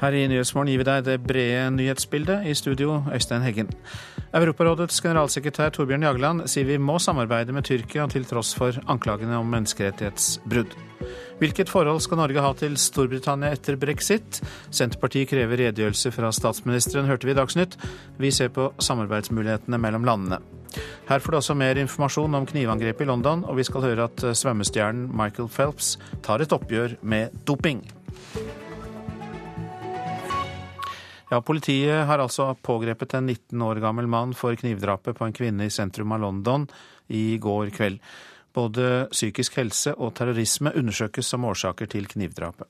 Her i Nyhetsmorgen gir vi deg det brede nyhetsbildet. I studio, Øystein Heggen. Europarådets generalsekretær Torbjørn Jagland sier vi må samarbeide med Tyrkia til tross for anklagene om menneskerettighetsbrudd. Hvilket forhold skal Norge ha til Storbritannia etter brexit? Senterpartiet krever redegjørelse fra statsministeren, hørte vi i Dagsnytt. Vi ser på samarbeidsmulighetene mellom landene. Her får du også mer informasjon om knivangrepet i London, og vi skal høre at svømmestjernen Michael Phelps tar et oppgjør med doping. Ja, Politiet har altså pågrepet en 19 år gammel mann for knivdrapet på en kvinne i sentrum av London i går kveld. Både psykisk helse og terrorisme undersøkes som årsaker til knivdrapet.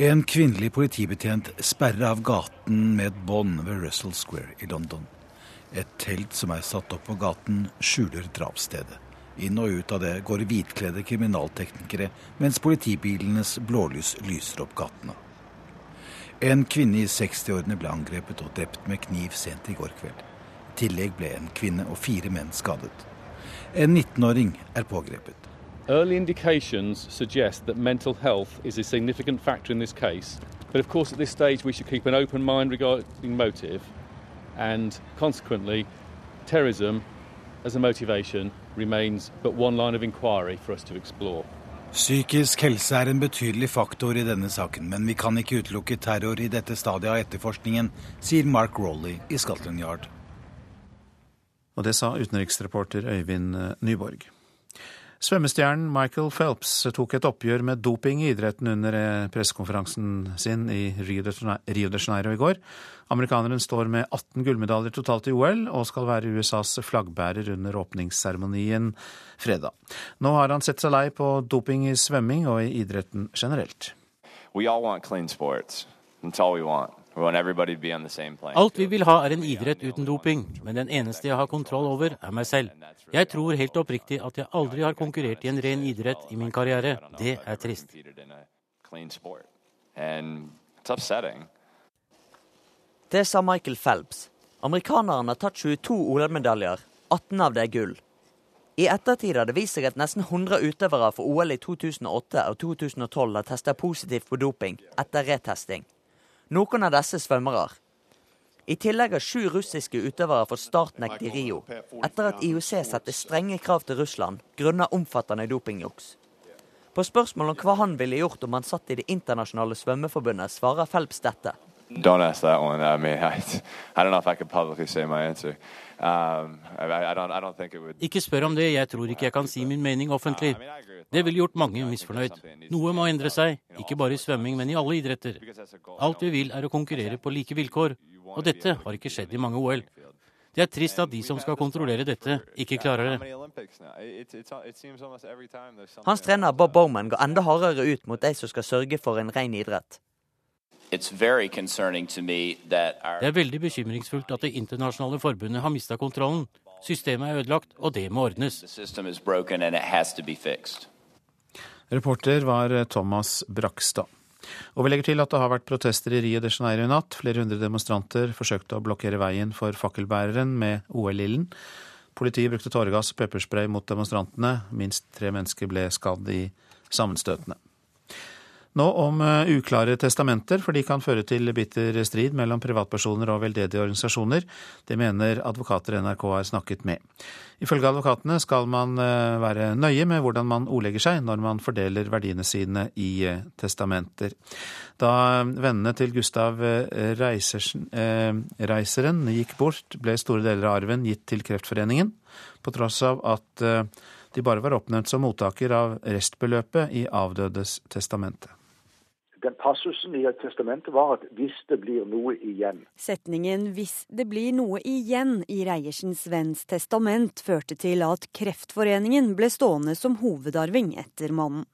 En kvinnelig politibetjent sperrer av gaten med et bånd ved Russell Square i London. Et telt som er satt opp på gaten, skjuler drapsstedet. Inn og ut av det går hvitkledde kriminalteknikere, mens politibilenes blålys lyser opp gatene. En kvinne i 60-årene ble angrepet og drept med kniv sent i går kveld. I tillegg ble en kvinne og fire menn skadet. En 19-åring er pågrepet. Early indications suggest that mental health is a significant factor in this case, but of course at this stage we should keep an open mind regarding motive, and consequently, terrorism as a motivation remains but one line of inquiry for us to explore. Psykisk helse er en betydelig faktor i denne saken, men vi kan ikke utelukke terror i dette stadiet av etterforskningen, sier Mark Rowley i Scotland Yard. Og det sa utenriksreporter Øyvind Nyborg. Svømmestjernen Michael Phelps tok et oppgjør med doping i idretten under eh, pressekonferansen sin i Rio de Janeiro i går. Amerikaneren står med 18 gullmedaljer totalt i OL, og skal være USAs flaggbærer under åpningsseremonien fredag. Nå har han sett seg lei på doping i svømming og i idretten generelt. We all want clean sports. That's all we want. Alt vi vil ha er en idrett uten doping, men den eneste jeg har kontroll over, er meg selv. Jeg tror helt oppriktig at jeg aldri har konkurrert i en ren idrett i min karriere. Det er trist. Det sa Michael Phelps. Amerikaneren har tatt 22 OL-medaljer. 18 av det er gull. I ettertid har det vist seg at nesten 100 utøvere for OL i 2008 og 2012 har testa positivt på doping etter retesting. Noen av disse svømmere. I tillegg har sju russiske utøvere fått startnekt i Rio, etter at IOC satte strenge krav til Russland grunnet omfattende dopingjuks. På spørsmål om hva han ville gjort om han satt i Det internasjonale svømmeforbundet, svarer Phelps dette. Don't ask that one. I mean, I, I don't know if I could publicly say my answer. Um, I, I don't, I don't would... Ikke spør om det, jeg tror ikke jeg kan si min mening offentlig. Det ville gjort mange misfornøyd. Noe må endre seg, ikke bare i svømming, men i alle idretter. Alt vi vil er å konkurrere på like vilkår, og dette har ikke skjedd i mange OL. Det er trist at de som skal kontrollere dette, ikke klarer det. Hans trener Bob Bowman går enda hardere ut mot de som skal sørge for en ren idrett. Det er veldig bekymringsfullt at Det internasjonale forbundet har mista kontrollen. Systemet er ødelagt, og det må ordnes. Reporter var Thomas Brakstad. Og vi legger til at det har vært protester i Rio de Janeiro i natt. Flere hundre demonstranter forsøkte å blokkere veien for fakkelbæreren med OL-ilden. Politiet brukte tåregass og pepperspray mot demonstrantene. Minst tre mennesker ble skadd i sammenstøtene. Nå om eh, uklare testamenter, for de kan føre til bitter strid mellom privatpersoner og veldedige organisasjoner. Det mener advokater NRK har snakket med. Ifølge advokatene skal man eh, være nøye med hvordan man ordlegger seg når man fordeler verdiene sine i eh, testamenter. Da vennene til Gustav Reiseren gikk bort, ble store deler av arven gitt til Kreftforeningen, på tross av at de bare var oppnevnt som mottaker av restbeløpet i avdødes testamente den passusen i testamentet var at 'hvis det blir noe igjen'. Setningen 'hvis det blir noe igjen' i Reiersens venns testament førte til at Kreftforeningen ble stående som hovedarving etter mannen.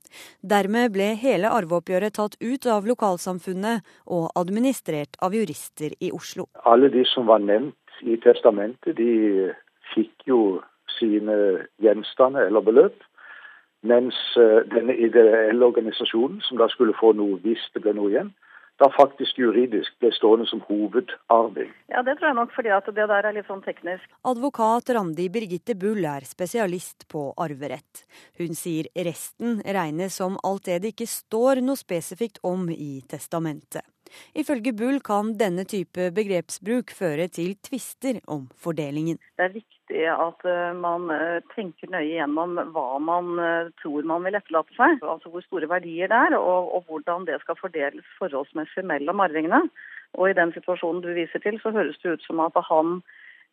Dermed ble hele arveoppgjøret tatt ut av lokalsamfunnet og administrert av jurister i Oslo. Alle de som var nevnt i testamentet, de fikk jo sine gjenstander eller beløp. Mens eh, denne ideelle organisasjonen, som da skulle få noe hvis det ble noe igjen, da faktisk juridisk ble stående som hovedarving. Ja, det tror jeg nok, fordi at det der er litt sånn teknisk. Advokat Randi Birgitte Bull er spesialist på arverett. Hun sier resten regnes som alt det det ikke står noe spesifikt om i testamentet. Ifølge Bull kan denne type begrepsbruk føre til tvister om fordelingen. Det er viktig at eh, man eh, tenker nøye gjennom hva man eh, tror man vil etterlate seg. Altså hvor store verdier det er, og, og hvordan det skal fordeles forholdsmessig mellom arvingene. Og i den situasjonen du viser til, så høres det ut som at han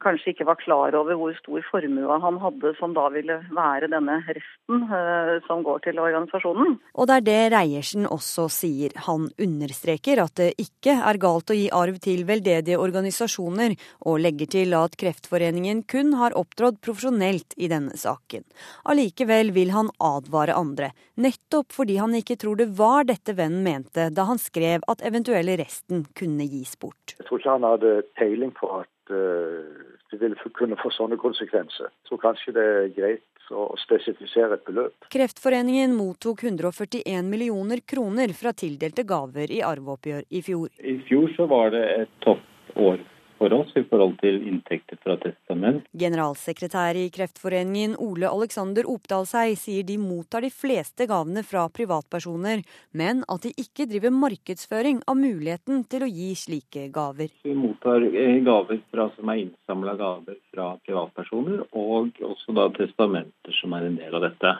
kanskje ikke var klar over hvor stor formue han hadde, som da ville være denne resten uh, som går til organisasjonen. Og det er det Reiersen også sier. Han understreker at det ikke er galt å gi arv til veldedige organisasjoner, og legger til at Kreftforeningen kun har opptrådt profesjonelt i denne saken. Allikevel vil han advare andre, nettopp fordi han ikke tror det var dette vennen mente da han skrev at eventuelle resten kunne gis bort. Jeg tror ikke han hadde peiling på at uh det vil kunne få sånne konsekvenser. Så kanskje det er greit å spesifisere et beløp. Kreftforeningen mottok 141 millioner kroner fra tildelte gaver i arveoppgjør i fjor. I fjor så var det et toppår for oss i forhold til inntekter fra testament. Generalsekretær i Kreftforeningen Ole Alexander Opdalsei sier de mottar de fleste gavene fra privatpersoner, men at de ikke driver markedsføring av muligheten til å gi slike gaver. Vi mottar eh, gaver fra, som er innsamla gaver fra privatpersoner, og også da testamenter som er en del av dette.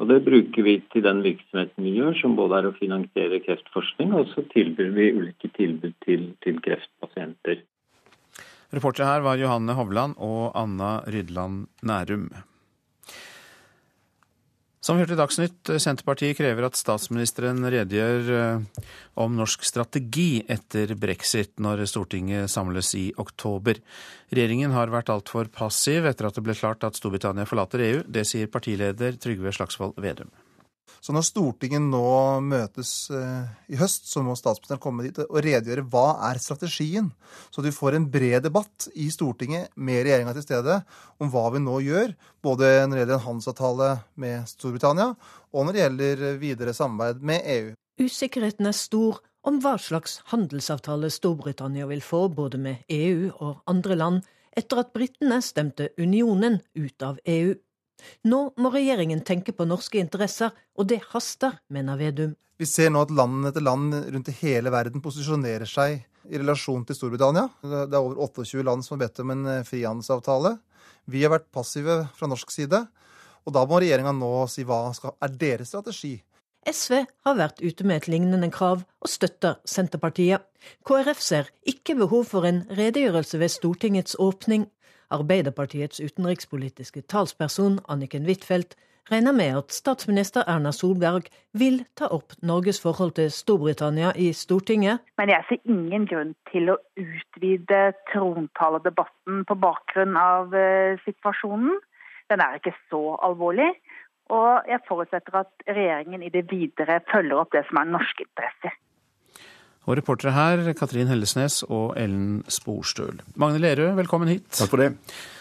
Og Det bruker vi til den virksomheten vi gjør, som både er å finansiere kreftforskning, og så tilbyr vi ulike tilbud til, til kreftpasienter. Reportere her var Johanne Hovland og Anna Rydland Nærum. Som vi hørte i Dagsnytt, Senterpartiet krever at statsministeren redegjør eh, om norsk strategi etter brexit når Stortinget samles i oktober. Regjeringen har vært altfor passiv etter at det ble klart at Storbritannia forlater EU. Det sier partileder Trygve Slagsvold Vedum. Så når Stortinget nå møtes eh, i høst, så må statsministeren komme dit og redegjøre hva er strategien. Så du får en bred debatt i Stortinget med regjeringa til stede om hva vi nå gjør. Både når det gjelder en handelsavtale med Storbritannia, og når det gjelder videre samarbeid med EU. Usikkerheten er stor om hva slags handelsavtale Storbritannia vil få både med EU og andre land, etter at britene stemte unionen ut av EU. Nå må regjeringen tenke på norske interesser, og det haster, mener Vedum. Vi ser nå at land etter land rundt i hele verden posisjonerer seg i relasjon til Storbritannia. Det er over 28 land som har bedt om en eh, frihandelsavtale. Vi har vært passive fra norsk side, og da må regjeringa nå si hva er deres strategi. SV har vært ute med et lignende krav, og støtter Senterpartiet. KrF ser ikke behov for en redegjørelse ved Stortingets åpning. Arbeiderpartiets utenrikspolitiske talsperson Anniken Huitfeldt regner med at statsminister Erna Solberg vil ta opp Norges forhold til Storbritannia i Stortinget. Men jeg ser ingen grunn til å utvide trontaledebatten på bakgrunn av uh, situasjonen. Den er ikke så alvorlig. Og jeg forutsetter at regjeringen i det videre følger opp det som er norske interesser. Og reportere her, Katrin Hellesnes og Ellen Sporstøl. Magne Lerøe, velkommen hit. Takk for det.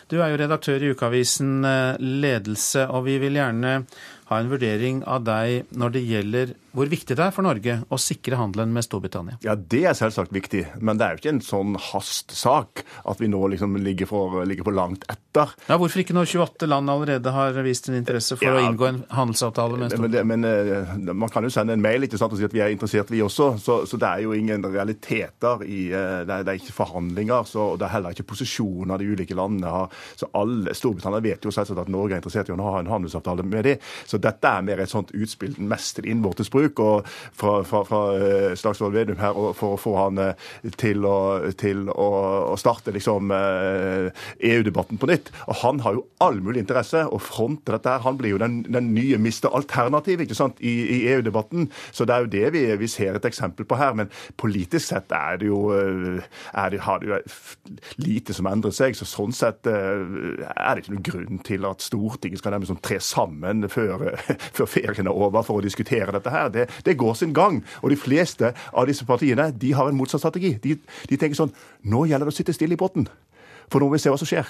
Du er jo redaktør i ukeavisen eh, Ledelse, og vi vil gjerne ha en vurdering av deg når det gjelder hvor viktig det er for Norge å sikre handelen med Storbritannia? Ja, Det er selvsagt viktig, men det er jo ikke en sånn hastsak at vi nå liksom ligger for, ligger for langt etter. Ja, Hvorfor ikke når 28 land allerede har vist en interesse for ja, å inngå en handelsavtale med Storbritannia? Men, men, eh, man kan jo sende en mail ikke sant, og si at vi er interessert, vi også. Så, så det er jo ingen realiteter i eh, Det er, det er ikke forhandlinger, så, det er heller ikke posisjoner de ulike landene har. Så alle, Storbritannia vet jo selvsagt at Norge er interessert i å ha en handelsavtale med dem. Så dette er mer et sånt utspill mest til innvortes bruk og fra, fra, fra eh, Slagsvold Vedum her for å få han eh, til å, til å, å starte liksom EU-debatten eh, e på nytt. Og Han har jo all mulig interesse å fronte dette. her. Han blir jo den, den nye mister Alternativ ikke sant, i, i EU-debatten. Så det er jo det vi, vi, ser et eksempel på her. Men politisk sett er det jo, er det, har det jo lite som endrer seg. Så sånn sett er det ikke noen grunn til at Stortinget skal nemlig sånn tre sammen før, før ferien er over for å diskutere dette her det, det, går sin gang. Og de fleste av disse partiene de har en motsatt strategi. De, de tenker sånn Nå gjelder det å sitte stille i båten, for nå må vi se hva som skjer.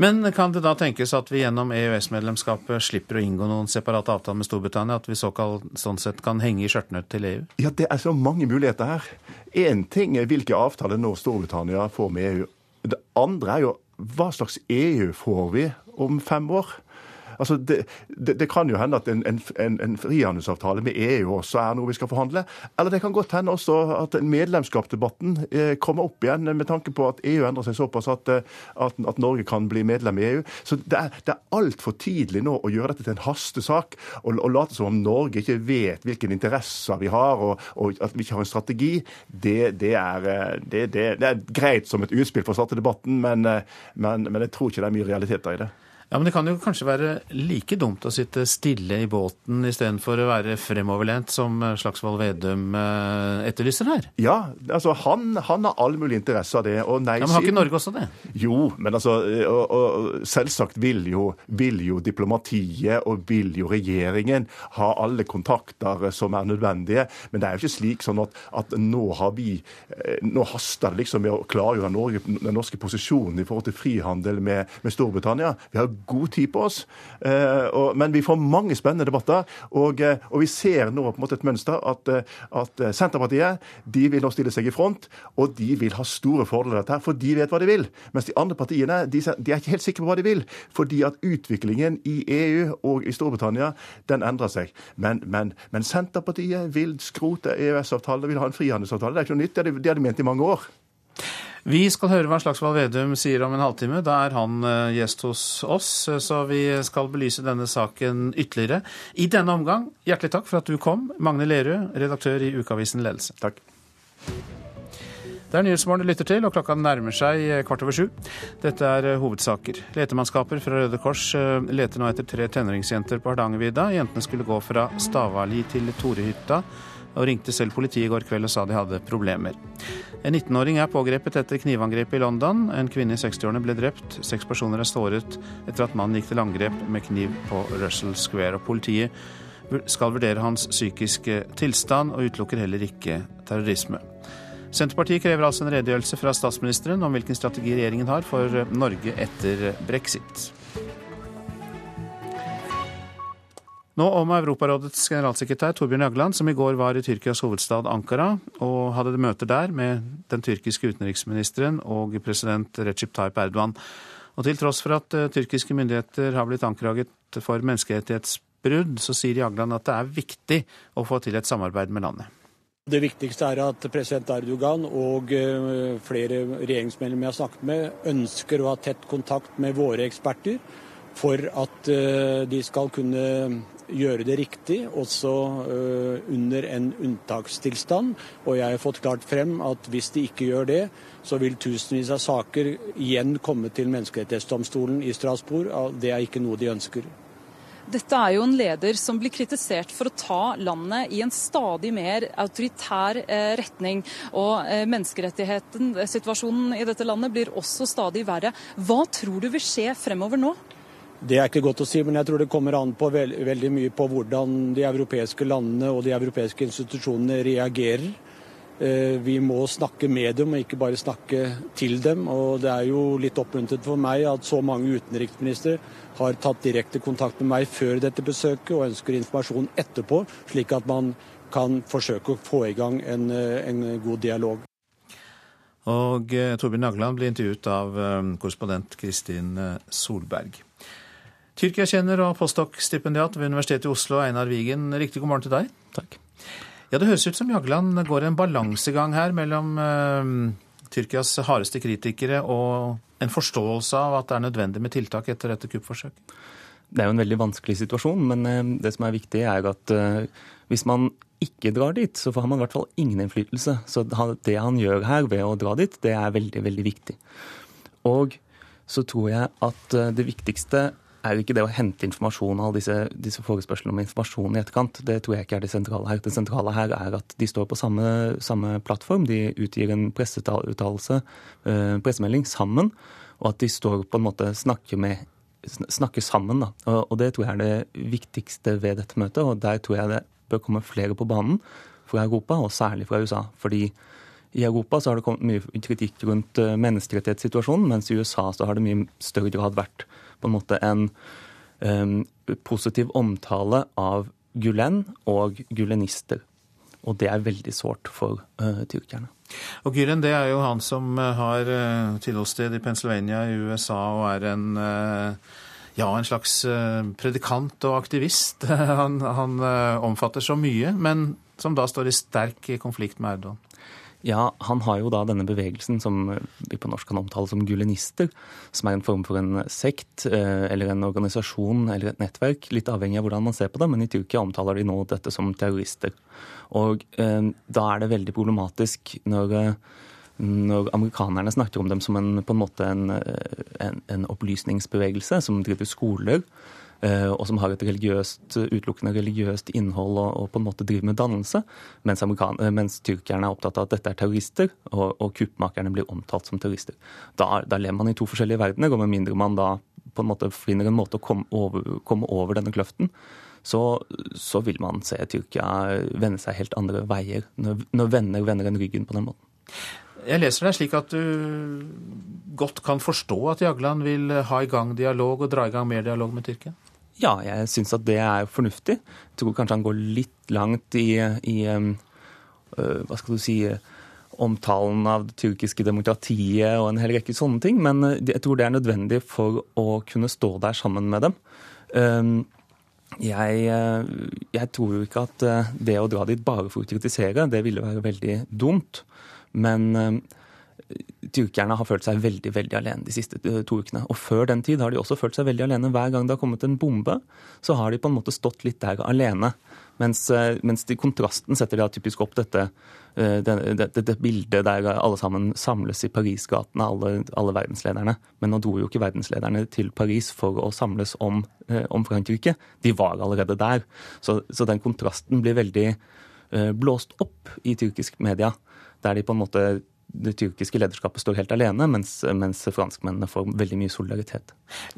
Men kan det da tenkes at vi gjennom EØS-medlemskapet slipper å inngå noen separate avtaler med Storbritannia? At vi såkalt, sånn sett kan henge i skjørtene til EU? Ja, det er så mange muligheter her. Én ting er hvilke avtaler nå Storbritannia får med EU. Det andre er jo hva slags EU får vi om fem år? Altså, det, det, det, kan jo hende at en, en, en frihandelsavtale med EU også er noe vi skal forhandle. Eller det kan godt hende også at medlemskapsdebatten eh, kommer opp igjen med tanke på at EU endrer seg såpass at, eh, at, at Norge kan bli medlem i EU. Så det er, det er altfor tidlig nå å gjøre dette til en hastesak og, og late som om Norge ikke vet hvilke interesser vi har og, og at vi ikke har en strategi. Det, det er, det er, greit som et utspill for å starte debatten, men, men, men jeg tror ikke det er mye realiteter i det. Ja, Men det kan jo kanskje være like dumt å sitte stille i båten istedenfor å være fremoverlent, som Slagsvold Vedum eh, etterlyser her? Ja, altså han, han har all mulig interesse av det. Og nei, ja, men har ikke Norge også det? Jo, men altså og, og, Selvsagt vil jo, vil jo, diplomatiet og vil jo regjeringen ha alle kontakter som er nødvendige. Men det er jo ikke slik sånn at, at nå har vi eh, Nå haster det liksom med å klargjøre Norge, den norske posisjonen i forhold til frihandel med, med Storbritannia. Vi har god tid på oss. Eh, men vi får mange spennende debatter. Og, eh, og vi ser nå på en måte et mønster at, eh, at, Senterpartiet de vil nå stille seg i front, og de vil ha store fordeler av dette, for de vet hva de vil. Mens de andre partiene de, de er ikke helt sikre på hva de vil, fordi at utviklingen i EU og i Storbritannia den endrer seg. Men, men, men Senterpartiet vil skrote EØS-avtalen, vil ha en frihandelsavtale. Det er ikke noe nytt, det har de ment i mange år. Vi skal høre hva Slagsvold Vedum sier om en halvtime. Da er han eh, gjest hos oss, så vi skal belyse denne saken ytterligere. I denne omgang, hjertelig takk for at du kom, Magne Lerud, redaktør i ukeavisen Ledelse. Takk. Det er Nyhetsmorgen du lytter til, og klokka nærmer seg kvart over sju. Dette er eh, hovedsaker. Letemannskaper fra Røde Kors eh, leter nå etter tre tenåringsjenter på Hardangervidda. Jentene skulle gå fra Stavali til Torehytta og ringte selv politiet i går kveld og sa de hadde problemer. En 19-åring er pågrepet etter knivangrepet i London. En kvinne i 60-årene ble drept. Seks personer er såret etter at mannen gikk til angrep med kniv på Russell Square. Og politiet skal vurdere hans psykiske tilstand, og utelukker heller ikke terrorisme. Senterpartiet krever altså en redegjørelse fra statsministeren om hvilken strategi regjeringen har for Norge etter brexit. Nå om Europarådets generalsekretær Torbjørn Jagland, som i går var i Tyrkias hovedstad Ankara og hadde møter der med den tyrkiske utenriksministeren og president Recep Tayyip Erdogan. Og til tross for at uh, tyrkiske myndigheter har blitt anklaget for menneskerettighetsbrudd, så sier Jagland at det er viktig å få til et samarbeid med landet. Det viktigste er at president Erdogan og uh, flere regjeringsmedlemmer jeg har snakket med, ønsker å ha tett kontakt med våre eksperter for at uh, de skal kunne gjøre det riktig, også uh, under en unntakstilstand. Og jeg har fått klart frem at hvis de ikke gjør det, så vil tusenvis av saker igjen komme til Menneskerettighetsdomstolen i Strasbourg. Det er ikke noe de ønsker. Dette er jo en leder som blir kritisert for å ta landet i en stadig mer autoritær eh, retning. Og eh, menneskerettigheten, i dette landet blir også stadig verre. Hva tror du vil skje fremover nå? Det er ikke godt å si, men jeg tror det kommer an på veld, veldig mye på hvordan de europeiske landene og de europeiske institusjonene reagerer. Eh, vi må snakke med dem, og ikke bare snakke til dem. Og det er jo litt oppmuntret for meg at så mange utenriksministre har tatt direkte kontakt med meg før dette besøket, og ønsker informasjon etterpå, slik at man kan forsøke å få i gang en, eh, en god dialog. Og eh, Torbjørn Nagland blir intervjuet av korrespondent Kristin Solberg. Tyrkia-kjenner og postdok-stipendiat ved Universitetet i Oslo, Einar Wigen. Riktig god morgen til deg. Takk. Ja, Det høres ut som Jagland går en balansegang her mellom uh, Tyrkias hardeste kritikere og en forståelse av at det er nødvendig med tiltak etter dette kuppforsøket? Det er jo en veldig vanskelig situasjon, men uh, det som er viktig, er at uh, hvis man ikke drar dit, så har man i hvert fall ingen innflytelse. Så det han gjør her ved å dra dit, det er veldig, veldig viktig. Og så tror jeg at det viktigste er jo ikke det å hente informasjon av disse, disse forespørslene om informasjon i etterkant. Det tror jeg ikke er det sentrale her. Det sentrale her er at de står på samme, samme plattform. De utgir en presseuttalelse, uh, pressemelding, sammen. Og at de står på en måte snakker, med, snakker sammen. Da. Og, det tror jeg er det viktigste ved dette møtet. Og der tror jeg det bør komme flere på banen fra Europa, og særlig fra USA. Fordi I Europa så har det kommet mye kritikk rundt menneskerettighetssituasjonen, mens i USA så har det mye større grad vært på en måte en um, positiv omtale av Gulen og gulenister. Og det er veldig sårt for uh, tyrkerne. Og Gülen det er jo han som har uh, tilholdssted i Pennsylvania i USA og er en ja, en slags predikant og aktivist. Han, han omfatter så mye, men som da står i sterk konflikt med Erdogan. Ja, han har jo da denne bevegelsen som vi på norsk kan omtale som gulenister, som er en form for en sekt eh, eller en organisasjon eller et nettverk, litt avhengig av hvordan man ser på det, men i Tyrkia omtaler de nå dette som terrorister. Og eh, da er det veldig problematisk når, eh, når amerikanerne snakker om dem som en, på en måte en, eh, en, en opplysningsbevegelse som driver skoler Eh, og som har et religiøst, utelukkende religiøst innhold og, og, på en måte driver med dannelse, mens, eh, mens, tyrkerne er opptatt av at dette er terrorister, og, og kuppmakerne blir omtalt som terrorister. Da, da lever man i to forskjellige verdener, og med mindre man da på en måte finner en måte å komme over, komme over denne kløften, så, så, vil man se Tyrkia vende seg helt andre veier, når, når venner vender en ryggen på den måten. Jeg leser deg slik at du godt kan forstå at Jagland vil ha i gang dialog og dra i gang mer dialog med Tyrkia? Ja, jeg syns at det er fornuftig. Jeg tror kanskje han går litt langt i, i hva skal du si omtalen av det tyrkiske demokratiet og en hel rekke sånne ting, men jeg tror det er nødvendig for å kunne stå der sammen med dem. Jeg, jeg tror jo ikke at det å dra dit bare for å kritisere, det ville være veldig dumt. Men tyrkerne har følt seg veldig veldig alene de siste eh, to ukene. Og før den tid har de også følt seg veldig alene. Hver gang det har kommet en bombe, så har de på en måte stått litt der alene. Mens, eh, mens de, kontrasten setter de typisk opp dette, eh, dette, dette, bildet der alle sammen samles i Paris-gatene, alle, alle, verdenslederne. Men nå dro jo ikke verdenslederne til Paris for å samles om, om Frankrike. De var allerede der. Så, så den kontrasten blir veldig blåst opp i tyrkisk media, der de på en måte det tyrkiske lederskapet står helt alene, mens, mens, franskmennene får veldig mye solidaritet.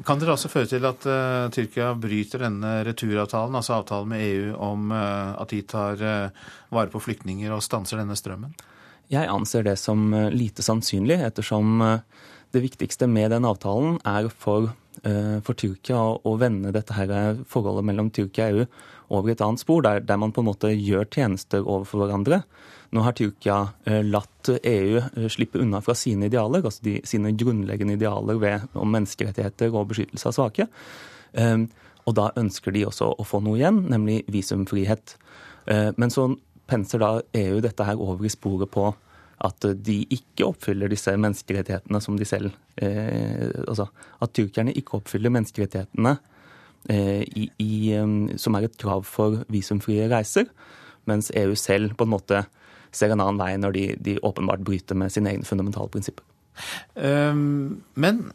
Kan det også føre til at uh, Tyrkia bryter denne returavtalen, altså avtalen med EU om uh, at de tar uh, vare på flyktninger og stanser denne strømmen? Jeg anser det som lite sannsynlig, ettersom det viktigste med den avtalen er for, for Tyrkia å, å vende dette her forholdet mellom Tyrkia og EU over et annet spor, der, der man på en måte gjør tjenester overfor hverandre. Nå har Tyrkia eh, latt EU eh, slippe unna fra sine idealer, altså de, sine grunnleggende idealer ved, om menneskerettigheter og beskyttelse av svake. Ehm, og da ønsker de også å få noe igjen, nemlig visumfrihet. Eh, men så penser da EU dette her over i sporet på at de ikke oppfyller disse menneskerettighetene som de selv eh, Altså at tyrkerne ikke oppfyller menneskerettighetene i, i, som er et krav for visumfrie reiser, mens EU selv på en måte ser en annen vei når de, de åpenbart bryter med sine egne fundamentale prinsipper. Um, men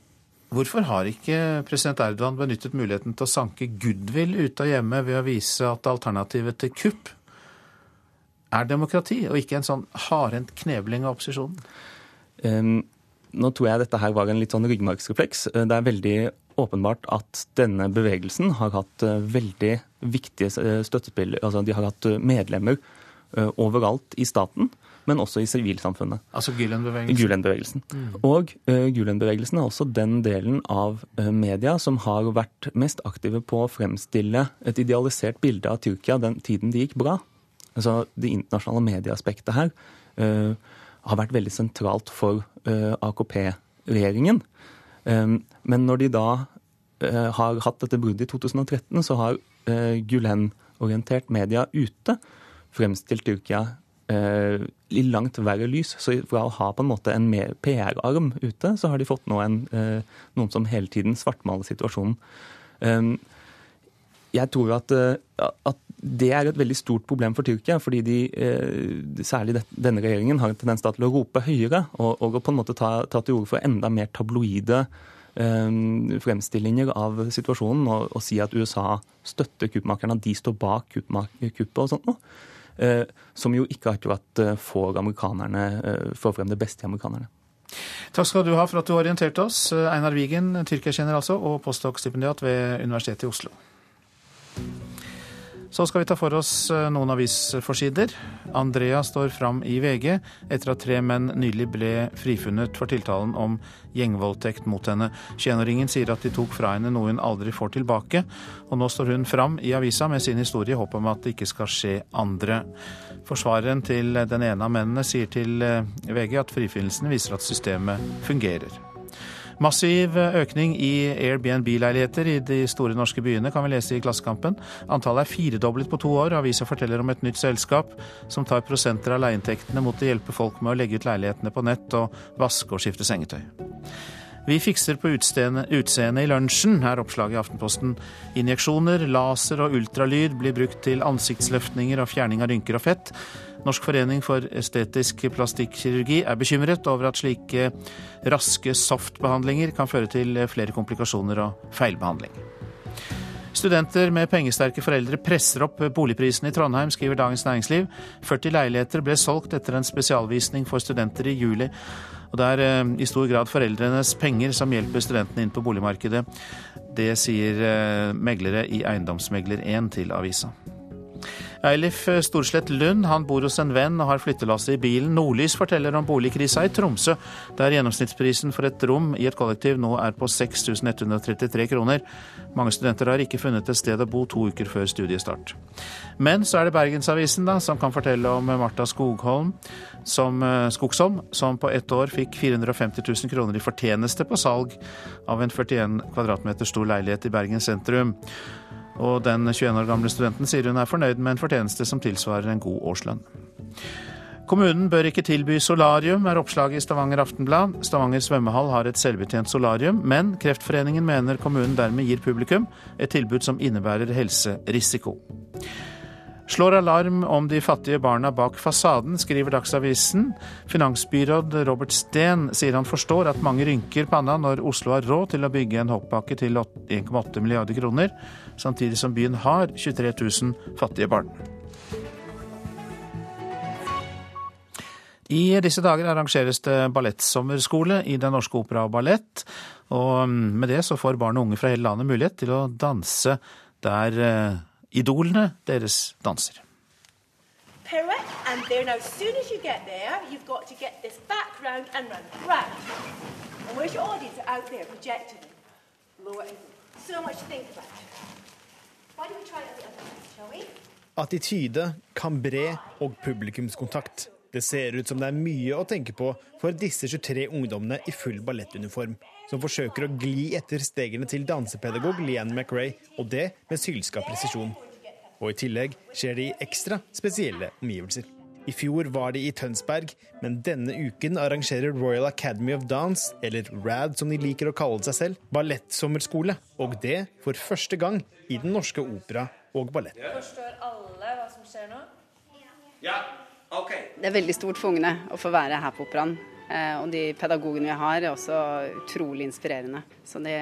hvorfor har ikke president Erdogan benyttet muligheten til å sanke goodwill ute av hjemmet ved å vise at alternativet til kupp er demokrati, og ikke en sånn hardhendt knebling av opposisjonen? Um, nå tror jeg dette her var en litt sånn ryggmargsrefleks. Det er veldig åpenbart at denne bevegelsen har hatt eh, veldig viktige eh, støttespillere. Altså de har hatt eh, medlemmer overalt i staten, men også i sivilsamfunnet. Altså Gülen-bevegelsen? Gülen-bevegelsen. Mm. Og uh, Gülen-bevegelsen er også den delen av uh, media som har vært mest aktive på å fremstille et idealisert bilde av Tyrkia den tiden det gikk bra. Altså Det internasjonale medieaspektet her uh, har vært veldig sentralt for AKP-regjeringen. Um, men når de da har hatt dette bruddet i 2013, så har Gulen-orientert media ute fremstilt Tyrkia eh, i langt verre lys. Så fra å ha på en måte en mer PR-arm ute, så har de fått nå en, eh, noen som hele tiden svartmaler situasjonen. Um, jeg tror at, eh, at, det er et veldig stort problem for Tyrkia, fordi de, eh, særlig denne regjeringen har en tendens til å rope høyere og, og på en måte ta, ta til orde for enda mer tabloide um, fremstillinger av situasjonen og, og, si at USA støtter kuppmakerne, at de står bak kuppet og sånt noe. Eh, som jo ikke akkurat eh, får amerikanerne, eh, får frem det beste i amerikanerne. Takk skal du ha for at du orienterte oss. Einar Wigen, tyrkerkjenner altså, og postdoc-stipendiat ved Universitetet i Oslo. Så skal vi ta for oss eh, noen avisforsider. Andrea står fram i VG etter at tre menn nylig ble frifunnet for tiltalen om gjengvoldtekt mot henne. Tjeneringen sier at de tok fra henne noe hun aldri får tilbake, og nå står hun fram i avisa med sin historie i håp om at det ikke skal skje andre. Forsvareren til den ene av mennene sier til eh, VG at frifinnelsen viser at systemet fungerer. Massiv økning i Airbnb-leiligheter i de store norske byene, kan vi lese i Klassekampen. Antallet er firedoblet på to år. Avisa forteller om et nytt selskap som tar prosenter av leieinntektene mot å hjelpe folk med å legge ut leilighetene på nett og vaske og skifte sengetøy. Vi fikser på utseendet i lunsjen, er oppslaget i Aftenposten. Injeksjoner, laser og ultralyd blir brukt til ansiktsløftninger og fjerning av rynker og fett. Norsk forening for estetisk plastikkirurgi er bekymret over at slike raske softbehandlinger kan føre til flere komplikasjoner og feilbehandling. Studenter med pengesterke foreldre presser opp boligprisene i Trondheim, skriver Dagens Næringsliv. 40 leiligheter ble solgt etter en spesialvisning for studenter i juli. Og det er eh, i stor grad foreldrenes penger som hjelper studentene inn på boligmarkedet. Det sier eh, meglere i Eiendomsmegler1 til avisa. Eilif Storslett Lund han bor hos en venn og har flyttelasset i bilen. Nordlys forteller om boligkrisa i Tromsø, der gjennomsnittsprisen for et rom i et kollektiv nå er på 6133 kroner. Mange studenter har ikke funnet et sted å bo to uker før studiestart. Men så er det Bergensavisen da, som kan fortelle om Marta Skogholm, som, eh, Skogsholm, som på ett år fikk 450 000 kroner i fortjeneste på salg av en 41 kvadratmeter stor leilighet i Bergen sentrum. Og den 21 år gamle studenten sier hun er fornøyd med en fortjeneste som tilsvarer en god årslønn. Kommunen bør ikke tilby solarium, er oppslaget i Stavanger Aftenblad. Stavanger svømmehall har et selvbetjent solarium, men Kreftforeningen mener kommunen dermed gir publikum et tilbud som innebærer helserisiko. Slår alarm om de fattige barna bak fasaden, skriver Dagsavisen. Finansbyråd Robert Steen sier han forstår at mange rynker panna når Oslo har råd til å bygge en hoppbakke til 1,8 milliarder kroner, samtidig som byen har 23 000 fattige barn. I disse dager arrangeres det ballettsommerskole i Den norske opera og ballett. Og med det så får barn og unge fra hele landet mulighet til å danse der eh, idolene deres danser. Pirouette, and then as soon as you get there, you've got to get this back round and round. Round. And where's your audience out there projecting? Lower So much to think about. Why don't we try it on the other side, shall we? Attityde, kambré og publikumskontakt. Det ser ut som det er mye å tenke på for disse 23 ungdommene i full ballettuniform, som forsøker å gli etter stegene til dansepedagog Leanne McRae, og det med sylska presisjon. Og i tillegg skjer det i ekstra spesielle omgivelser. I fjor var de i Tønsberg, men denne uken arrangerer Royal Academy of Dance, eller RAD som de liker å kalle seg selv, ballettsommerskole. Og det for første gang i Den norske opera og ballett. Forstår alle hva som skjer nå? Ja, ok. Det er veldig stort for ungene å få være her på operaen. Eh, og de pedagogene vi har, er også utrolig inspirerende. Så de,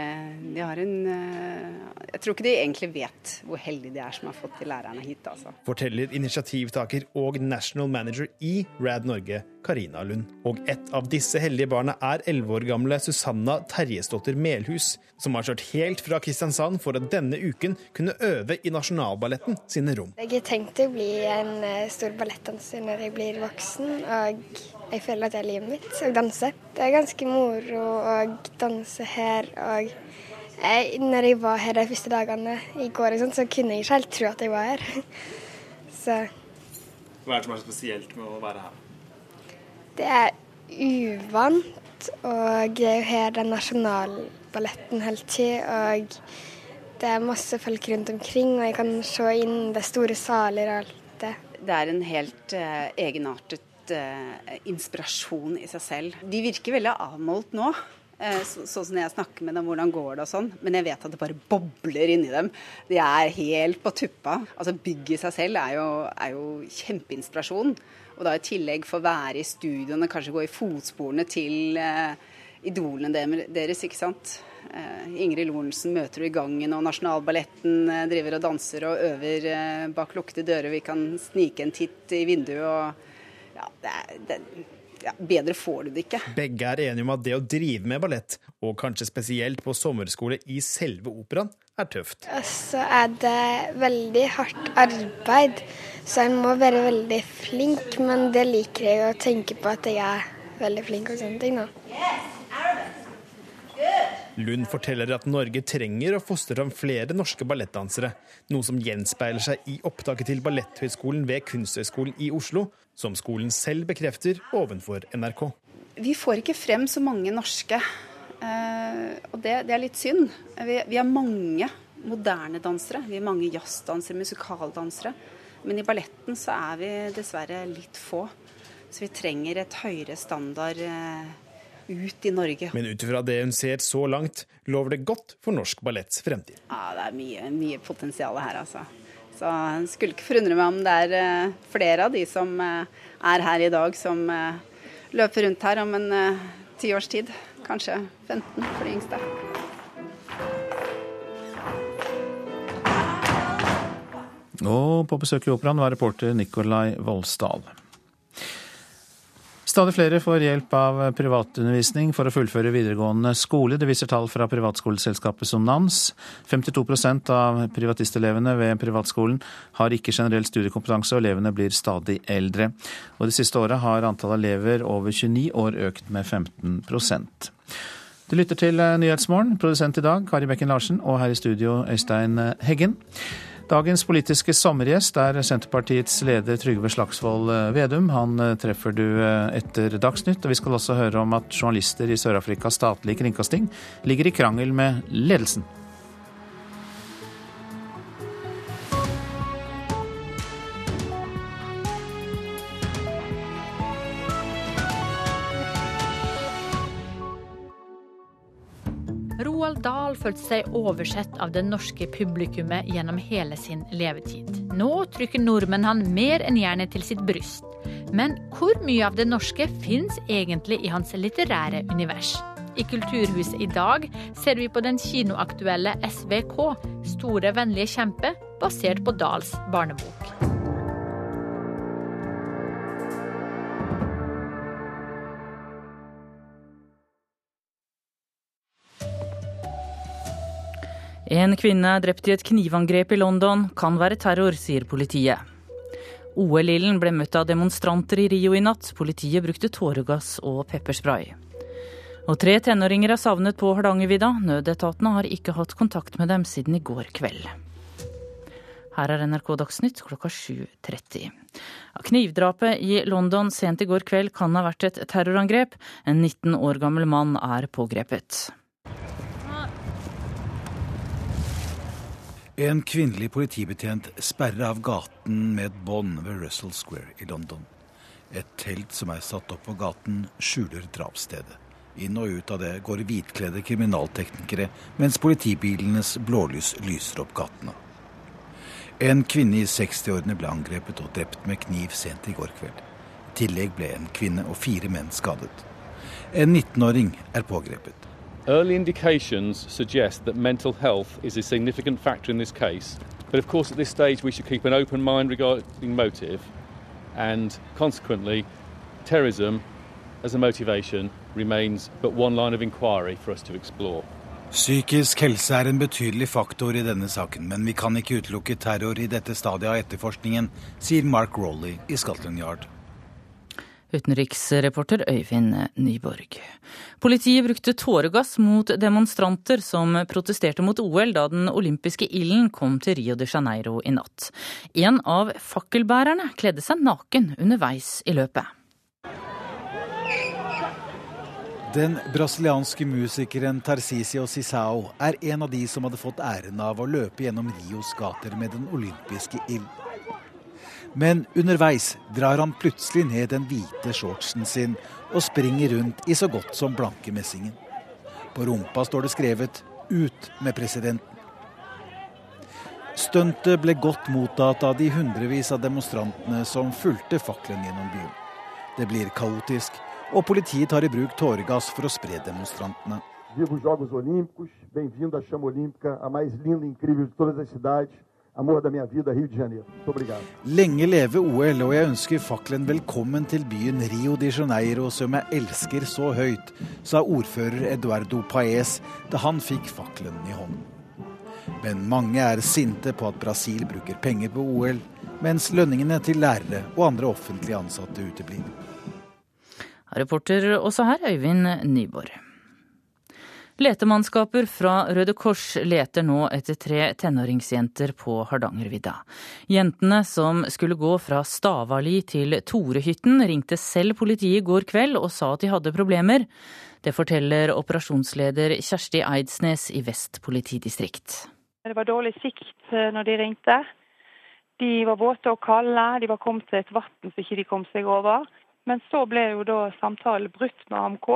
de har en eh, Jeg tror ikke de egentlig vet hvor heldige de er som har fått de lærerne hit, altså. Forteller initiativtaker og national manager i Rad Norge, Karina Lund. Og et av disse heldige barna er elleve år gamle Susanna Terjesdotter Melhus, som har kjørt helt fra Kristiansand for å denne uken kunne øve i Nasjonalballetten sine rom. Jeg har tenkt å bli en eh, stor ballettdanser når jeg blir voksen. og jeg føler at det er livet mitt å danse. Det er ganske moro å danse her. Og jeg, når jeg var her de første dagene i går, sånt, så kunne jeg ikke helt tro at jeg var her. Så Hva er det som er så spesielt med å være her? Det er uvant, og det er jo her den nasjonalballetten holder til. Og det er masse folk rundt omkring, og jeg kan se inn det store saler og alt det. Det er en helt eh, egenartet eh, inspirasjon i seg selv. De virker veldig avmålt nå. Så, sånn som jeg snakker med dem, hvordan går det og sånn. Men jeg vet at det bare bobler inni dem. De er helt på tuppa. Altså Bygget i seg selv er jo, er jo kjempeinspirasjon. Og da i tillegg få være i studioene, kanskje gå i fotsporene til eh, idolene deres, ikke sant. Eh, Ingrid Lorentzen møter du i gangen, og Nasjonalballetten eh, driver og danser og øver uh, bak lukkede dører. Vi kan snike en titt i vinduet og ja, det er, det, ja, bedre får du det ikke. Begge er enige om at det å drive med ballett, og kanskje spesielt på sommerskole i selve operaen, er tøft. Og så er det veldig hardt arbeid, så en må være veldig flink. Men det liker jeg å tenke på at jeg er veldig flink og sånne ting, da. Lund forteller at Norge trenger å fostre fram flere norske ballettdansere, noe som gjenspeiler seg i opptaket til Balletthøgskolen ved Kunsthøgskolen i Oslo, som skolen selv bekrefter ovenfor NRK. Vi får ikke frem så mange norske, eh, og det, det er litt synd. Vi, vi er mange moderne dansere. Vi er mange jazzdansere, musikaldansere. Men i balletten så er vi dessverre litt få. Så vi trenger et høyere standard eh, ut i Norge. Men ut ifra det hun ser så langt, lover det godt for norsk balletts fremtid. Ja, det er mye, mye potensial her, altså. Så jeg skulle ikke forundre meg om det er eh, flere av de som eh, er her i dag, som eh, løper rundt her om en ti års tid. Kanskje 15 for de yngste. Og på besøk i operaen var reporter Nikolai Volsdal. Stadig flere får hjelp av privatundervisning for å fullføre videregående skole. Det viser tall fra privatskoleselskapet Somnans. 52% av privatistelevene ved privatskolen har ikke generell studiekompetanse, og elevene blir stadig eldre. Og Det siste året har antallet elever over 29 år økt med 15% Du lytter til Nyhetsmorgen, produsent i dag Kari Bekken Larsen, og her i studio Øystein Heggen. Dagens politiske sommergjest er Senterpartiets leder Trygve Slagsvold Vedum. Han eh, treffer du eh, etter Dagsnytt, og vi skal også høre om at journalister i Sør-Afrikas statlige kringkasting ligger i krangel med ledelsen. Dahl følte seg oversett av det norske publikummet gjennom hele sin levetid. Nå trykker nordmenn han mer enn gjerne til sitt bryst. Men hvor mye av det norske fins egentlig i hans litterære univers? I Kulturhuset i dag ser vi på den kinoaktuelle SVK, Store vennlige kjempe, basert på Dahls barnebok. En kvinne drept i et knivangrep i London. Kan være terror, sier politiet. OL-ilden ble møtt av demonstranter i Rio i natt. Politiet brukte tåregass og pepperspray. Og tre tenåringer er savnet på Hardangervidda. Nødetatene har ikke hatt kontakt med dem siden i går kveld. Her er NRK Dagsnytt klokka 7.30. Knivdrapet i London sent i går kveld kan ha vært et terrorangrep. En 19 år gammel mann er pågrepet. En kvinnelig politibetjent sperrer av gaten med et bånd ved Russell Square i London. Et telt som er satt opp på gaten, skjuler drapsstedet. Inn og ut av det går hvitkledde kriminalteknikere, mens politibilenes blålys lyser opp gatene. En kvinne i 60-årene ble angrepet og drept med kniv sent i går kveld. I tillegg ble en kvinne og fire menn skadet. En 19-åring er pågrepet. Early indications suggest that mental health is a significant factor in this case, but of course, at this stage, we should keep an open mind regarding motive, and consequently, terrorism as a motivation remains but one line of inquiry for us to explore. Psykisk helse er en betydelig faktor i denne saken, men vi kan ikke utelukke terror i dette stadiet av etterforskningen, sier Mark Rowley i Scotland Yard. Utenriksreporter Øyvind Nyborg. Politiet brukte tåregass mot demonstranter som protesterte mot OL da den olympiske ilden kom til Rio de Janeiro i natt. En av fakkelbærerne kledde seg naken underveis i løpet. Den brasilianske musikeren Tarcisio Sisao er en av de som hadde fått æren av å løpe gjennom Rios gater med den olympiske ild. Men underveis drar han plutselig ned den hvite shortsen sin og springer rundt i så godt som blanke messingen. På rumpa står det skrevet 'Ut med presidenten'. Stuntet ble godt mottatt av de hundrevis av demonstrantene som fulgte fakkelen gjennom byen. Det blir kaotisk, og politiet tar i bruk tåregass for å spre demonstrantene. Viva os Jogos Olímpicos, bem-vindo à chama olímpica, a mais linda e incrível de todas as cidades. Amor da minha vida, Rio de Janeiro. Muito obrigado. Lenge leve OL, og jeg ønsker fakkelen velkommen til byen Rio de Janeiro, som jeg elsker så høyt, sa ordfører Eduardo Paez da han fikk fakkelen i hånden. Men mange er sinte på at Brasil bruker penger på OL, mens lønningene til lærere og andre offentlige ansatte uteblir. Reporter også her, Øyvind Nyborg. Letemannskaper fra Røde Kors leter nå etter tre tenåringsjenter på Hardangervidda. Jentene som skulle gå fra Stavali til Torehytten, ringte selv politiet i går kveld og sa at de hadde problemer. Det forteller operasjonsleder Kjersti Eidsnes i Vest politidistrikt. Det var dårlig sikt eh, når de ringte. De var våte og kalde, de var kommet til et vann som ikke de kom seg over. Men så ble jo da samtalen brutt med AMK.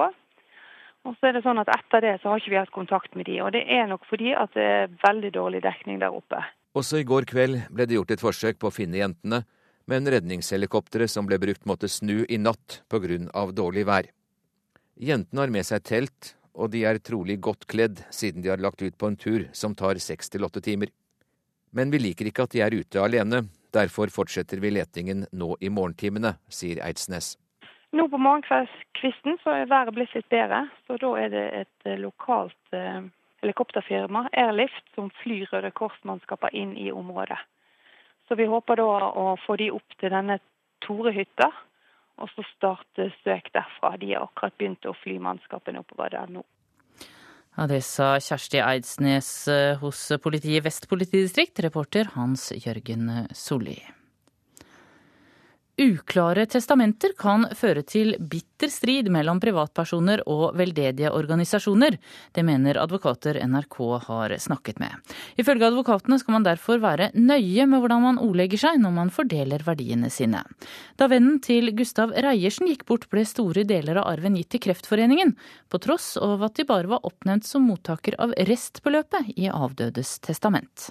Og så er det sånn at Etter det så har ikke vi hatt kontakt med de, og det er nok fordi at det er veldig dårlig dekning der oppe. Også i går kveld ble det gjort et forsøk på å finne jentene, men redningshelikopteret som ble brukt måtte snu i natt pga. dårlig vær. Jentene har med seg telt, og de er trolig godt kledd siden de har lagt ut på en tur som tar seks til åtte timer. Men vi liker ikke at de er ute alene, derfor fortsetter vi letingen nå i morgentimene, sier Eidsnes. Nå på morgenkvisten så er været blitt litt bedre, så da er det et eh, lokalt eh, helikopterfirma, Airlift, som flyr Røde Kors-mannskaper inn i området. Så vi håper da å få de opp til denne Torehytta, og så starte søk derfra. De har akkurat begynt å fly mannskapene oppover der nå. Ja, Det sa Kjersti Eidsnes eh, hos politiet Vest politidistrikt, reporter Hans Jørgen Solli. Uklare testamenter kan føre til bitter strid mellom privatpersoner og veldedige organisasjoner. Det mener advokater NRK har snakket med. Ifølge advokatene skal man derfor være nøye med hvordan man ordlegger seg når man fordeler verdiene sine. Da vennen til Gustav Reiersen gikk bort, ble store deler av arven gitt til Kreftforeningen, på tross av at de bare var oppnevnt som mottaker av restbeløpet i avdødes testament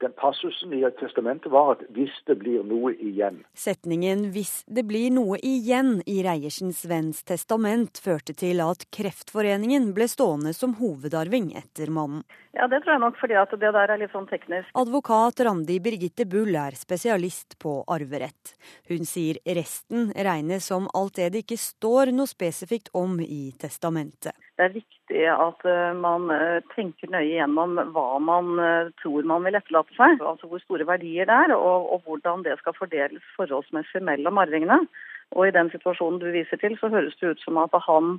den passusen i testamentet var at 'hvis det blir noe igjen'. Setningen 'hvis det blir noe igjen' i Reiersens venns testament førte til at Kreftforeningen ble stående som hovedarving etter mannen. Ja, det tror jeg nok fordi at det der er litt sånn teknisk. Advokat Randi Birgitte Bull er spesialist på arverett. Hun sier resten regnes som alt det det ikke står noe spesifikt om i testamentet. Det er viktig at eh, man eh, tenker nøye gjennom hva man eh, tror man vil etterlate seg. Altså hvor store verdier det er, og, og hvordan det skal fordeles forholdsmessig mellom arvingene. Og i den situasjonen du viser til, så høres det ut som at han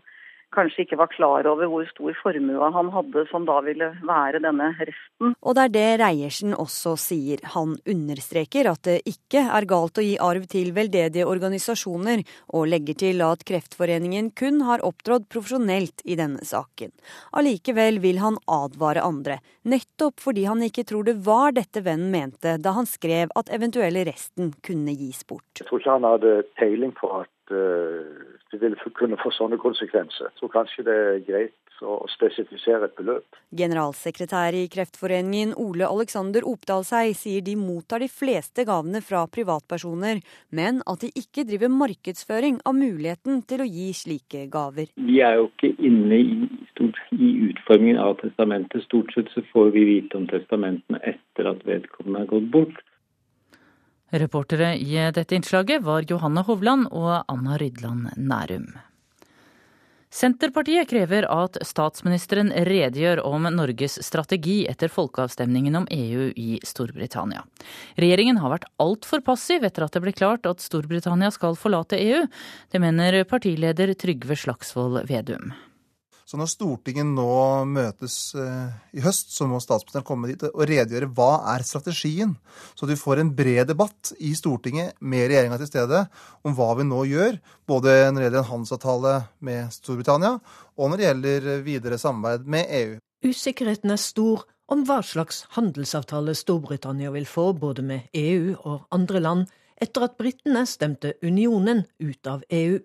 kanskje ikke var klar over hvor stor formue han hadde som da ville være denne resten. Og det er det Reiersen også sier. Han understreker at det ikke er galt å gi arv til veldedige organisasjoner, og legger til at Kreftforeningen kun har opptrådt profesjonelt i denne saken. Allikevel vil han advare andre, nettopp fordi han ikke tror det var dette vennen mente da han skrev at eventuelle resten kunne gis bort. Jeg tror ikke han hadde peiling på at uh det vil kunne få sånne konsekvenser. Så kanskje det er greit å spesifisere et beløp. Generalsekretær i Kreftforeningen Ole Alexander Opdalsei sier de mottar de fleste gavene fra privatpersoner, men at de ikke driver markedsføring av muligheten til å gi slike gaver. Vi er jo ikke inne i, stort, i utformingen av testamentet. Stort sett så får vi vite om testamentene etter at vedkommende er gått bort. Reportere i dette innslaget var Johanne Hovland og Anna Rydland Nærum. Senterpartiet krever at statsministeren redegjør om Norges strategi etter folkeavstemningen om EU i Storbritannia. Regjeringen har vært altfor passiv etter at det ble klart at Storbritannia skal forlate EU. Det mener partileder Trygve Slagsvold Vedum. Så når Stortinget nå møtes eh, i høst, så må statsministeren komme dit og redegjøre hva er strategien. Så du får en bred debatt i Stortinget med regjeringa til stede om hva vi nå gjør. Både når det gjelder en handelsavtale med Storbritannia, og når det gjelder videre samarbeid med EU. Usikkerheten er stor om hva slags handelsavtale Storbritannia vil få både med EU og andre land, etter at britene stemte unionen ut av EU.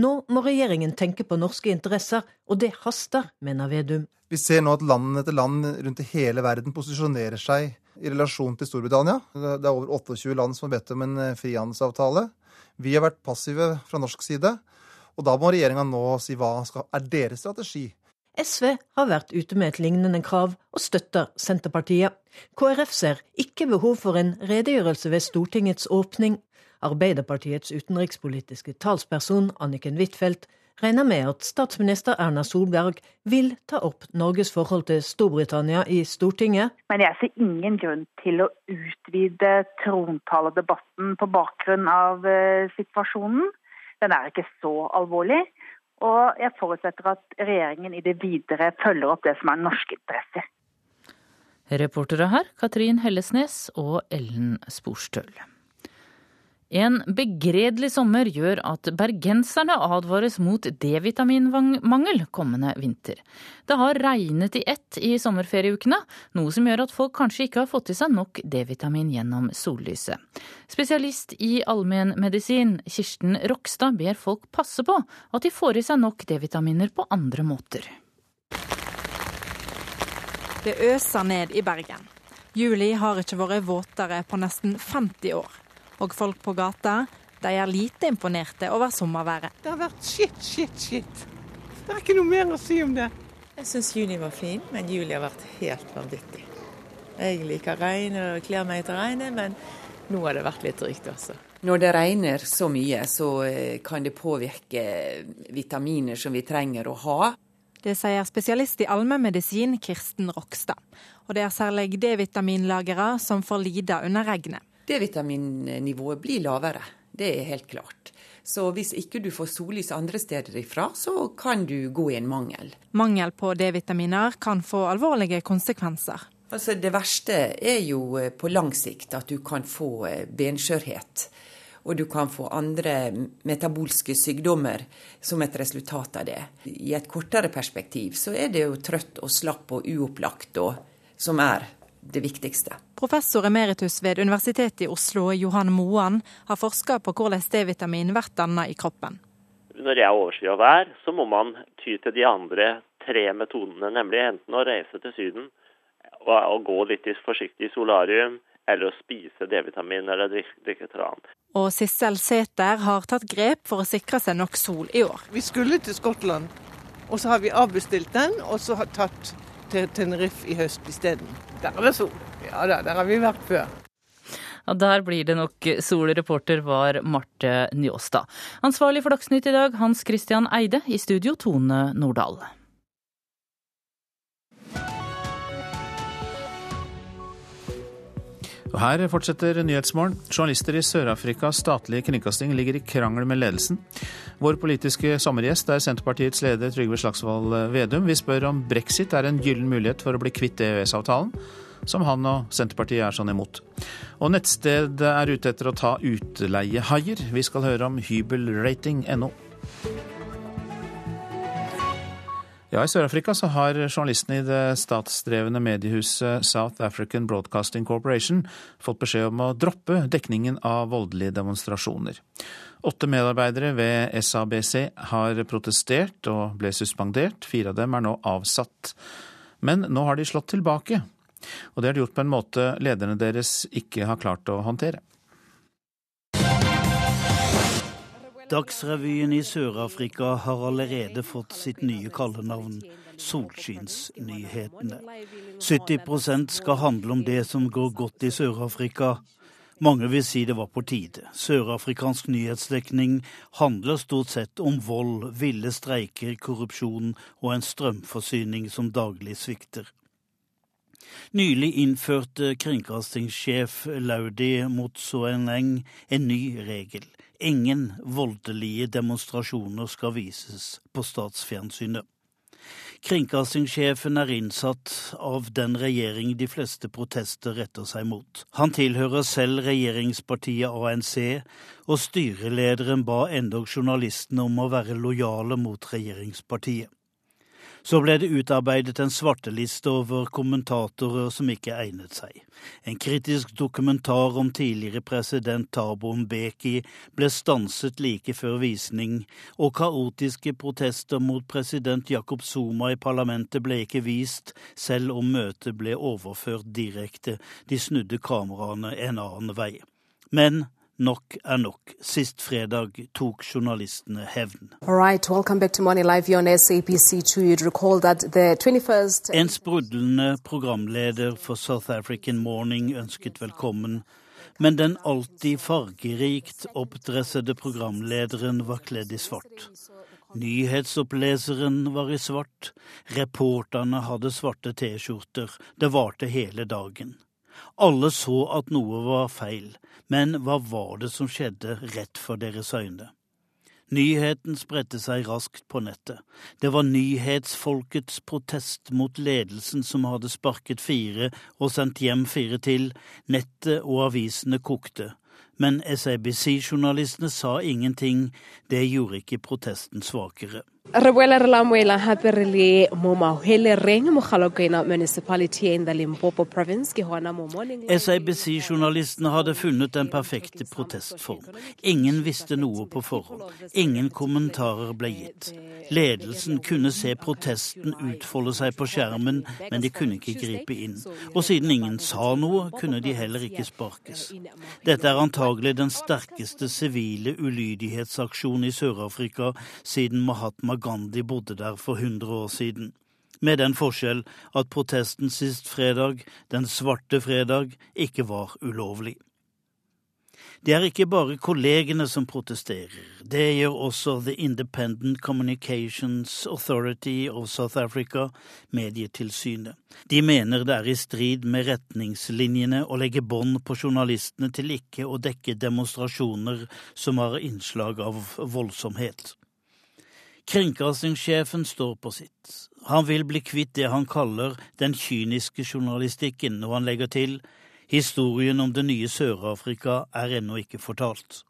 Nå må regjeringen tenke på norske interesser, og det haster, mener Vedum. Vi ser nå at land etter land rundt i hele verden posisjonerer seg i relasjon til Storbritannia. Det er over 28 land som har bedt om en eh, frihandelsavtale. Vi har vært passive fra norsk side. Og da må regjeringa nå si hva er deres strategi. SV har vært ute med et lignende krav, og støtter Senterpartiet. KrF ser ikke behov for en redegjørelse ved Stortingets åpning. Arbeiderpartiets utenrikspolitiske talsperson Anniken Huitfeldt regner med at statsminister Erna Solberg vil ta opp Norges forhold til Storbritannia i Stortinget. Men jeg ser ingen grunn til å utvide trontaledebatten på bakgrunn av uh, situasjonen. Den er ikke så alvorlig. Og jeg forutsetter at regjeringen i det videre følger opp det som er norske interesser. Reportere her Katrin Hellesnes og Ellen Sporstøl. En begredelig sommer gjør at bergenserne advares mot D-vitaminmangel kommende vinter. Det har regnet i ett i sommerferieukene, noe som gjør at folk kanskje ikke har fått i seg nok D-vitamin gjennom sollyset. Spesialist i allmennmedisin Kirsten Rokstad ber folk passe på at de får i seg nok D-vitaminer på andre måter. Det øser ned i Bergen. Juli har ikke vært våtere på nesten 50 år. Og folk på gata de er lite imponerte over sommerværet. Det har vært shit, shit, shit. Det er ikke noe mer å si om det. Jeg syns juni var fin, men juli har vært helt vanvittig. Jeg liker regn og kler meg etter regnet, men nå har det vært litt drygt også. Når det regner så mye, så eh, kan det påvirke vitaminer som vi trenger å ha. Det sier spesialist i allmennmedisin Kirsten Rokstad. Og det er særlig D-vitaminlagere som får lide under regnet. D-vitaminnivået blir lavere, det er helt klart. Så hvis ikke du får sollys andre steder ifra, så kan du gå i en mangel. Mangel på D-vitaminer kan få alvorlige konsekvenser. Altså Det verste er jo eh, på lang sikt at du kan få eh, benskjørhet. Og du kan få andre metabolske sykdommer som et resultat av det. I et kortere perspektiv så er det jo trøtt og slapp og uopplagt og, som er det viktigste. Professor emeritus ved Universitetet i Oslo, Johan Moan, har forska på hvordan D-vitamin blir danna i kroppen. Når det er overskyet vær, så må man ty til de andre tre metodene, nemlig enten å reise til Syden og, og gå litt forsiktig i solarium, eller å spise D-vitamin eller drikke, drikke tran. Og Sissel Sæther har tatt grep for å sikre seg nok sol i år. Vi skulle til Skottland, og så har vi avbestilt den, og så har tatt til Tenerife i høst isteden. Der er det sol. Ja da, der har vi vært før. Ja, Der blir det nok sol. Reporter var Marte Njåstad. Ansvarlig for Dagsnytt i dag, Hans Christian Eide. I studio, Tone Nordahl. Og her fortsetter Nyhetsmorgen. Journalister i Sør-Afrikas statlige kringkasting ligger i krangel med ledelsen. Vår politiske sommergjest er Senterpartiets leder Trygve Slagsvold Vedum. Vi spør om brexit er en gyllen mulighet for å bli kvitt EØS-avtalen, som han og Senterpartiet er sånn imot. Og nettstedet er ute etter å ta utleiehaier. Vi skal høre om hybelrating.no. Ja, I Sør-Afrika så har journalistene i det statsdrevne mediehuset South African Broadcasting Corporation fått beskjed om å droppe dekningen av voldelige demonstrasjoner. Åtte medarbeidere ved SABC har protestert og ble suspendert. Fire av dem er nå avsatt. Men nå har de slått tilbake. Og det har de gjort på en måte lederne deres ikke har klart å håndtere. Dagsrevyen i Sør-Afrika har allerede fått sitt nye kallenavn, Solskinnsnyhetene. 70% skal handle om det som går godt i Sør-Afrika. Mange vil si det var på tide. Sørafrikansk nyhetsdekning handler stort sett om vold, ville streiker, korrupsjon og en strømforsyning som daglig svikter. Nylig innførte kringkastingssjef Laudi Motsoeneng en ny regel. Ingen voldelige demonstrasjoner skal vises på statsfjernsynet. Kringkastingssjefen er innsatt av den regjering de fleste protester retter seg mot. Han tilhører selv regjeringspartiet ANC, og styrelederen ba endog journalistene om å være lojale mot regjeringspartiet. Så ble det utarbeidet en svarteliste over kommentatorer som ikke egnet seg. En kritisk dokumentar om tidligere president Thabo Mbeki ble stanset like før visning, og kaotiske protester mot president Jacob Zuma i parlamentet ble ikke vist, selv om møtet ble overført direkte. De snudde kameraene en annen vei. Men Nok er nok. Sist fredag tok journalistene hevn. Right, En sprudlende programleder for South African Morning ønsket velkommen, men den alltid fargerikt oppdressede programlederen var kledd i svart. Nyhetsoppleseren var i svart, reporterne hadde svarte T-skjorter, det varte hele dagen. Alle så at noe var feil, men hva var det som skjedde rett for deres øyne? Nyheten spredte seg raskt på nettet. Det var nyhetsfolkets protest mot ledelsen som hadde sparket fire og sendt hjem fire til. Nettet og avisene kokte. Men SABC-journalistene sa ingenting. Det gjorde ikke protesten svakere. Re boela re lamoela gape re le mo mahelereng mogalokwena municipality in the Limpopo province ke hona mo morning SABC-journalistene hadde funnet den perfekte protestform. Ingen visste noe på forhånd. Ingen kommentarer ble gitt. Ledelsen kunne se protesten utfolde seg på skjermen, men de kunne ikke gripe inn. Og siden ingen sa noe, kunne de heller ikke sparkes. Dette er antagelig den sterkeste sivile ulydighetsaksjonen i Sør-Afrika siden Mahatma Gandhi bodde der for 100 år siden. Med den forskjell at protesten sist fredag, den svarte fredag, ikke var ulovlig. Det er ikke bare kollegene som protesterer. Det gjør også The Independent Communications Authority of South Africa, Medietilsynet. De mener det er i strid med retningslinjene å legge bånd på journalistene til ikke å dekke demonstrasjoner som har innslag av voldsomhet. Kringkastingssjefen står på sitt. Han vil bli kvitt det han kaller den kyniske journalistikken, og han legger til historien om det nye Sør-Afrika er ennå ikke fortalt.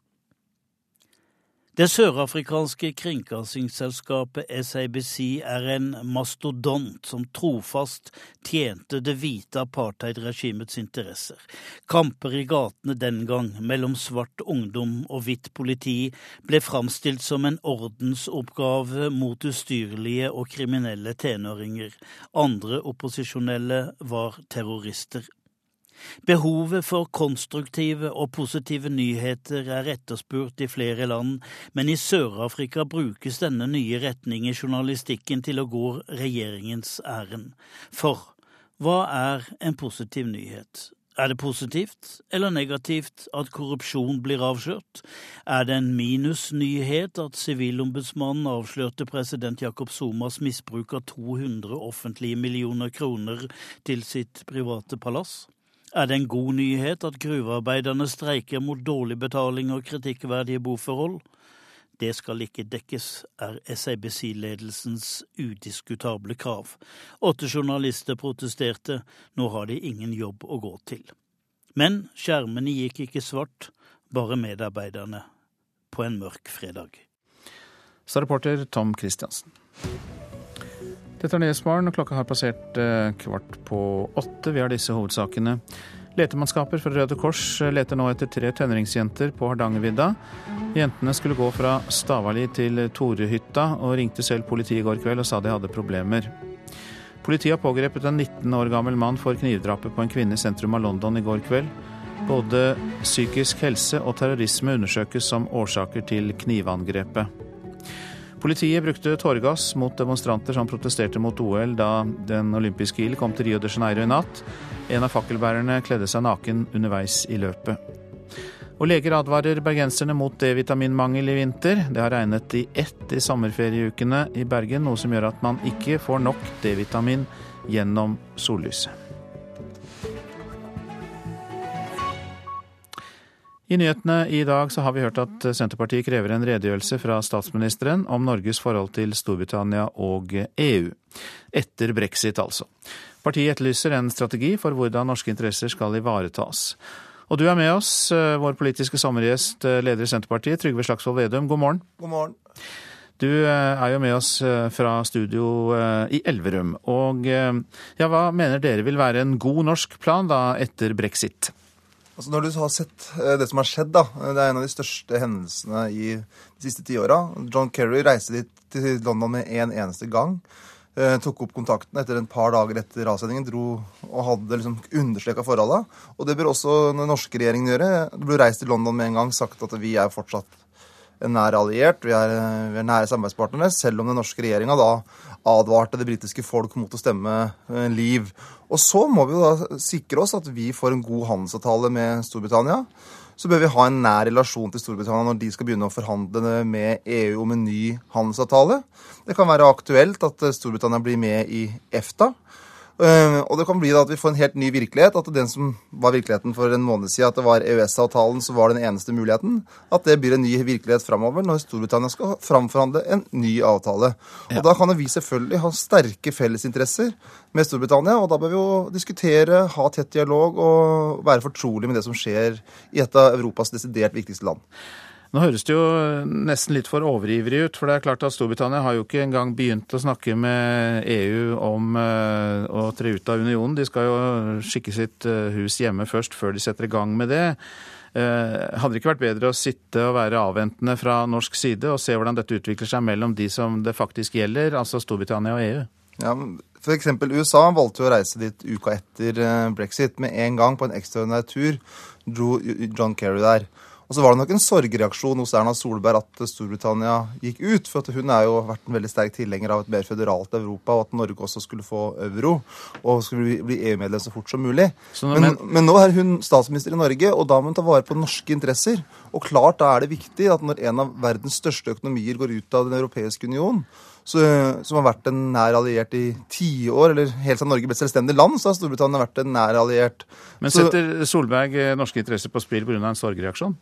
Det sørafrikanske kringkastingsselskapet SABC er en mastodont som trofast tjente det hvite apartheidregimets interesser. Kamper i gatene den gang mellom svart ungdom og hvitt politi ble framstilt som en ordensoppgave mot ustyrlige og kriminelle tenåringer. Andre opposisjonelle var terrorister. Behovet for konstruktive og positive nyheter er etterspurt i flere land, men i Sør-Afrika brukes denne nye retning i journalistikken til å gå regjeringens ærend. For hva er en positiv nyhet? Er det positivt eller negativt at korrupsjon blir avslørt? Er det en minusnyhet at Sivilombudsmannen avslørte president Jakob Somas misbruk av 200 offentlige millioner kroner til sitt private palass? Er det en god nyhet at gruvearbeiderne streiker mot dårlig betaling og kritikkverdige boforhold? Det skal ikke dekkes, er SABC-ledelsens udiskutable krav. Åtte journalister protesterte, nå har de ingen jobb å gå til. Men skjermene gikk ikke svart, bare medarbeiderne, på en mørk fredag. Sa reporter Tom Christiansen. Dette er Nyhetsmorgen, og klokka har passert eh, kvart på åtte. Vi har disse hovedsakene. Letemannskaper fra Røde Kors eh, leter nå etter tre tenåringsjenter på Hardangervidda. Jentene skulle gå fra Stavali til Torehytta, og ringte selv politiet i går kveld og sa de hadde problemer. Politiet har pågrepet en 19 år gammel mann for knivdrapet på en kvinne i sentrum av London i går kveld. Både psykisk helse og terrorisme undersøkes som årsaker til knivangrepet. Politiet brukte tåregass mot demonstranter som protesterte mot OL da Den olympiske ild kom til Rio de Janeiro i natt. En av fakkelbærerne kledde seg naken underveis i løpet. Og leger advarer bergenserne mot D-vitaminmangel i vinter. Det har regnet i ett i sommerferieukene i Bergen, noe som gjør at man ikke får nok D-vitamin gjennom sollyset. I nyhetene i dag så har vi hørt at Senterpartiet krever en redegjørelse fra statsministeren om Norges forhold til Storbritannia og EU. Etter brexit, altså. Partiet etterlyser en strategi for hvordan norske interesser skal ivaretas. Og du er med oss, eh, vår politiske sommergjest, eh, leder i Senterpartiet, Trygve Slagsvold Vedum. God morgen. God morgen. Du eh, er jo med oss fra studio i Elverum. Og ja, hva mener dere vil være en god norsk plan da etter brexit? Altså Når du har sett eh, det som har skjedd, da, det er en av de største hendelsene i de siste tiåra. John Kerry reiste dit til London med en eneste gang. eh, tok opp kontakten etter en par dager etter avsendingen. Dro og hadde liksom understreka forholda. Og det bør også den norske regjeringen gjøre. Det ble reist til London med en gang, sagt at vi er fortsatt en nær alliert, vi er, vi er nære samarbeidspartnere, selv om den norske regjeringa da advarte det britiske folk mot å stemme eh, Liv. Og så må vi jo da sikre oss at vi får en god handelsavtale med Storbritannia. Så bør vi ha en nær relasjon til Storbritannia når de skal begynne å forhandle med EU om en ny handelsavtale. Det kan være aktuelt at Storbritannia blir med i EFTA. Eh, og det kan bli da at vi får en helt ny virkelighet. At den som var virkeligheten for en måned siden, at det var EØS-avtalen som var den eneste muligheten, at det blir en ny virkelighet framover når Storbritannia skal framforhandle en ny avtale. Og Da kan vi selvfølgelig ha sterke fellesinteresser med Storbritannia, og da bør vi jo diskutere, ha tett dialog og være fortrolig med det som skjer i et av Europas desidert viktigste land. Nå høres det jo nesten litt for overivrig ut, for det er klart at Storbritannia har jo ikke engang begynt å snakke med EU om uh, å tre ut av unionen. De skal jo skikke sitt uh, hus hjemme først, før de setter i gang med det. Uh, hadde det ikke vært bedre å sitte og være avventende fra norsk side og se hvordan dette utvikler seg mellom de som det faktisk gjelder, altså Storbritannia og EU? Ja, F.eks. USA valgte å reise dit uka etter brexit. Med en gang på en ekstraordinær tur dro John Kerry der. Og så var det nok en sorgreaksjon hos Erna Solberg at Storbritannia gikk ut. For hun har jo vært en veldig sterk tilhenger av et mer føderalt Europa, og at Norge også skulle få euro og skulle bli EU-medlem så fort som mulig. Men, men, men, nå er hun statsminister i Norge, og da må hun ta vare på norske interesser. Og klart da er det viktig at når en av verdens største økonomier går ut av Den europeiske union, så, som har vært en nær alliert i tiår, eller helt siden Norge ble selvstendig land, så har Storbritannia vært en nær alliert. Men setter Solberg norske interesser på spill pga. en sorgreaksjon?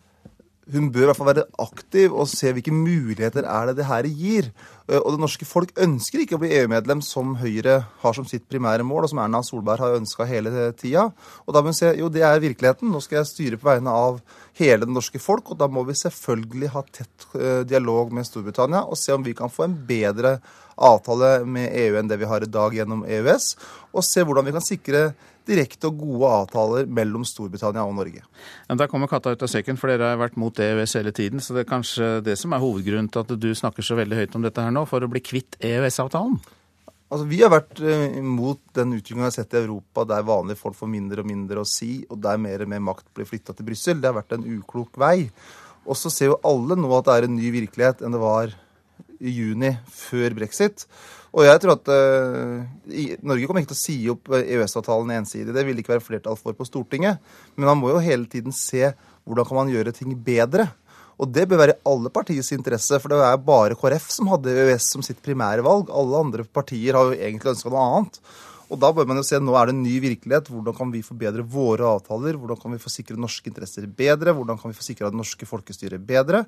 Hun bør i hvert fall være aktiv og se hvilke muligheter er det det her gir. Eh, og det norske folk ønsker ikke å bli EU-medlem som Høyre har som sitt primære mål, og som Erna Solberg har ønska hele tida. Og da må hun se jo, det er virkeligheten. Nå skal jeg styre på vegne av hele det norske folk, og da må vi selvfølgelig ha tett eh, dialog med Storbritannia og se om vi kan få en bedre avtale med EU enn det vi har i dag gjennom EØS, og se hvordan vi kan sikre direkte og gode avtaler mellom Storbritannia og Norge. Men Der kommer katta ut av sekken, for dere har vært mot EØS hele tiden. Så det er kanskje det som er hovedgrunnen til at du snakker så veldig høyt om dette her nå, for å bli kvitt EØS-avtalen? Altså, Vi har vært mot imot den utviklingen vi har sett i Europa, der vanlige folk får mindre og mindre å si, og der mer og mer makt blir flytta til Brussel. Det har vært en uklok vei. Og så ser jo alle nå at det er en ny virkelighet enn det var i juni før brexit. Og jeg tror at uh, Norge kommer ikke til å si opp EØS-avtalen ensidig. Det vil ikke være flertall for på Stortinget. Men man må jo hele tiden se hvordan kan man gjøre ting bedre. Og det bør være i alle partiers interesse, for det er bare KrF som hadde EØS som sitt primære valg. Alle andre partier har jo egentlig ønska noe annet. Og da bør man jo se nå er det en ny virkelighet. Hvordan kan vi forbedre våre avtaler? Hvordan kan vi få sikre norske interesser bedre? Hvordan kan vi få sikra det norske folkestyret bedre?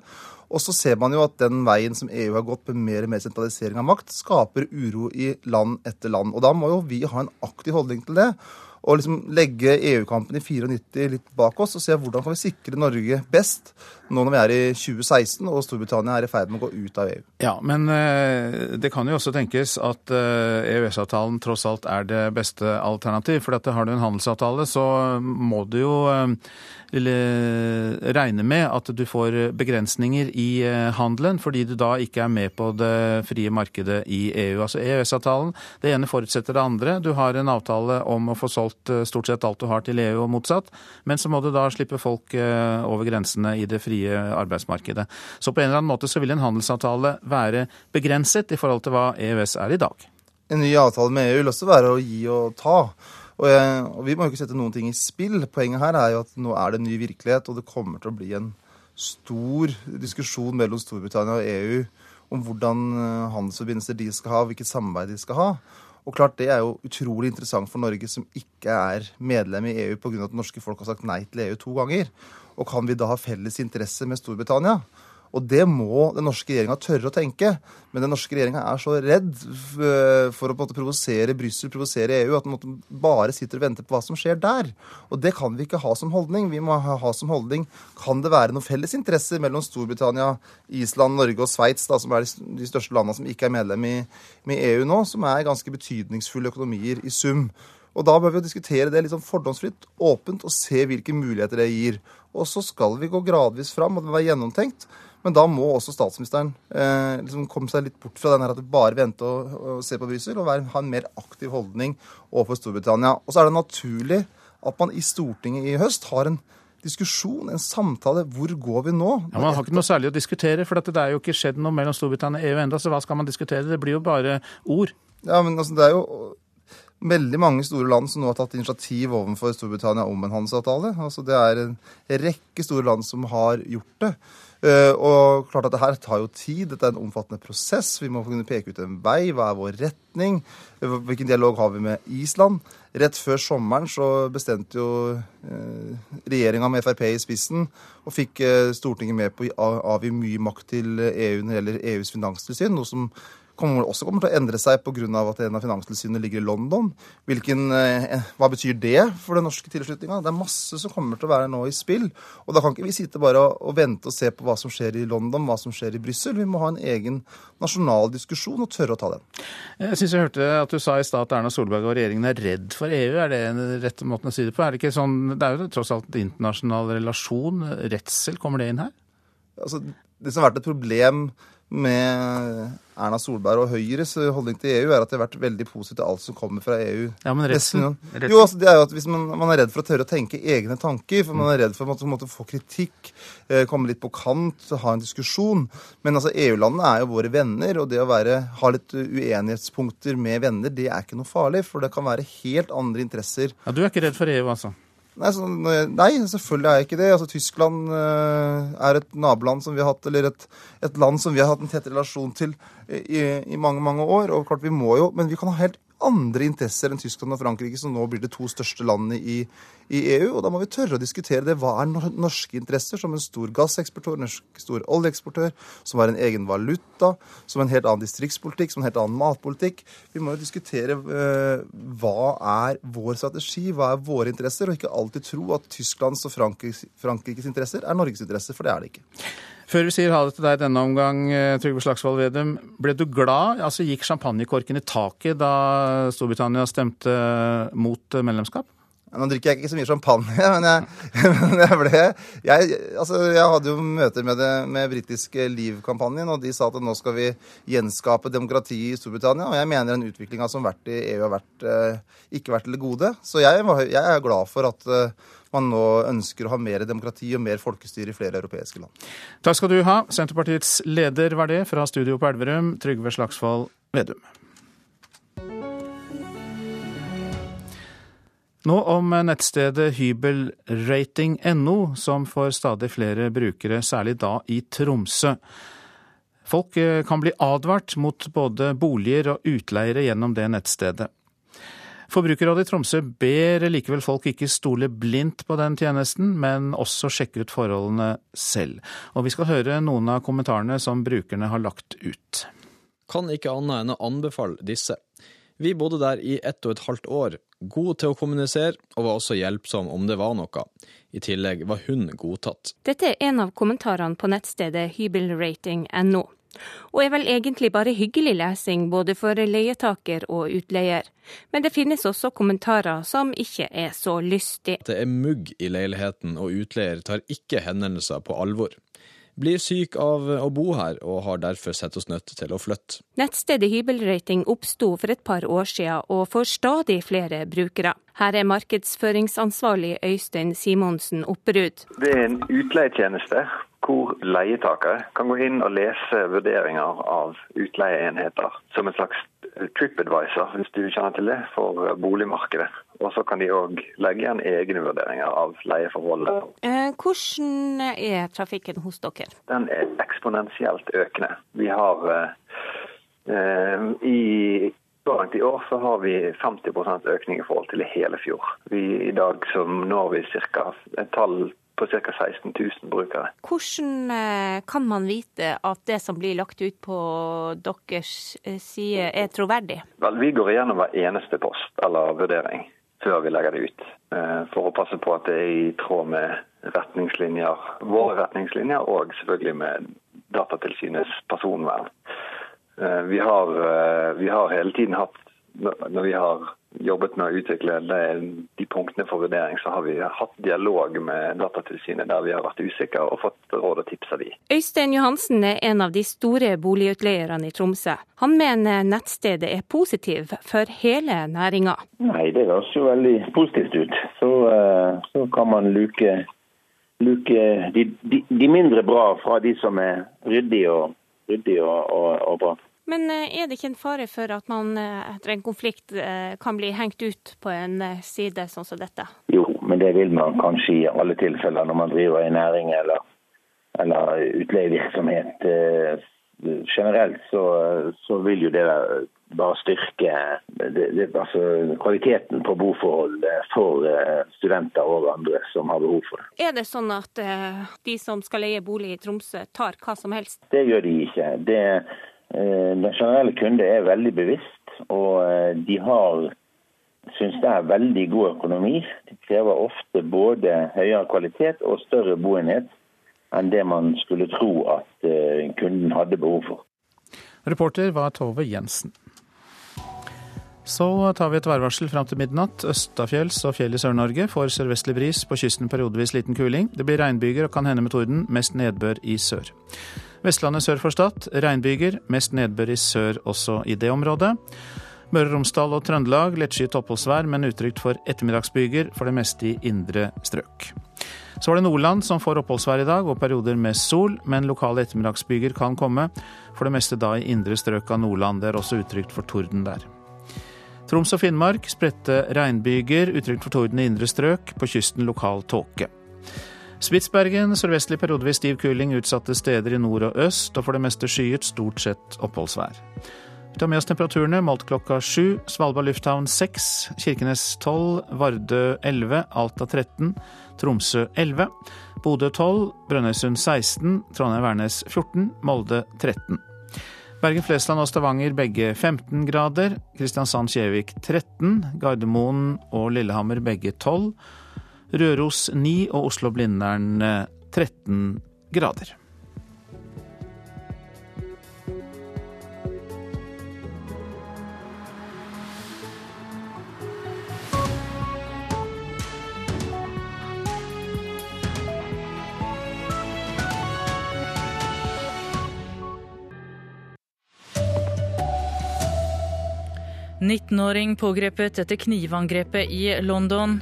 Og så ser man jo at den veien som EU har gått med mer og mer sentralisering av makt, skaper uro i land etter land. Og da må jo vi ha en aktiv holdning til det og liksom legge EU-kampen i 94 litt bak oss og se hvordan kan vi sikre Norge best nå når vi er i 2016 og Storbritannia er i ferd med å gå ut av EU. Ja, men uh, det kan jo også tenkes at EØS-avtalen tross alt er det beste alternativ. For har du en handelsavtale, så må du jo uh, regne med at du får begrensninger i eh, handelen, fordi du da ikke er med på det frie markedet i EU. Altså EØS-avtalen, det ene forutsetter det andre. Du har en avtale om å få solgt eh, stort sett alt du har til EU og motsatt, men så må du da slippe folk eh, over grensene i det frie arbeidsmarkedet. Så på en eller annen måte så vil en handelsavtale være begrenset i forhold til hva EØS er i dag. En ny avtale med EU vil også være å gi og ta. Og, jeg, og, Vi må jo ikke sette noen ting i spill. Poenget her er jo at nå er det en ny virkelighet, og det kommer til å bli en stor diskusjon mellom Storbritannia og EU om hvordan eh, handelsforbindelser de skal ha, hvilket samarbeid de skal ha. Og klart Det er jo utrolig interessant for Norge, som ikke er medlem i EU pga. at norske folk har sagt nei til EU to ganger. Og kan vi da ha felles interesse med Storbritannia? Og det må den norske regjeringa tørre å tenke. Men den norske regjeringa er så redd eh, for å på en måte provosere Brussel, provosere EU, at den bare sitter og venter på hva som skjer der. Og det kan vi ikke ha som holdning. Vi må ha som holdning kan det være noen felles interesser mellom Storbritannia, Island, Norge og Sveits, som er de største landene som ikke er medlem i, med EU nå, som er ganske betydningsfulle økonomier i sum. Og Da bør vi diskutere det litt sånn fordomsfritt, åpent, og se hvilke muligheter det gir. Og så skal vi gå gradvis fram, og det må være gjennomtenkt. Men da må også statsministeren eh, liksom komme seg litt bort fra den her at du bare venter og, og ser på Brussel, og være, ha en mer aktiv holdning overfor Storbritannia. Og så er det naturlig at man i Stortinget i høst har en diskusjon, en samtale. Hvor går vi nå? Ja, Man har ikke noe særlig å diskutere, for det er jo ikke skjedd noe mellom Storbritannia og EU ennå, så hva skal man diskutere? Det blir jo bare ord. Ja, men altså, det er jo veldig mange store land som nå har tatt initiativ overfor Storbritannia om en handelsavtale. Altså, det er en rekke store land som har gjort det. Uh, og klart at det her tar jo tid. Dette er en omfattende prosess. Vi må kunne peke ut en vei. Hva er vår retning? Hvilken dialog har vi med Island? Rett før sommeren så bestemte jo uh, regjeringa med Frp i spissen og fikk Stortinget med på å avgi mye makt til EU når det gjelder EUs finanstilsyn, noe som kommer, også kommer til å endre seg pga. at en av finanstilsynene ligger i London. Hvilken, eh, hva betyr det for den norske tilslutninga? Det er masse som kommer til å være nå i spill. Og da kan ikke vi sitte bare og, og vente og se på hva som skjer i London, hva som skjer i Brussel. Vi må ha en egen nasjonal diskusjon og tørre å ta den. Jeg syns jeg hørte at du sa i stad at Erna Solberg og regjeringen er redd for EU. Er det den rette måten å si det på? Er det ikke sånn, det er jo tross alt internasjonal relasjon. Redsel, kommer det inn her? Altså, det som har vært et problem med Erna Solberg og Høyres holdning til EU er at de har vært veldig positive til alt som kommer fra EU. Ja, men redselen? Jo, altså, det er jo at Hvis man, man, er redd for å tørre å tenke egne tanker, for man er redd for å måtte, måtte få kritikk, eh, komme litt på kant, ha en diskusjon Men altså, EU-landene er jo våre venner, og det å være, ha litt uenighetspunkter med venner, det er ikke noe farlig, for det kan være helt andre interesser. Ja, Du er ikke redd for EU, altså? Nei, så, nei, selvfølgelig er jeg ikke det. Altså, Tyskland uh, er et naboland som vi har hatt, eller et, et, land som vi har hatt en tett relasjon til i, i, mange mange år. og klart vi må jo, Men vi kan ha helt andre interesser enn Tyskland og Frankrike, som nå blir de to største landene i, i, EU. Og da må vi tørre å diskutere det. Hva er norske interesser som en stor gasseksportør, en stor oljeeksportør, som har en egen valuta, som en helt annen distriktspolitikk, som en helt annen matpolitikk? Vi må jo diskutere uh, hva er vår strategi, hva er våre interesser, og ikke alltid tro at Tysklands og Frankrikes, Frankrikes interesser er Norges interesser, for det er det ikke. Før vi sier ha det til deg denne omgang, eh, Trygve Slagsvold Vedum. Ble du glad? Altså Gikk champagnekorken i taket da Storbritannia stemte mot medlemskap? Nå drikker jeg ikke så mye champagne, men jeg, men jeg ble jeg, altså, jeg, hadde jo møter med, det, med britiske Liv-kampanjen, og de sa at nå skal vi gjenskape demokrati i Storbritannia. Og jeg mener den utviklinga som har vært i EU, har vært, eh, ikke vært til det gode. Så jeg, jeg er glad for at eh, man nå ønsker å ha mer demokrati og mer folkestyre i flere europeiske land. Takk skal du ha. Senterpartiets leder var det, fra studio på Elverum, Trygve Slagsvold Vedum. Nå om nettstedet hybelrating.no, som får stadig flere brukere, særlig da i Tromsø. Folk eh, kan bli advart mot både boliger og utleiere gjennom det nettstedet. Forbrukerrådet i Tromsø ber likevel folk ikke stole blindt på den tjenesten, men også sjekke ut forholdene selv. Og vi skal høre noen av kommentarene som brukerne har lagt ut. Kan ikke annet enn å anbefale disse. Vi bodde der i ett og et halvt år, god til å kommunisere, og var også hjelpsom om det var noe. I tillegg var hun godtatt. Dette er en av kommentarene på nettstedet hybelrating.no og er vel egentlig bare hyggelig lesing både for leietaker og utleier. Men det finnes også kommentarer som ikke er så lystig. Det er mugg i leiligheten, og utleier tar ikke hendelser på alvor. Blir syk av å bo her, og har derfor sett oss nødt til å flytte. Nettstedet Hybelrating oppsto for et par år siden, og får stadig flere brukere. Her er markedsføringsansvarlig Øystein Simonsen Opperud. Det er en utleietjeneste hvor leietaker kan gå inn og lese vurderinger av utleieenheter som en slags TripAdvisor, hvis du kjenner til det, for boligmarkedet. Og så kan de òg legge igjen egne vurderinger av leieforholdet. Eh, hvordan er trafikken hos dere? Den er eksponentielt økende. Vi har eh, eh i så langt i år så har vi 50% økning i forhold til hele fjor. Vi, I dag så når vi ca. et tall på ca. 16 000 brukere. Hvordan eh, kan man vite at det som blir lagt ut på deres eh, side er troverdig? Vel, Vi går igjennom hver eneste post eller vurdering før vi legger det ut. Eh, for å passe på at det er i tråd med retningslinjer, våre retningslinjer og selvfølgelig med Datatilsynets personvern. Vi har, vi har hele tiden hatt når vi har jobbet med å utvikle de punktene for vurdering, så har vi hatt dialog med Datatilsynet der vi har vært usikre og fått råd og tips av de. Øystein Johansen er en av de store boligutleierne i Tromsø. Han mener nettstedet er positiv for hele næringa. Nei, det høres jo veldig positivt ut. Så, eh, så kan man luke, luke de, de, de, mindre bra fra de som er ryddige og, ryddig og, og, og bra. Men eh, er det ikke en fare for at man eh, etter en konflikt eh, kan bli hengt ut på en side sånn som dette? Jo, men det vil man kanskje i alle tilfeller når man driver en næring eller, eller utleievirksomhet. Generelt så, så, vil jo det bare styrke det, det, altså kvaliteten på boforhold for studenter og andre som har behov for det. Er det sånn at de som skal leie bolig i Tromsø tar hva som helst? Det gjør de ikke. Det den generelle kunde er veldig bevisst, og eh, de har syns det er veldig god økonomi. De krever ofte både høyere kvalitet og større boenhet enn det man skulle tro at eh, kunden hadde behov for. Reporter var Tove Jensen. Så tar vi et værvarsel fram til midnatt. Østafjells og fjell i Sør-Norge får sørvestlig bris, på kysten periodevis liten kuling. Det blir regnbyger og kan hende med torden, mest nedbør i sør. Vestlandet sør for Stad regnbyger, mest nedbør i sør også i det området. Møre og Romsdal og Trøndelag lettskyet oppholdsvær, men utrygt for ettermiddagsbyger, for det meste i indre strøk. Så var det Nordland som får oppholdsvær i dag, og perioder med sol, men lokale ettermiddagsbyger kan komme, for det meste da i indre strøk av Nordland. Det er også utrygt for torden der. Troms og Finnmark spredte regnbyger, utrygt for torden i indre strøk, på kysten lokal tåke. Spitsbergen sørvestlig periodevis stiv kuling utsatte steder i nord og øst, og for det meste skyet, stort sett oppholdsvær. Vi tar med oss temperaturene. Målt klokka sju. Svalbard lufthavn seks. Kirkenes tolv. Vardø elleve. Alta 13. Tromsø 11. Bodø 12. Brønnøysund 16. Trondheim-Værnes 14. Molde 13. Bergen-Flesland og Stavanger begge 15 grader. Kristiansand-Kjevik 13. Gardermoen og Lillehammer begge 12. Røros 9 og Oslo-Blindern 13 grader. «19-åring pågrepet etter knivangrepet i London.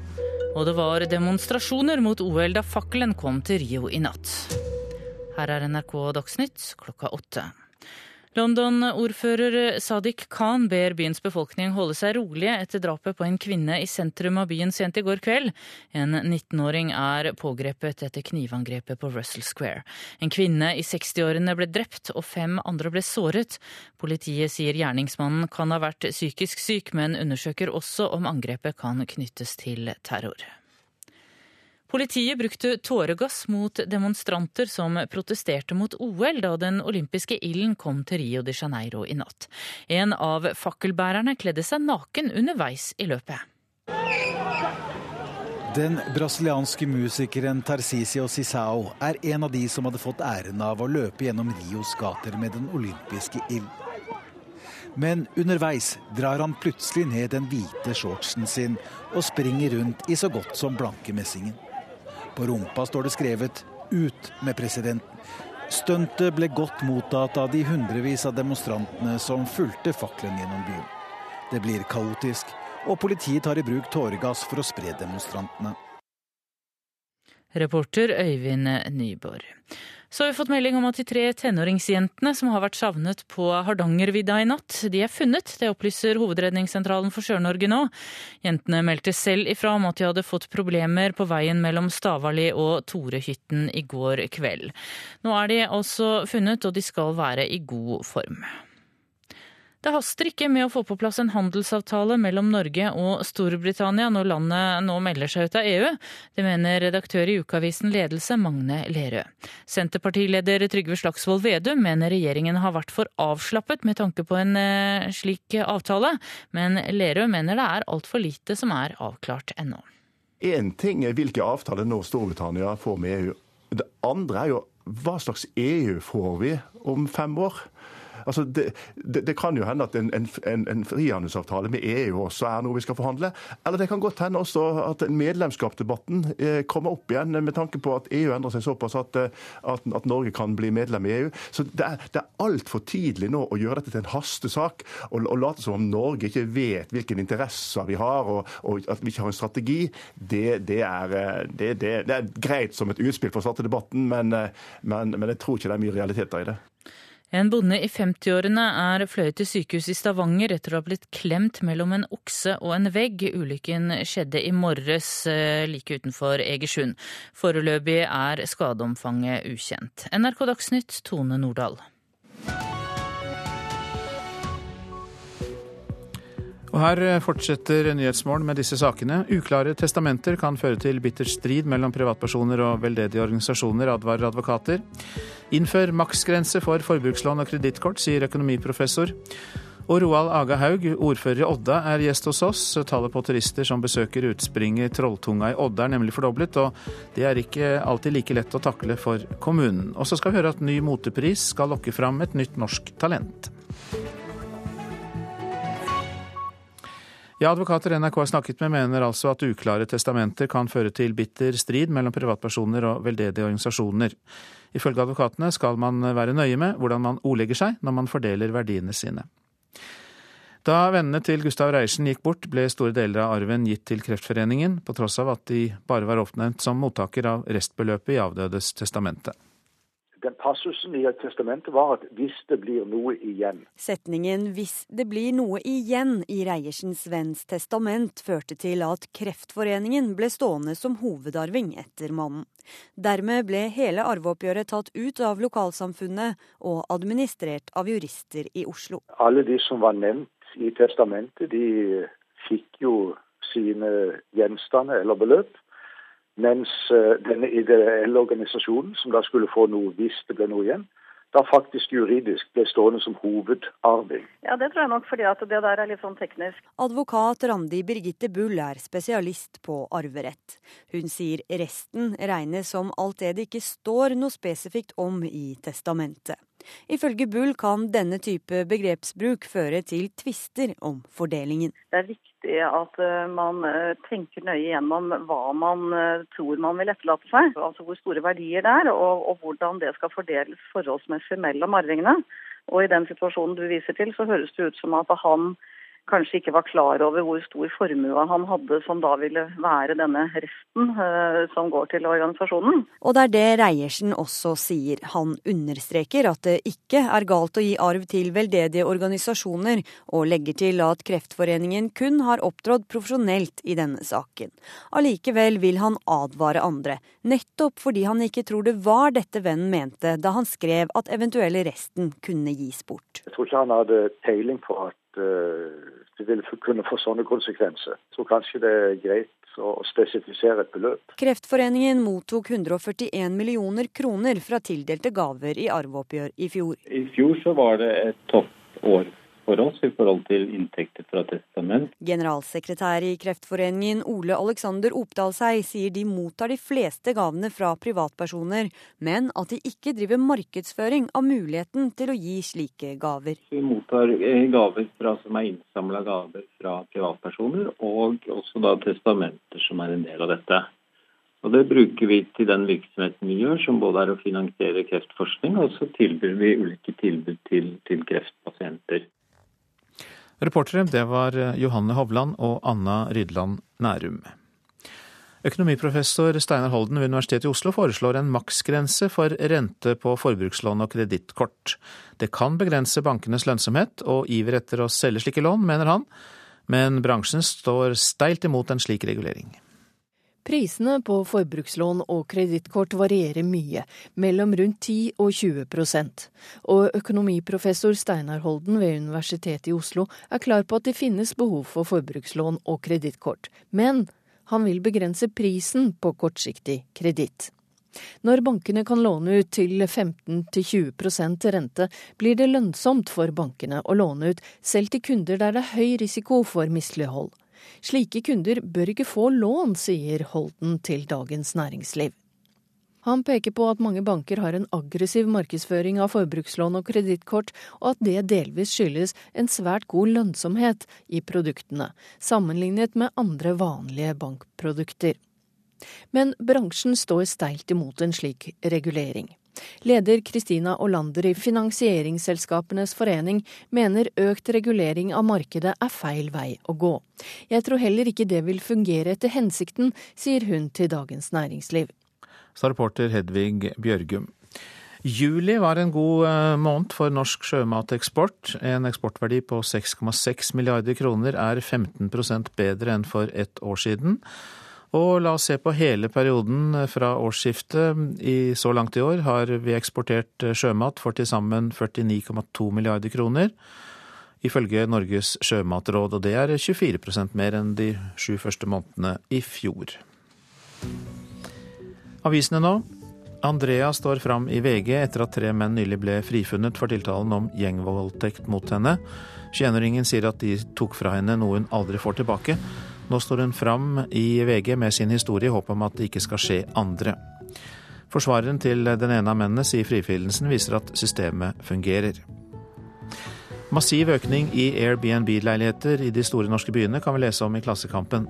Og det var demonstrasjoner mot OL da fakkelen kom til Rio i natt. Her er NRK Dagsnytt klokka åtte. London-ordfører Sadiq Khan ber byens befolkning holde seg rolige etter drapet på en kvinne i sentrum av byen sent i går kveld. En 19-åring er pågrepet etter knivangrepet på Russell Square. En kvinne i 60-årene ble drept og fem andre ble såret. Politiet sier gjerningsmannen kan ha vært psykisk syk, men undersøker også om angrepet kan knyttes til terror. Politiet brukte tåregass mot demonstranter som protesterte mot OL da den olympiske ilden kom til Rio de Janeiro i natt. En av fakkelbærerne kledde seg naken underveis i løpet. Den brasilianske musikeren Tarcisio Sisao er en av de som hadde fått æren av å løpe gjennom Rios gater med den olympiske ild. Men underveis drar han plutselig ned den hvite shortsen sin og springer rundt i så godt som blanke messingen. På rumpa står det skrevet 'Ut med presidenten'. Stuntet ble godt mottatt av de hundrevis av demonstrantene som fulgte fakkelen gjennom byen. Det blir kaotisk, og politiet tar i bruk tåregass for å spre demonstrantene. Reporter Øyvind Nyborg. Så har vi fått melding om at de tre tenåringsjentene som har vært savnet på Hardangervidda i natt, de er funnet. Det opplyser Hovedredningssentralen for Sør-Norge nå. Jentene meldte selv ifra om at de hadde fått problemer på veien mellom Stavali og Torehytten i går kveld. Nå er de altså funnet, og de skal være i god form. Det haster ikke med å få på plass en handelsavtale mellom Norge og Storbritannia når landet nå melder seg ut av EU. Det mener redaktør i ukeavisen Ledelse, Magne Lerøe. Senterpartileder Trygve Slagsvold Vedum mener regjeringen har vært for avslappet med tanke på en eh, slik avtale, men Lerøe mener det er altfor lite som er avklart ennå. Én ting er hvilke avtaler nå Storbritannia får med EU. Det andre er jo hva slags EU får vi om fem år? Altså, det, det, det, kan jo hende at en, en, en frihandelsavtale med EU også er noe vi skal forhandle. Eller det kan godt hende også at medlemskapsdebatten eh, kommer opp igjen med tanke på at EU endrer seg såpass at, eh, at, at Norge kan bli medlem i EU. Så det er, det er altfor tidlig nå å gjøre dette til en hastesak og, og late som om Norge ikke vet hvilke interesser vi har og, og at vi ikke har en strategi. Det, det, er, eh, det, er, greit som et utspill for å starte debatten, men, men, men jeg tror ikke det er mye realiteter i det. En bonde i 50-årene er fløyet til sykehus i Stavanger etter å ha blitt klemt mellom en okse og en vegg. Ulykken skjedde i morges eh, like utenfor Egersund. Foreløpig er skadeomfanget ukjent. NRK Dagsnytt, Tone Nordahl. Og her eh, fortsetter Nyhetsmorgen med disse sakene. Uklare testamenter kan føre til bitter strid mellom privatpersoner og veldedige organisasjoner, advarer advokater. Innfør maksgrense for forbrukslån og kredittkort, sier økonomiprofessor. Og Roald Aga Haug, ordfører i Odda, er gjest hos oss. Tallet på turister som besøker utspringet Trolltunga i Odda er nemlig fordoblet, og det er ikke alltid like lett å takle for kommunen. Og så skal vi høre at ny motepris skal lokke fram et nytt norsk talent. Ja, Advokater NRK har snakket med mener altså at uklare testamenter kan føre til bitter strid mellom privatpersoner og veldedige organisasjoner. Ifølge advokatene skal man være nøye med hvordan man ordlegger seg når man fordeler verdiene sine. Da vennene til Gustav Reiersen gikk bort, ble store deler av arven gitt til Kreftforeningen, på tross av at de bare var oppnevnt som mottaker av restbeløpet i avdødes testamente den passusen i testamentet var at 'hvis det blir noe igjen'. Setningen 'hvis det blir noe igjen' i Reiersens venns testament førte til at Kreftforeningen ble stående som hovedarving etter mannen. Dermed ble hele arveoppgjøret tatt ut av lokalsamfunnet og administrert av jurister i Oslo. Alle de som var nevnt i testamentet, de fikk jo sine gjenstander eller beløp. Mens eh, denne ideelle organisasjonen, som da skulle få noe hvis det ble noe igjen, da faktisk juridisk ble stående som hovedarving. Ja, Det tror jeg nok fordi at det der er litt sånn teknisk. Advokat Randi Birgitte Bull er spesialist på arverett. Hun sier resten regnes som alt det det ikke står noe spesifikt om i testamentet. Ifølge Bull kan denne type begrepsbruk føre til tvister om fordelingen. Det er viktig at eh, man eh, tenker nøye gjennom hva man eh, tror man vil etterlate seg. Altså hvor store verdier det er, og, og hvordan det skal fordeles forholdsmessig mellom arvingene. Og i den situasjonen du viser til, så høres det ut som at han kanskje ikke var klar over hvor stor formue han hadde, som da ville være denne resten eh, som går til organisasjonen. Og det er det Reiersen også sier. Han understreker at det ikke er galt å gi arv til veldedige organisasjoner, og legger til at Kreftforeningen kun har opptrådt profesjonelt i denne saken. Allikevel vil han advare andre, nettopp fordi han ikke tror det var dette vennen mente da han skrev at eventuelle resten kunne gis bort. Jeg tror ikke han hadde peiling på at det vil kunne få sånne konsekvenser. Så kanskje det er greit å spesifisere et beløp. Kreftforeningen mottok 141 millioner kroner fra tildelte gaver i arveoppgjør i fjor. I fjor så var det et toppår for oss i forhold til inntekter fra testament. Generalsekretær i Kreftforeningen Ole Alexander Opdalsei sier de mottar de fleste gavene fra privatpersoner, men at de ikke driver markedsføring av muligheten til å gi slike gaver. Vi mottar eh, gaver fra, som er innsamla gaver fra privatpersoner, og også da testamenter som er en del av dette. Og Det bruker vi til den virksomheten vi gjør, som både er å finansiere kreftforskning, og så tilbyr vi ulike tilbud til, til kreftpasienter. Reportere det var eh, Johanne Hovland og Anna Rydland Nærum. Økonomiprofessor Steinar Holden ved Universitetet i Oslo foreslår en maksgrense for rente på forbrukslån og kredittkort. Det kan begrense bankenes lønnsomhet og iver etter å selge slike lån, mener han, men bransjen står steilt imot en slik regulering. Prisene på forbrukslån og kredittkort varierer mye, mellom rundt 10 og 20% og økonomiprofessor Steinar Holden ved Universitetet i Oslo er klar på at det finnes behov for forbrukslån og kredittkort, men han vil begrense prisen på kortsiktig kreditt. Når bankene kan låne ut til 15-20% rente, blir det lønnsomt for bankene å låne ut selv til kunder der det er høy risiko for mislighold. Slike kunder bør ikke få lån, sier Holden til Dagens Næringsliv. Han peker på at mange banker har en aggressiv markedsføring av forbrukslån og kredittkort, og at det delvis skyldes en svært god lønnsomhet i produktene, sammenlignet med andre vanlige bankprodukter. Men bransjen står steilt imot en slik regulering. Leder Kristina Olander i Finansieringsselskapenes forening mener økt regulering av markedet er feil vei å gå. Jeg tror heller ikke det vil fungere etter hensikten, sier hun til Dagens Næringsliv. Sa reporter Hedvig Bjørgum. Juli var en god eh, måned for norsk sjømateksport. En eksportverdi på 6,6 milliarder kroner er 15% bedre enn for ett år siden. Og la oss se på hele perioden fra årsskiftet. I så langt i år har vi eksportert sjømat for til sammen 49,2 milliarder kroner, ifølge Norges sjømatråd, og det er 24% mer enn de sju første månedene i fjor. Avisene nå. Andrea står fram i VG etter at tre menn nylig ble frifunnet for tiltalen om gjengvoldtekt mot henne. 21-åringen sier at de tok fra henne noe hun aldri får tilbake. Nå står hun fram i VG med sin historie i håp om at det ikke skal skje andre. Forsvareren til den ene av mennene sier frifinnelsen viser at systemet fungerer. Massiv økning i Airbnb-leiligheter i de store norske byene kan vi lese om i Klassekampen.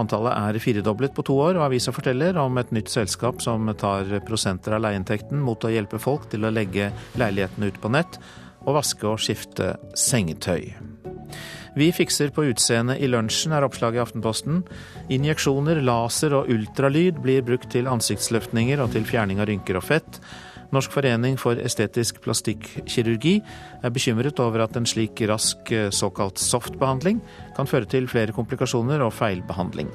Antallet er firedoblet på to år, og avisa forteller om et nytt selskap som tar prosenter av leieinntekten mot å hjelpe folk til å legge leilighetene ut på nett og vaske og skifte sengetøy. Vi fikser på utseendet i lunsjen, er oppslaget i Aftenposten. Injeksjoner, laser og ultralyd blir brukt til ansiktsløftninger og til fjerning av rynker og fett. Norsk forening for estetisk plastikkirurgi er bekymret over at en slik rask såkalt softbehandling kan føre til flere komplikasjoner og feilbehandling.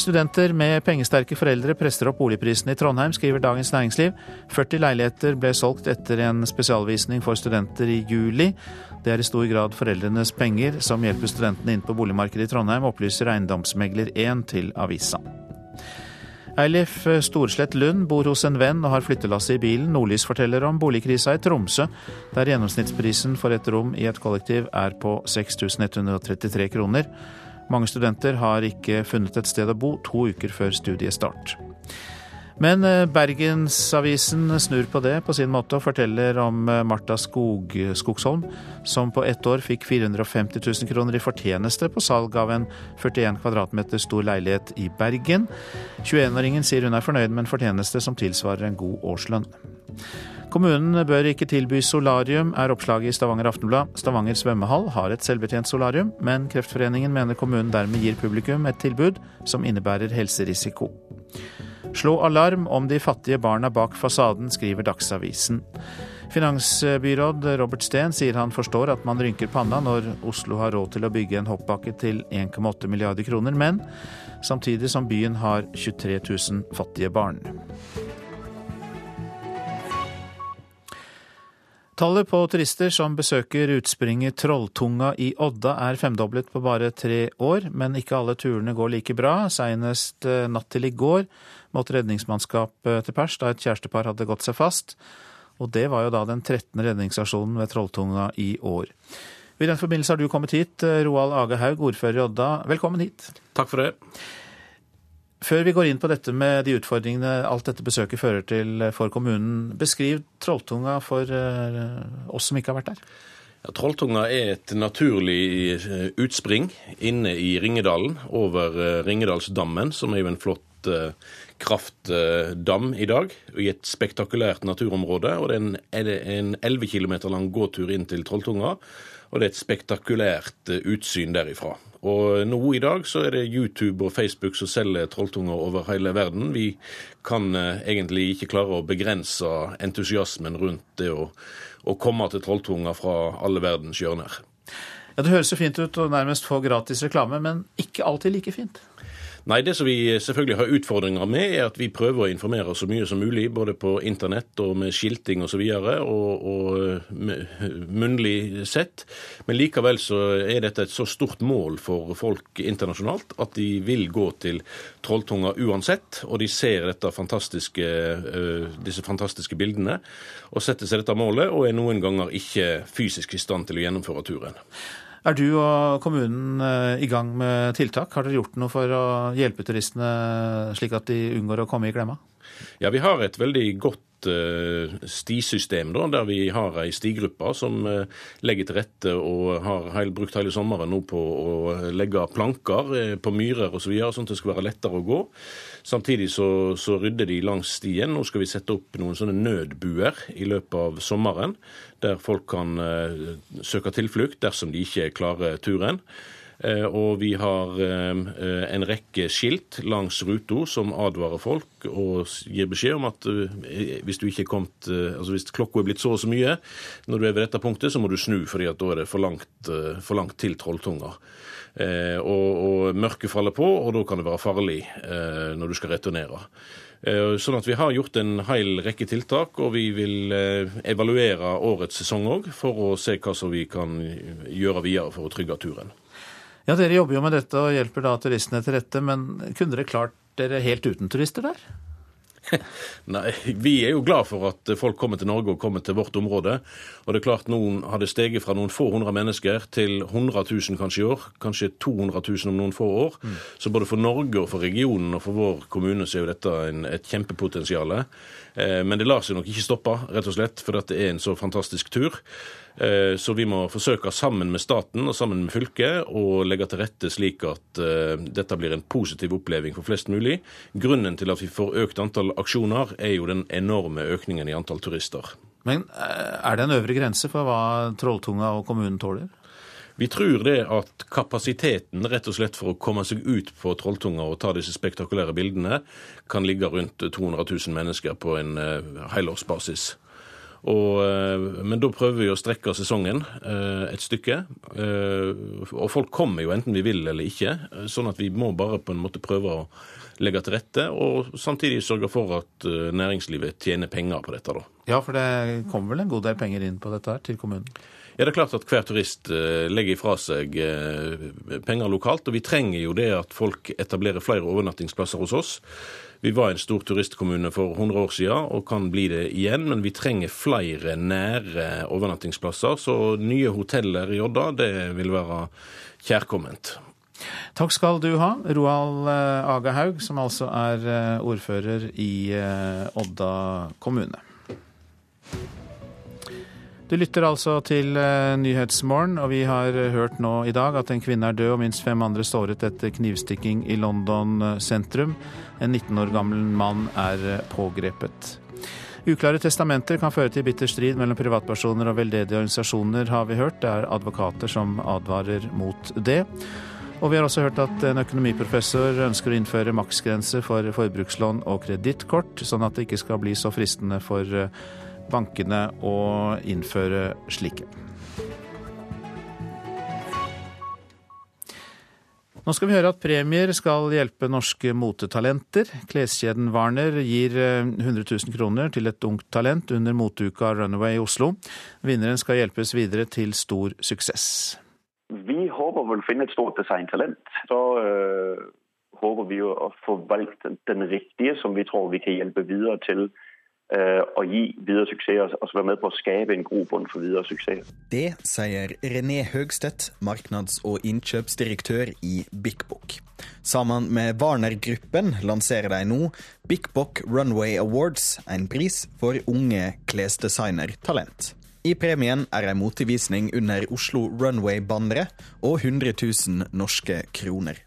Studenter med pengesterke foreldre presser opp boligprisene i Trondheim, skriver Dagens Næringsliv. 40 leiligheter ble solgt etter en spesialvisning for studenter i juli. Det er i stor grad foreldrenes penger som hjelper studentene inn på boligmarkedet i Trondheim, opplyser eiendomsmegler 1 til avisa. Eilif Storslett Lund bor hos en venn og har flyttelasset i bilen. Nordlys forteller om boligkrisa i Tromsø, der gjennomsnittsprisen for et rom i et kollektiv er på 6133 kroner. Mange studenter har ikke funnet et sted å bo to uker før studiestart. Men eh, Bergensavisen snur på det på sin måte og forteller om eh, Marta Skog, Skogsholm, som på ett år fikk 450 000 kroner i fortjeneste på salg av en 41 kvadratmeter stor leilighet i Bergen. 21-åringen sier hun er fornøyd med en fortjeneste som tilsvarer en god årslønn. Kommunen bør ikke tilby solarium, er oppslaget i Stavanger Aftenblad. Stavanger svømmehall har et selvbetjent solarium, men Kreftforeningen mener kommunen dermed gir publikum et tilbud som innebærer helserisiko. Slå alarm om de fattige barna bak fasaden, skriver Dagsavisen. Finansbyråd Robert Steen sier han forstår at man rynker panna når Oslo har råd til å bygge en hoppbakke til 1,8 milliarder kroner, men samtidig som byen har 23 000 fattige barn. Tallet på turister som besøker utspringet Trolltunga i Odda er femdoblet på bare tre år, men ikke alle turene går like bra. Seinest eh, natt til i går måtte redningsmannskap til pers da et kjærestepar hadde gått seg fast. Og det var jo da den 13. redningsaksjonen ved Trolltunga i år. I den forbindelse har du kommet hit, eh, Roald Age Haug, ordfører i Odda. Velkommen hit. Takk for det. Før vi går inn på dette med de utfordringene alt dette besøket fører til for kommunen, beskriv Trolltunga for eh, oss som ikke har vært der. Ja, Trolltunga er et naturlig eh, utspring inne i Ringedalen, over eh, Ringedalsdammen, som er jo en flott kraftdam i dag, i et spektakulært naturområde. og Det er en 11 km lang gåtur inn til Trolltunga, og det er et spektakulært utsyn derifra. Og nå i dag så er det YouTube og Facebook som selger trolltunger over hele verden. Vi kan eh, egentlig ikke klare å begrense entusiasmen rundt det å, å komme til trolltunger fra alle verdens hjørner. Ja, Det høres jo fint ut å nærmest få gratis reklame, men ikke alltid like fint. Nei, det som vi selvfølgelig har utfordringer med, er at vi prøver å informere så mye som mulig, både på internett og med skilting osv. Og, og, og munnlig sett. Men likevel så er dette et så stort mål for folk internasjonalt at de vil gå til Trolltunga uansett. Og de ser fantastiske, øh, disse fantastiske bildene og setter seg dette målet, og er noen ganger ikke fysisk i stand til å gjennomføre turen. Er du og kommunen eh, i gang med tiltak? Har dere gjort noe for å hjelpe turistene slik at de unngår å komme i klemma? Ja, vi har et veldig godt eh, stisystem, da, der vi har ei stigruppe som eh, legger til rette og har heil, brukt hele sommeren nå på å legge planker eh, på myrer osv., så videre, sånn at det skal være lettere å gå. Samtidig så, så, rydder de langs stien. Nå skal vi sette opp noen sånne nødbuer i løpet av sommeren, der folk kan søke tilflukt dersom de ikke klarer turen. Eh, og vi har eh, en rekke skilt langs ruta som advarer folk og gir beskjed om at eh, hvis kommet, altså hvis klokka er blitt så og så mye når du er ved dette punktet, så må du snu, fordi da er det for langt, for langt til Trolltunga. Eh, og, og mørket faller på, og da kan det være farlig eh, når du skal returnere. Eh, sånn at Vi har gjort en hel rekke tiltak, og vi vil evaluere årets sesong òg, for å se hva som vi kan gjøre videre for å trygge turen. Ja, Dere jobber jo med dette og hjelper da turistene til rette, men kunne dere klart dere helt uten turister der? Nei, vi er jo glad for at folk kommer til Norge og kommer til vårt område. Og det er klart noen hadde steget fra noen få hundre mennesker til 100 000 kanskje i år. Kanskje 200 000 om noen få år. Mm. Så både for Norge og for regionen og for vår kommune så er jo dette en, et kjempepotensial. Eh, men det lar seg nok ikke stoppe, rett og slett, for dette er en så fantastisk tur. Eh, så vi må forsøke sammen med staten og sammen med fylket å legge til rette slik at uh, dette blir en positiv oppleving for flest mulig. Grunnen til at vi får økt antall aksjoner, er jo den enorme økningen i antall turister. Men eh, er det en øvre grense for hva Trolltunga og kommunen tåler? Vi tror det at kapasiteten rett og slett for å komme seg ut på Trolltunga og ta disse spektakulære bildene, kan ligge rundt 200 000 mennesker på en helårsbasis. Og, eh, men da prøver vi å strekke sesongen eh, et stykke. Eh, og folk kommer jo enten vi vil eller ikke, sånn at vi må bare på en måte prøve å legge til rette, og samtidig sørge for at næringslivet tjener penger på dette. da. Ja, for det kommer vel en god del penger inn på dette her til kommunen? Ja, det er klart at hver turist legger fra seg penger lokalt, og vi trenger jo det at folk etablerer flere overnattingsplasser hos oss. Vi var en stor turistkommune for 100 år siden og kan bli det igjen, men vi trenger flere nære overnattingsplasser. Så nye hoteller i Odda, det vil være kjærkomment. Takk skal du ha, Roald eh, Agahaug, som altså er eh, ordfører i eh, Odda kommune. Du lytter altså til Nyhetsmorgen, og vi har hørt nå i dag at en kvinne er død og minst fem andre såret etter knivstikking i London sentrum. En 19 år gammel mann er eh, pågrepet. Uklare testamenter kan føre til bitter strid mellom privatpersoner og veldedige organisasjoner, har vi hørt. Det er advokater som advarer mot det. Og vi har også hørt at en økonomiprofessor ønsker å innføre maksgrense for forbrukslån og kredittkort, sånn at det ikke skal bli så fristende for eh, bankene å innføre slike. Nå skal vi høre at premier skal hjelpe norske motetalenter. Kleskjeden Warner gir 100 eh, 000 kroner til et ungt talent under moteuka Runaway i Oslo. Vinneren skal hjelpes videre til stor suksess. Vi håper vel å finne et stort designtalent. Så øh, håper vi å få valgt den riktige som vi tror vi kan hjelpe videre til og gi videre suksess, og være med på å skape en grobunn for videre suksess. Det sier René Høgstedt, marknads- og innkjøpsdirektør i Big Book. Sammen med Warner-gruppen lanserer de nå Big Book Runway Awards, en pris for unge klesdesignertalent. I premien er ei motevisning under Oslo Runway-banneret og 100 000 norske kroner.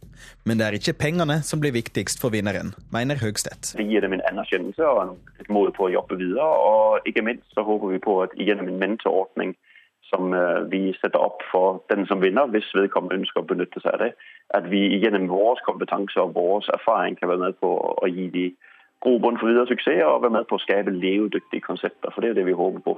Men det er ikke pengene som blir viktigst for vinneren, mener Høgstedt. Det gir dem en anerkjennelse og et mål på å jobbe videre. Og ikke minst så håper vi på at gjennom en mentorordning som øh, vi setter opp for den som vinner, hvis vedkommende ønsker å benytte seg av det, at vi gjennom vår kompetanse og vår erfaring kan være med på å gi de grobunn for videre suksess og være med på å skape levedyktige konsepter. For det er det vi håper på.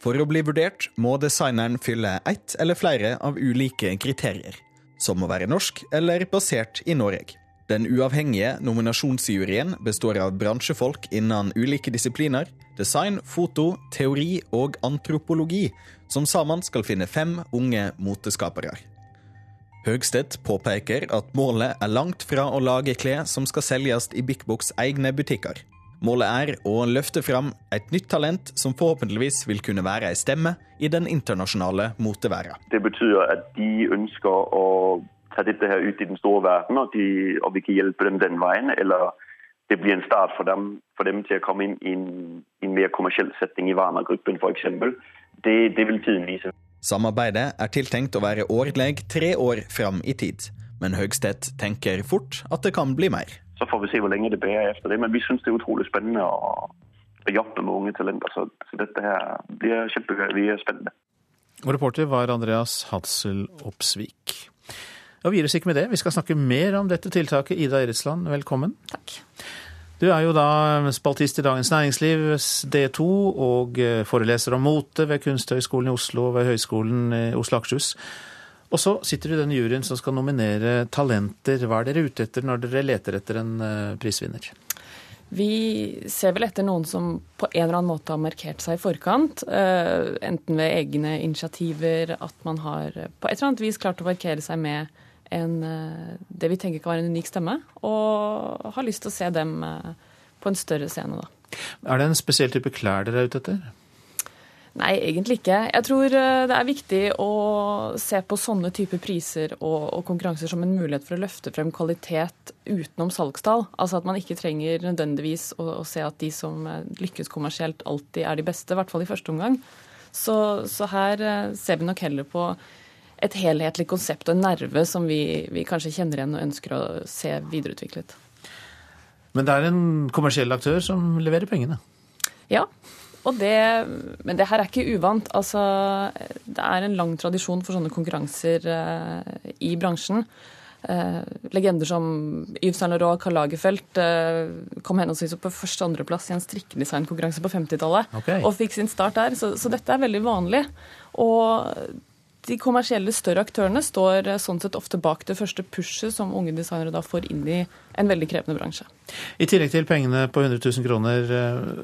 For å bli vurdert må designeren fylle ett eller flere av ulike kriterier som må være norsk eller basert i Norge. Den uavhengige nominasjonsjuryen består av bransjefolk innen ulike disipliner, design, foto, teori og antropologi, som sammen skal finne fem unge moteskapere. Høgstedt påpeker at målet er langt fra å lage klær som skal selges i Big Books egne butikker. Målet er å løfte fram et nytt talent som forhåpentligvis vil kunne være ei stemme i den internasjonale moteverdenen. Det betyr at de ønsker å ta dette her ut i den store verden, og, de, og vi kan hjelpe dem den veien. Eller det blir en start for dem, for dem til å komme inn i en, en mer kommersiell setting i Warner-gruppen f.eks. Det, det vil tiden vise. Samarbeidet er tiltenkt å være årlig tre år fram i tid, men Høgstedt tenker fort at det kan bli mer. Så får vi se hvor lenge det bærer efter det, men vi syns det er utrolig spennende å, å jobbe med unge talenter. Så, så dette her blir kjempegøy. Vi er spennende. Og reporter var Andreas Hadsel Opsvik. Og vi gir oss ikke med det. Vi skal snakke mer om dette tiltaket. Ida Eritsland, velkommen. Takk. Du er jo da spaltist i Dagens Næringsliv, D2, og eh, foreleser om mote ved Kunsthøgskolen i Oslo og ved Høgskolen i Oslo Akershus. Og så sitter du i den juryen som skal nominere talenter. Hva er dere ute etter når dere leter etter en eh, prisvinner? Vi ser vel etter noen som på en eller annen måte har markert seg i forkant. Uh, enten ved egne initiativer, at man har på et eller annet vis klart å markere seg med en, det vi tenker kan være en unik stemme, og har lyst til å se dem på en større scene, da. Er det en spesiell type klær dere er ute etter? Nei, egentlig ikke. Jeg tror eh, det er viktig å se på sånne typer priser og, og, konkurranser som en mulighet for å løfte frem kvalitet utenom salgstall. Altså at man ikke trenger nødvendigvis å, å se at de som eh, lykkes kommersielt, alltid er de beste, i hvert fall i første omgang. Så, så her eh, ser vi nok heller på et helhetlig konsept og en nerve som vi, vi kanskje kjenner igjen og ønsker å se videreutviklet. Men det er en kommersiell aktør som leverer pengene? Ja, det, men det her er ikke uvant. Altså, det er en lang tradisjon for sånne konkurranser uh, i bransjen. Uh, legender som Yves Saint Laurent og Karl Lagerfeldt uh, kom henholdsvis opp på første- og andreplass i en strikkedesignkonkurranse på 50-tallet okay. og fikk sin start der. Så, så, dette er veldig vanlig. Og de kommersielle større aktørene står sånn sett ofte bak det første pushet som unge designere da får inn i en veldig krevende bransje. I tillegg til pengene på 100 000 kroner,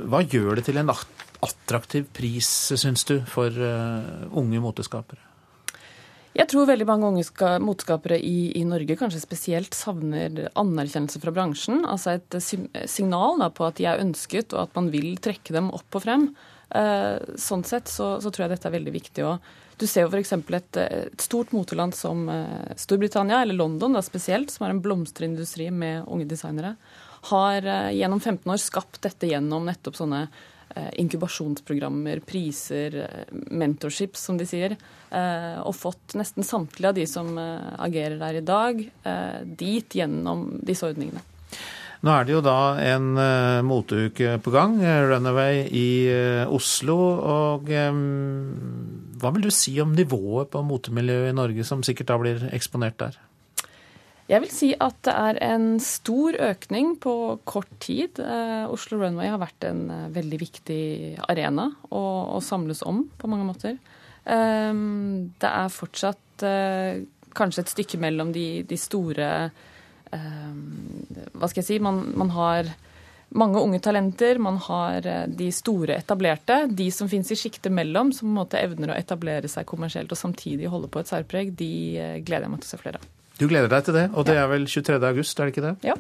hva gjør det til en attraktiv pris, syns du, for uh, unge moteskapere? Jeg tror veldig mange unge moteskapere i, i, Norge kanskje spesielt savner anerkjennelse fra bransjen. Altså et signal da, på at de er ønsket, og at man vil trekke dem opp og frem. Sånn sett så, så, tror jeg dette er veldig viktig. Og du ser jo f.eks. Et, et stort moteland som uh, Storbritannia, eller London da, spesielt, som har en blomstrende industri med unge designere, har uh, gjennom 15 år skapt dette gjennom nettopp sånne Eh, inkubasjonsprogrammer, priser, eh, mentorships, som de sier. Eh, og fått nesten samtlige av de som agerer der i dag, dit gjennom disse ordningene. Nå er det jo da en uh, moteuke på gang, Runaway i uh, Oslo. Og um, hva vil du si om nivået på motemiljøet i Norge, som sikkert da blir eksponert der? Jeg vil si at det er en stor økning på kort tid. Eh, Oslo Runway har vært en eh, veldig viktig arena å, å samles om på mange måter. Eh, det er fortsatt eh, kanskje et stykke mellom de, de store eh, Hva skal jeg si? Man, man, har mange unge talenter. Man har eh, de store etablerte. De som finnes i sjiktet mellom, som på en måte evner å etablere seg kommersielt og samtidig holde på et særpreg, de gleder jeg meg til å se flere av. Du gleder deg til det, og det er vel 23. august, er det ikke det? Ja.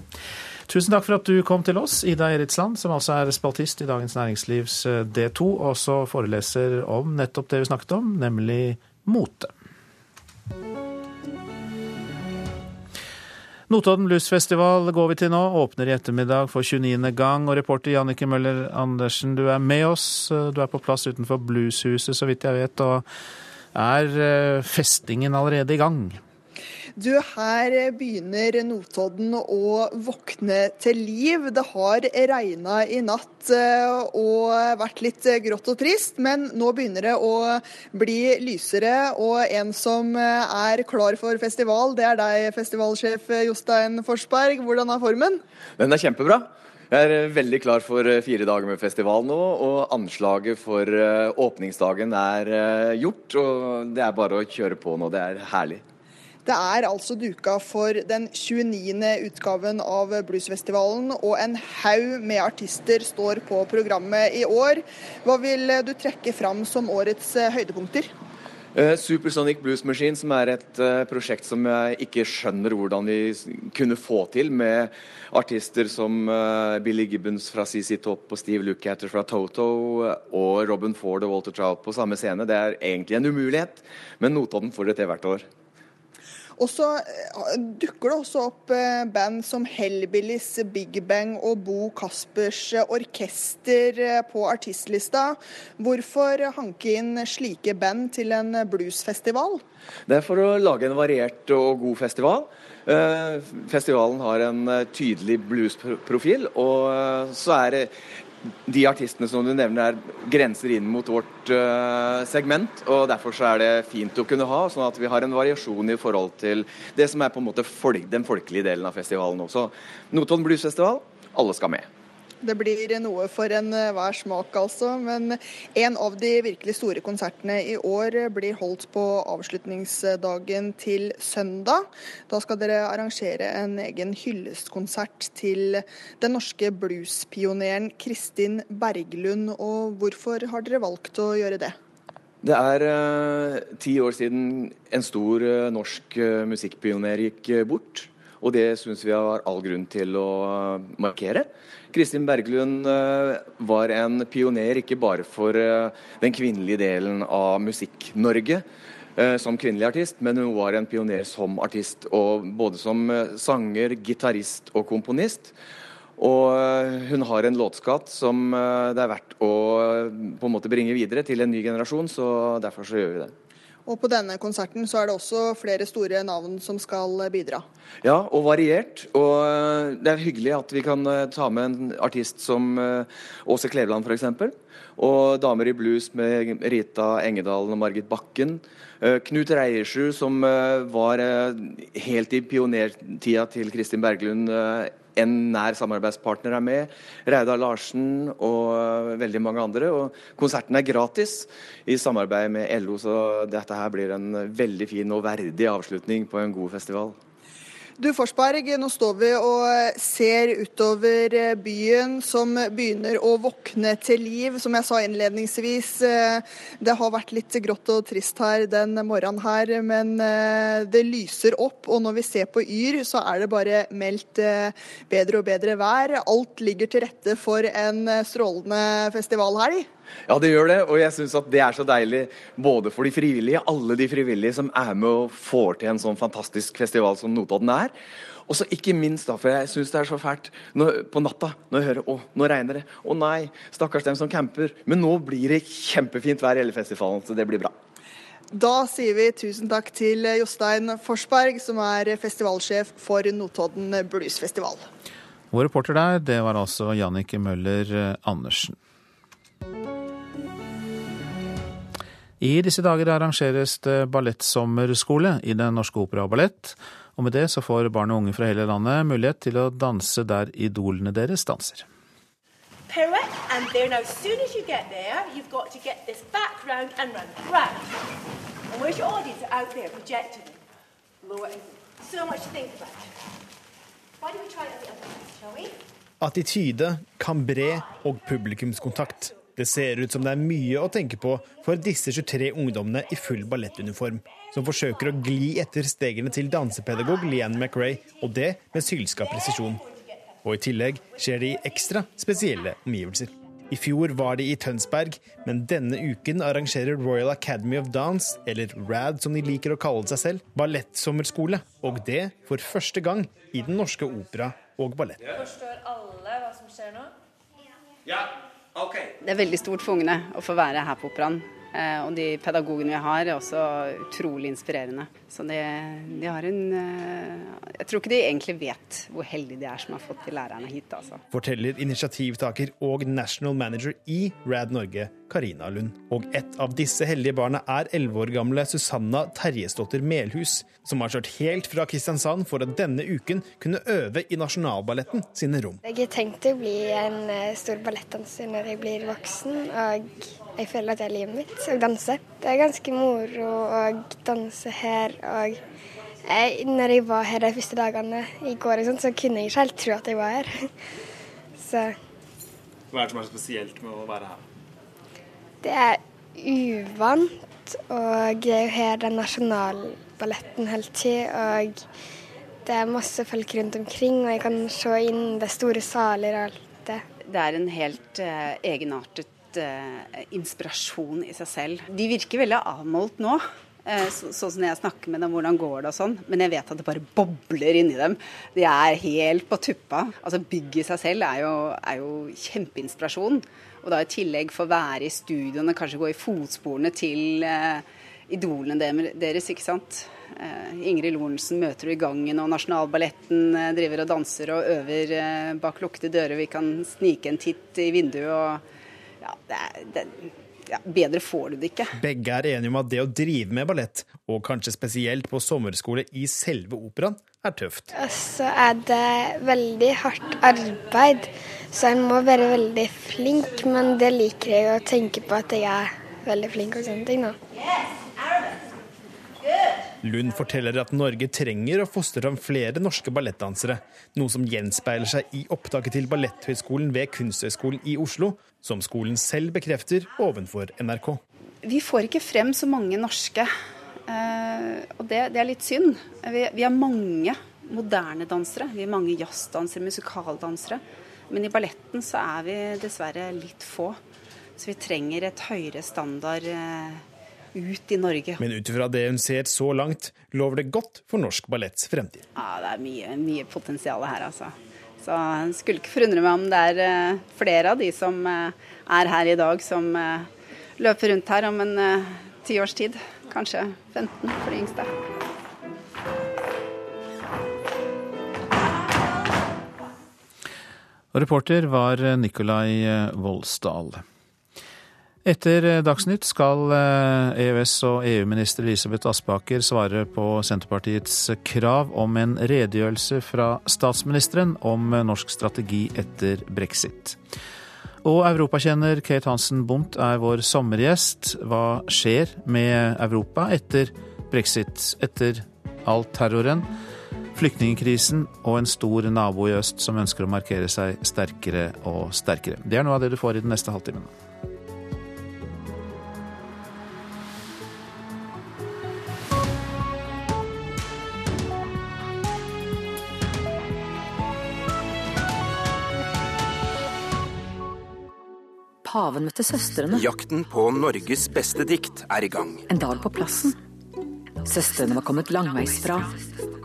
Tusen takk for at du kom til oss, Ida Eritsland, som altså er spaltist i Dagens Næringslivs eh, D2, og også foreleser om nettopp det vi snakket om, nemlig mote. Notodden Bluesfestival går vi til nå, åpner i ettermiddag for 29. gang. Og reporter Jannike Møller Andersen, du er med oss. Du er på plass utenfor Blueshuset, så vidt jeg vet. Og er eh, festingen allerede i gang? Du, her begynner Notodden å våkne til liv. Det har regna i natt eh, og vært litt grått og trist, men nå begynner det å bli lysere. Og en som er klar for festival, det er deg, festivalsjef Jostein Forsberg. Hvordan er formen? Den er kjempebra. Jeg er veldig klar for fire dager med festival nå, og anslaget for eh, åpningsdagen er eh, gjort. Og det er bare å kjøre på nå. Det er herlig. Det er altså duka for den 29. utgaven av Bluesfestivalen, og en haug med artister står på programmet i år. Hva vil du trekke fram som årets eh, høydepunkter? Uh, Supersonic Blues Machine, som er et uh, prosjekt som jeg ikke skjønner hvordan vi kunne få til, med artister som Billy Gibbons fra CC Top og Steve Lukather fra Toto og Robin Ford og Walter Trout på samme scene. Det er egentlig en umulighet, men Notodden får det til hvert år. Og så eh, dukker det også opp eh, band som Hellbillies, Big Bang og Bo Kaspers orkester på artistlista. Hvorfor hanke inn slike band til en bluesfestival? Det er for å lage en variert og god festival. Festivalen har en tydelig bluesprofil, og så er de artistene som du nevner er grenser inn mot vårt uh, segment. og Derfor så er det fint å kunne ha, sånn at vi har en variasjon i forhold til det som er på en måte folk, den folkelige delen av festivalen også. Notodden Bluesfestival, alle skal med. Det blir noe for enhver eh, smak, altså. Men en av de virkelig store konsertene i år blir holdt på avslutningsdagen til søndag. Da skal dere arrangere en egen hyllestkonsert til den norske bluespioneren Kristin Berglund. Og hvorfor har dere valgt å gjøre det? Det er uh, ti år siden en stor uh, norsk uh, musikkpioner gikk bort. Og det syns vi har all grunn til å markere. Kristin Berglund eh, var en pioner ikke bare for eh, den kvinnelige delen av Musikk-Norge eh, som kvinnelig artist, men hun var en pioner som artist. Og både som sanger, gitarist og komponist. Og hun har en låtskatt som det er verdt å på en måte bringe videre til en ny generasjon, så derfor så gjør vi det. Og på denne konserten så er det også flere store navn som skal bidra. Ja, og variert. Og eh, det er hyggelig at vi kan eh, ta med en artist som eh, Åse Kleveland f.eks. Og damer i blues med Rita Engedalen og Margit Bakken. Knut Reiersrud, som var helt i pionertida til Kristin Berglund en nær samarbeidspartner er med. Reidar Larsen og veldig mange andre. Og konserten er gratis i samarbeid med LO, så dette her blir en veldig fin og verdig avslutning på en god festival. Du Forsberg, nå står vi og ser utover eh, byen som begynner å våkne til liv. Som jeg sa innledningsvis, eh, det har vært litt grått og trist her den morgenen her, men eh, det lyser opp. Og når vi ser på Yr, så er det bare meldt bedre og bedre vær. Alt ligger til rette for en strålende festivalhelg. Ja, det gjør det. Og jeg syns at det er så deilig både for de frivillige, alle de frivillige som er med og får til en sånn fantastisk festival som Notodden er. Og så ikke minst, da, for jeg syns det er så fælt når, på natta når jeg hører å, nå regner det. Å nei, stakkars dem som camper. Men nå blir det kjempefint vær i hele festivalen, så det blir bra. Da sier vi tusen takk til Jostein Forsberg, som er festivalsjef for Notodden Bluesfestival. Vår reporter der, det var altså Jannicke Møller Andersen. I disse dager arrangeres det ballettsommerskole i Den norske opera og ballett. Og med det så får barn og unge fra hele landet mulighet til å danse der idolene deres danser. Attityde, kambré og publikumskontakt. Det ser ut som det er mye å tenke på for disse 23 ungdommene i full ballettuniform, som forsøker å gli etter stegene til dansepedagog Leanne McRae, og det med sylska presisjon. Og i tillegg skjer det i ekstra spesielle omgivelser. I fjor var de i Tønsberg, men denne uken arrangerer Royal Academy of Dance, eller RAD som de liker å kalle seg selv, ballettsommerskole. Og det for første gang i Den norske opera og ballett. Forstår alle hva som skjer nå? Ja. Det er veldig stort for ungene å få være her på operaen. Eh, og de pedagogene vi har, er også utrolig inspirerende. Så de, de har en eh, Jeg tror ikke de egentlig vet hvor heldige de er som har fått de lærerne hit, altså. Forteller initiativtaker og national manager i Rad Norge, Karina Lund. Og et av disse heldige barna er elleve år gamle Susanna Terjesdotter Melhus, som har kjørt helt fra Kristiansand for å denne uken kunne øve i Nasjonalballetten sine rom. Jeg har tenkt å bli en eh, stor ballettdanser når jeg blir voksen. og jeg føler at det er livet mitt å danse. Det er ganske moro å danse her. Og jeg, når jeg var her de første dagene i går, sånt, så kunne jeg ikke helt tro at jeg var her. Så. Hva er det som er så spesielt med å være her? Det er uvant, og det er jo her den nasjonalballetten holder til. Og det er masse folk rundt omkring, og jeg kan se inn det store saler og alt det. Det er en helt eh, egenartet eh, inspirasjon i seg selv. De virker veldig avmålt nå. Eh, så, sånn som jeg snakker med dem, hvordan går det og sånn. Men jeg vet at det bare bobler inni dem. De er helt på tuppa. Altså Bygget i seg selv er jo, er jo kjempeinspirasjon. Og da i tillegg få være i studioene, kanskje gå i fotsporene til eh, idolene deres, ikke sant. Eh, Ingrid Lorentzen møter du i gangen, og Nasjonalballetten driver og danser og øver bak lukkede dører. Vi kan snike en titt i vinduet og Ja, det er, ja, bedre får du det ikke. Begge er enige om at det å drive med ballett, og kanskje spesielt på sommerskole i selve operaen, er tøft. Og så er det veldig hardt arbeid, så en må være veldig flink. Men det liker jeg å tenke på at jeg er veldig flink og sånne ting. da. Lund forteller at Norge trenger å fostre fram flere norske ballettdansere, noe som gjenspeiler seg i opptaket til Balletthøgskolen ved Kunsthøgskolen i Oslo, som skolen selv bekrefter ovenfor NRK. Vi får ikke frem så mange norske, eh, og det, det er litt synd. Vi, vi har mange moderne dansere. Vi har mange jazzdansere, musikaldansere. Men i balletten så er vi dessverre litt få. Så vi trenger et høyere standard eh, ut i Norge. Men ut ifra det hun ser så langt, lover det godt for norsk balletts fremtid. Ja, det er mye, mye potensial her, altså. Så jeg skulle ikke forundre meg om det er uh, flere av de som uh, er her i dag, som uh, løper rundt her om en ti års tid. Kanskje 15 for de yngste. Reporter var Nikolai Voldsdal. Etter eh, Dagsnytt skal EØS- eh, e og EU-minister Elisabeth Aspaker svare på Senterpartiets krav om en redegjørelse fra statsministeren om eh, norsk strategi etter brexit. Og europakjenner Kate Hansen Bundt er vår sommergjest. Hva skjer med Europa etter brexit, etter all terroren, flyktningkrisen og en stor nabo i øst som ønsker å markere seg sterkere og sterkere? Det er noe av det du får i den neste halvtimen. Paven møtte søstrene. Jakten på Norges beste dikt er i gang. En dag på plassen. Søstrene var kommet langveisfra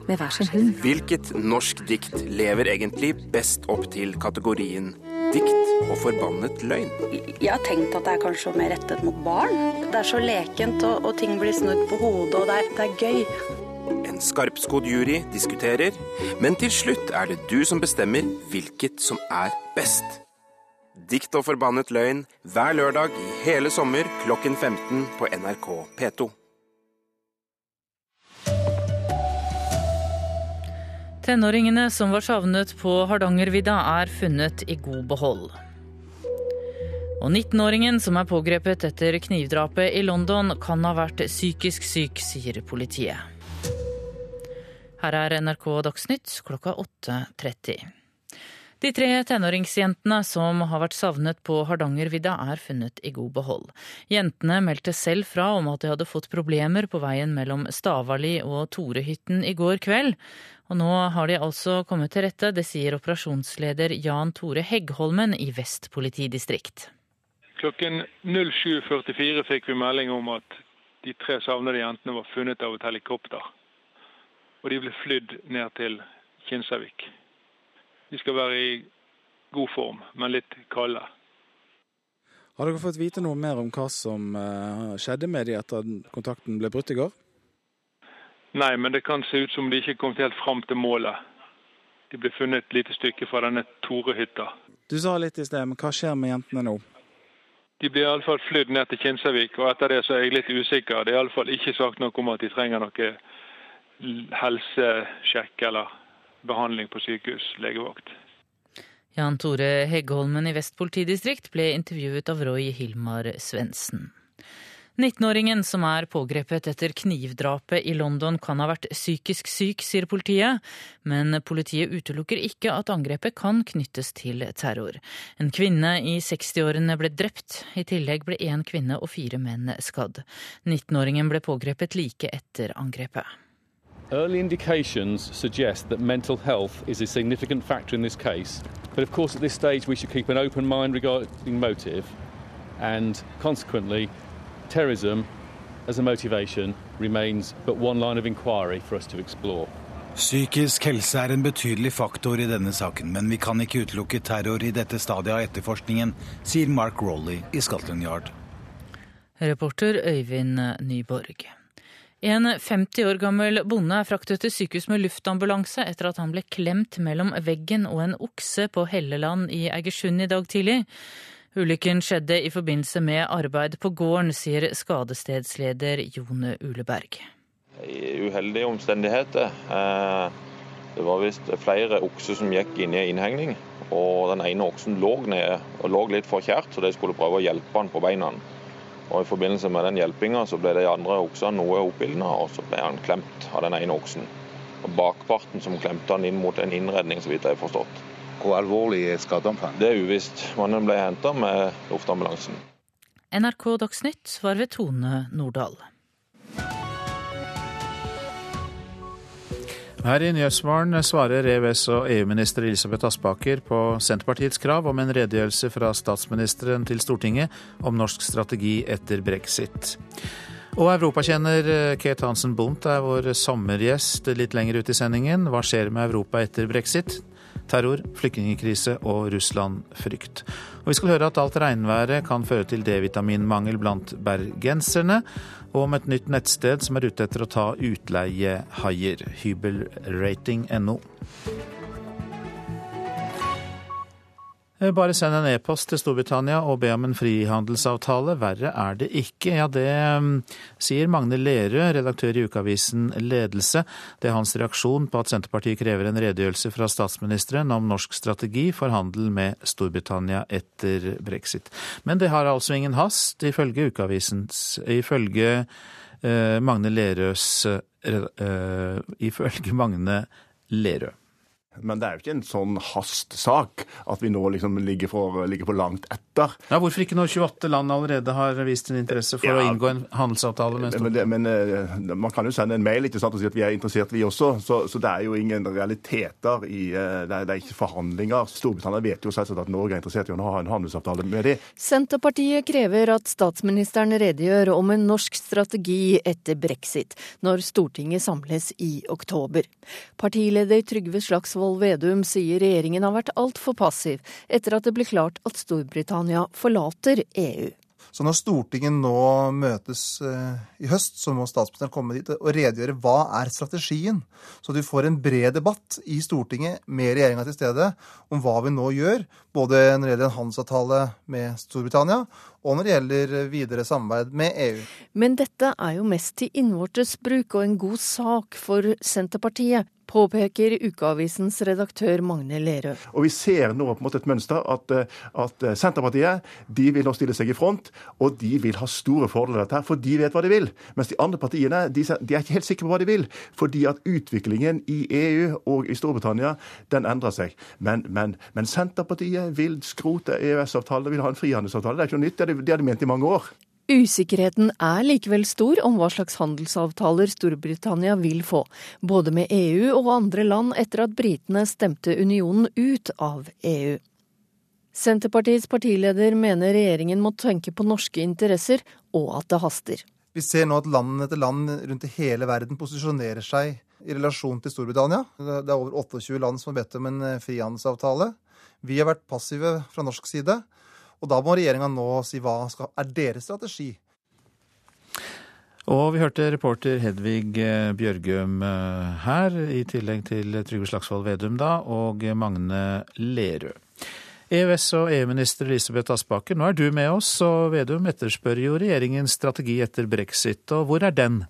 med hver sin hund. Hvilket norsk dikt lever egentlig best opp til kategorien dikt og forbannet løgn? Jeg har tenkt at det er kanskje mer rettet mot barn. Det er så lekent, og, og ting blir snudd på hodet, og det er, det er gøy. En skarpskodd jury diskuterer, men til slutt er det du som bestemmer hvilket som er best. Dikt og forbannet løgn hver lørdag i hele sommer klokken 15 på NRK P2. Tenåringene som var savnet på Hardangervidda er funnet i god behold. Og 19-åringen som er pågrepet etter knivdrapet i London, kan ha vært psykisk syk, sier politiet. Her er NRK Dagsnytt klokka 8.30. De tre tenåringsjentene som har vært savnet på Hardangervidda er funnet i god behold. Jentene meldte selv fra om at de hadde fått problemer på veien mellom Stavali og Torehytten i går kveld. Og nå har de altså kommet til rette, det sier operasjonsleder Jan Tore Heggholmen i Vest politidistrikt. Klokken 07.44 fikk vi melding om at de tre savnede jentene var funnet av et helikopter. Og de ble flydd ned til Kinsarvik. De skal være i god form, men litt kalde. Har dere fått vite noe mer om hva som eh, skjedde med de etter at kontakten ble brutt i går? Nei, men det kan se ut som de ikke kom helt fram til målet. De ble funnet et lite stykke fra denne Tore-hytta. Du sa litt i sted, men hva skjer med jentene nå? De blir iallfall flydd ned til Kinsarvik, og etter det så er jeg litt usikker. Det er iallfall ikke sagt noe om at de trenger noe helsesjekk eller behandling på sykehus, legevakt. Jan Tore Heggholmen i Vest politidistrikt ble intervjuet av Roy Hilmar Svendsen. 19-åringen som er pågrepet etter knivdrapet i London kan ha vært psykisk syk, sier politiet, men politiet utelukker ikke at angrepet kan knyttes til terror. En kvinne i 60-årene ble drept, i tillegg ble én kvinne og fire menn skadd. 19-åringen ble pågrepet like etter angrepet. Early indications suggest that mental health is a significant factor in this case, but of course, at this stage, we should keep an open mind regarding motive, and consequently, terrorism as a motivation remains but one line of inquiry for us to explore. Psykisk helse er en betydelig faktor i denne saken, men vi kan ikke utelukke terror i dette stadiet av etterforskningen, sier Mark Rowley i Scotland Yard. Reporter Øyvind Nyborg. En 50 år gammel bonde er fraktet til sykehus med luftambulanse etter at han ble klemt mellom veggen og en okse på Helleland i Egersund i dag tidlig. Ulykken skjedde i forbindelse med arbeid på gården, sier skadestedsleder Jone Uleberg. I uheldige omstendigheter. Eh, det var visst flere okser som gikk inn i innhegning. Og den ene oksen lå nede og lå litt forkjært, så de skulle prøve å hjelpe han på beina. Og I forbindelse med den hjelpinga så ble de andre oksene noe oppildna, og så ble han klemt av den ene oksen. Og Bakparten som klemte han inn mot en innredning, så vidt jeg har forstått. Hvor alvorlig er skadeomfang? Det er uvisst. Mannen ble henta med luftambulansen. NRK Dagsnytt var ved Tone Nordahl. Her i Nyhetsmorgen svarer EØS- og EU-minister Elisabeth Aspaker på Senterpartiets krav om en redegjørelse fra statsministeren til Stortinget om norsk strategi etter brexit. Og europakjenner Kate Hansen Bundt er vår sommergjest litt lenger ut i sendingen. Hva skjer med Europa etter brexit? Terror, flyktningkrise og Russland-frykt. Og vi skal høre at alt regnværet kan føre til D-vitaminmangel blant bergenserne og om et nytt nettsted som er ute etter å ta utleiehaier. Hybelrating.no. bare send en e-post til Storbritannia og be om en frihandelsavtale. Verre er det ikke. Ja, det mm, sier Magne Lerøe, redaktør i ukeavisen Ledelse. Det er hans reaksjon på at Senterpartiet krever en redegjørelse fra statsministeren om norsk strategi for handel med Storbritannia etter brexit. Men det har altså ingen hast, ifølge ukeavisens Ifølge uh, Magne Lerøes uh, Ifølge Magne Lerøe. Men det er jo ikke en sånn hastsak at vi nå liksom ligger for, ligger for langt etter. Ja, Hvorfor ikke når 28 land allerede har vist en interesse for ja, å inngå en handelsavtale med Storbritannia? Men, men, men, man kan jo sende en mail ikke sant, og si at vi er interessert, vi også. Så, så det er jo ingen realiteter i det er, det er, ikke forhandlinger. Storbritannia vet jo selvsagt at Norge er interessert i å ha en handelsavtale med dem. Senterpartiet krever at statsministeren redegjør om en norsk strategi etter brexit, når Stortinget samles i oktober. Partileder Trygve Slagsvold Slagsvold Vedum sier regjeringen har vært altfor passiv etter at det ble klart at Storbritannia forlater EU. Så når Stortinget nå møtes eh, i høst, så må statsministeren komme dit og redegjøre hva er strategien. Så du får en bred debatt i Stortinget med regjeringa til stede om hva vi nå gjør. Både når det gjelder en handelsavtale med Storbritannia, og når det gjelder videre samarbeid med EU. Men dette er jo mest til innvortes bruk og en god sak for Senterpartiet påpeker ukeavisens redaktør Magne Lerøe. Og Vi ser nå på en måte et mønster at, eh, at, eh, Senterpartiet de vil nå stille seg i front, og de vil ha store fordeler av dette, for de vet hva de vil. Mens de andre partiene de, de er ikke helt sikre på hva de vil, fordi at utviklingen i EU og i Storbritannia den endrer seg. Men, men, men Senterpartiet vil skrote EØS-avtalen vil ha en frihandelsavtale. Det er ikke noe nytt, det har de ment i mange år. Usikkerheten er likevel stor om hva slags handelsavtaler Storbritannia vil få, både med EU og andre land etter at britene stemte unionen ut av EU. Senterpartiets partileder mener regjeringen må tenke på norske interesser, og at det haster. Vi ser nå at land etter land rundt i hele verden posisjonerer seg i relasjon til Storbritannia. Det er over 28 land som har bedt om en frihandelsavtale. Vi har vært passive fra norsk side. Og da må regjeringa nå si hva skal, er deres strategi. Og vi hørte reporter Hedvig eh, Bjørgum eh, her, i tillegg til Trygve Slagsvold Vedum da, og Magne Lerøe. EØS- og EU-minister Elisabeth Aspaker, nå er du med oss, og Vedum etterspør jo regjeringens strategi etter brexit. Og hvor er den?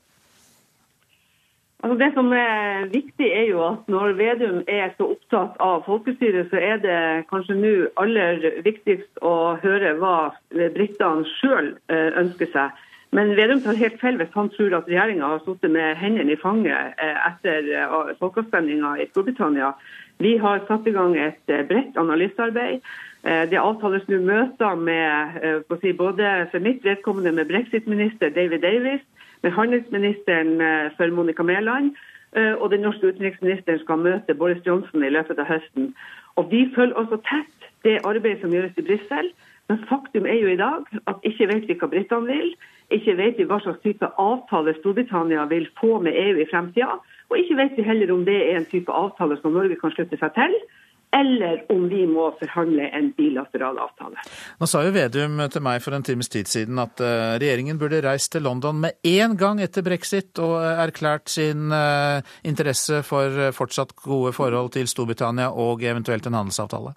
Altså Det som er viktig, er jo at når Vedum er så opptatt av folkestyret, så er det kanskje nå aller viktigst å høre hva britene sjøl eh, ønsker seg. Men Vedum tar helt feil hvis han tror at regjeringa har sittet med hendene i fanget eh, etter eh, folkeavstemninga i Storbritannia. Vi har satt i gang et bredt analysearbeid. Det avtales nå møter med si, både for mitt vedkommende med brexit-minister David Davis med handelsministeren eh, for Monica Mæland. Eh, og den norske utenriksministeren skal møte Boris Johnson i løpet av høsten. Og Vi følger også tett det arbeidet som gjøres i Brussel. Men faktum er jo i dag at ikke vet vi hva britene vil. Ikke vet vi hva slags type avtale Storbritannia vil få med EU i fremtida. Og ikke vet vi heller om det er en type avtale som Norge kan slutte seg til eller om vi må forhandle en bilateral avtale. Nå sa jo Vedum til meg for en times tid siden at eh, regjeringen burde reist til London med én gang etter brexit og erklært sin eh, interesse for fortsatt gode forhold til Storbritannia og eventuelt en handelsavtale.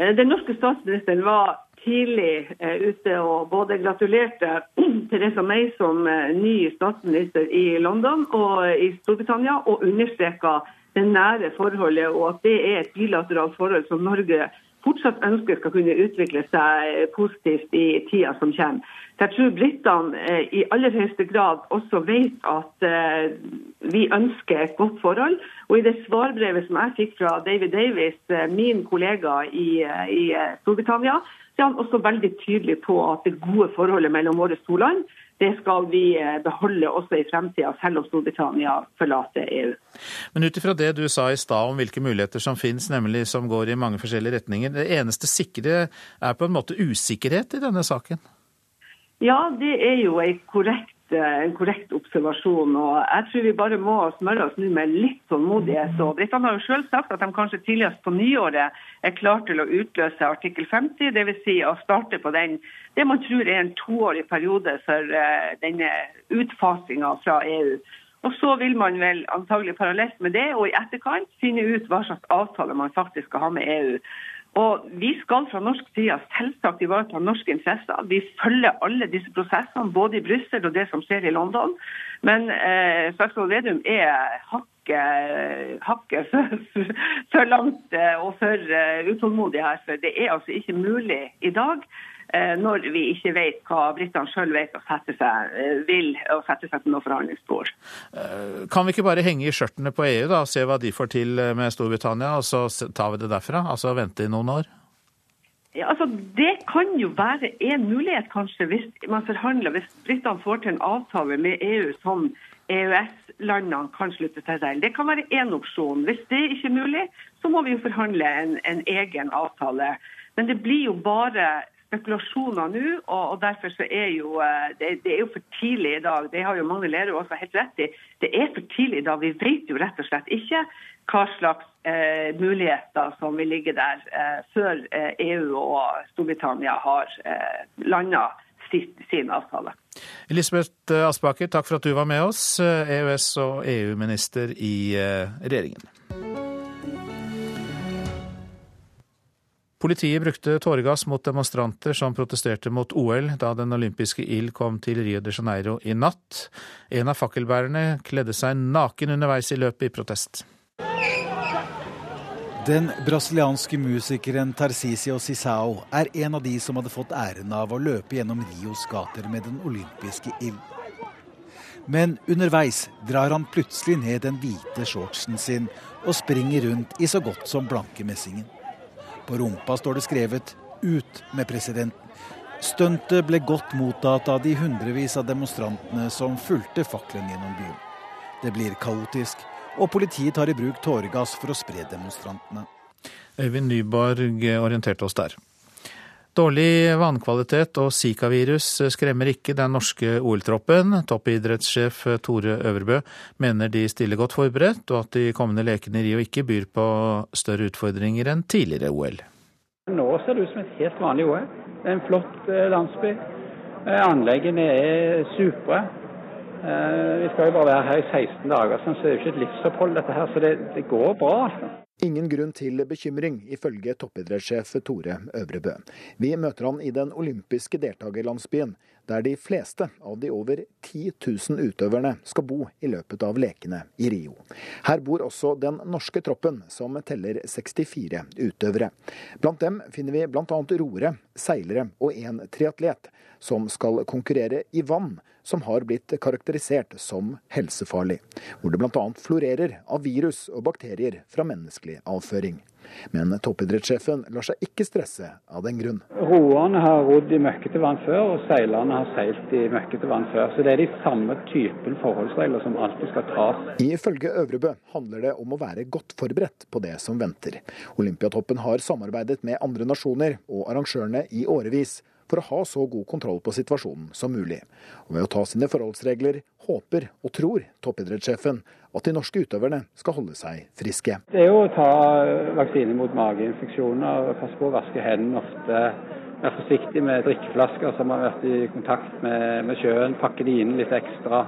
Eh, den norske statsministeren var tidlig ute og både gratulerte Theresa May som ny statsminister i London og i Storbritannia, og understreka det nære forholdet, og at det er et bilateralt forhold som Norge fortsatt ønsker skal kunne utvikle seg positivt i tida som kommer. Jeg tror britene eh, i aller høyeste grad også vet at eh, vi ønsker et godt forhold. Og i det svarbrevet som jeg fikk fra David Davis, eh, min kollega i, i Storbritannia, så er han også veldig tydelig på at det gode forholdet mellom våre to land det skal vi eh, beholde også i fremtida, selv om Storbritannia forlater EU. Men ut ifra det du sa i stad om hvilke muligheter som finnes, nemlig som går i mange forskjellige retninger, det eneste sikre er på en måte usikkerhet i denne saken? Ja, det er jo en korrekt en korrekt observasjon. og Jeg tror vi bare må smøre oss nå med litt tålmodighet. og Britene har jo selv sagt at de kanskje tidligst på nyåret er klar til å utløse artikkel 50, dvs. Si å starte på den det man tror er en toårig periode for uh, denne utfasinga fra EU. Og Så vil man vel antagelig parallelt med det og i etterkant finne ut hva slags avtale man faktisk skal ha med EU. Og Vi skal fra norsk side selvsagt ivareta norske interesser. Vi følger alle disse prosessene, både i Brussel og det som skjer i London. Men eh, Slagsvold Vedum er hakket, hakke for, for, langt eh, og for uh, utålmodig her. For det er altså ikke mulig i dag når vi ikke vet hva britene sjøl vet og sette seg, eh, vil og sette seg til noe forhandlingsbord. Eh, kan vi ikke bare henge i skjørtene på EU da, og se hva de får til med Storbritannia, og så tar vi det derfra? Altså vente i noen år? Ja, altså Det kan jo være en mulighet, kanskje, hvis man forhandler, hvis britene får til en avtale med EU som EØS-landene kan slutte seg til. Det kan være én opsjon. Hvis det ikke er mulig, så må vi jo forhandle en, en egen avtale. Men det blir jo bare spekulasjoner nå, og, derfor så er jo eh, det, er jo for tidlig i dag. Det har jo Magne Lerøe også helt rett i. Det er for tidlig i dag. Vi vet jo rett og slett ikke hva slags eh, muligheter som vil ligge der eh, før eh, EU og Storbritannia har eh, landa sin avtale. Elisabeth Aspaker, takk for at du var med oss, EØS- e og EU-minister i eh, regjeringen. Politiet brukte tåregass mot demonstranter som protesterte mot OL da den olympiske ild kom til Rio de Janeiro i natt. En av fakkelbærerne kledde seg naken underveis i løpet i protest. Den brasilianske musikeren Tarcisio Cissao er en av de som hadde fått æren av å løpe gjennom Rios gater med den olympiske ild. Men underveis drar han plutselig ned den hvite shortsen sin og springer rundt i så godt som blanke messingen. På rumpa står det skrevet 'Ut med presidenten'. Stuntet ble godt mottatt av de hundrevis av demonstrantene som fulgte fakkelen gjennom byen. Det blir kaotisk, og politiet tar i bruk tåregass for å spre demonstrantene. Øyvind Nyborg orienterte oss der. Dårlig vannkvalitet og zikavirus skremmer ikke den norske OL-troppen. Toppidrettssjef Tore Øvrebø mener de stiller godt forberedt, og at de kommende lekene i Rio ikke byr på større utfordringer enn tidligere OL. Nå ser det ut som et helt vanlig OL. Det er en flott eh, landsby. Eh, anleggene er supre. Eh, vi skal jo bare være her i 16 dager, så det er jo ikke et livsopphold dette her. Så det, det går bra. Ingen grunn til bekymring, ifølge toppidrettssjef Tore Øvrebø. Vi møter han i den olympiske deltakerlandsbyen, der de fleste av de over 10 000 utøverne skal bo i løpet av lekene i Rio. Her bor også den norske troppen, som teller 64 utøvere. Blant dem finner vi bl.a. roere, seilere og en triatlet, som skal konkurrere i vann som har blitt karakterisert som helsefarlig, hvor det bl.a. florerer av virus og bakterier fra menneskelig avføring. Men toppidrettssjefen lar seg ikke stresse av den grunn. Roerne har rodd i møkkete vann før, og seilerne har seilt i møkkete vann før. Så det er de samme typen forholdsregler som alltid skal tas. Ifølge Øvrebø handler det om å være godt forberedt på det som venter. Olympiatoppen har samarbeidet med andre nasjoner og arrangørene i årevis for å ha så god kontroll på situasjonen som mulig. Og ved å ta sine forholdsregler håper og tror toppidrettssjefen at de norske utøverne skal holde seg friske. Det er jo å ta vaksine mot mageinfeksjoner, passe på å vaske hendene ofte. Være forsiktig med drikkeflasker som har vært i kontakt med, med sjøen. Pakke de inn litt ekstra.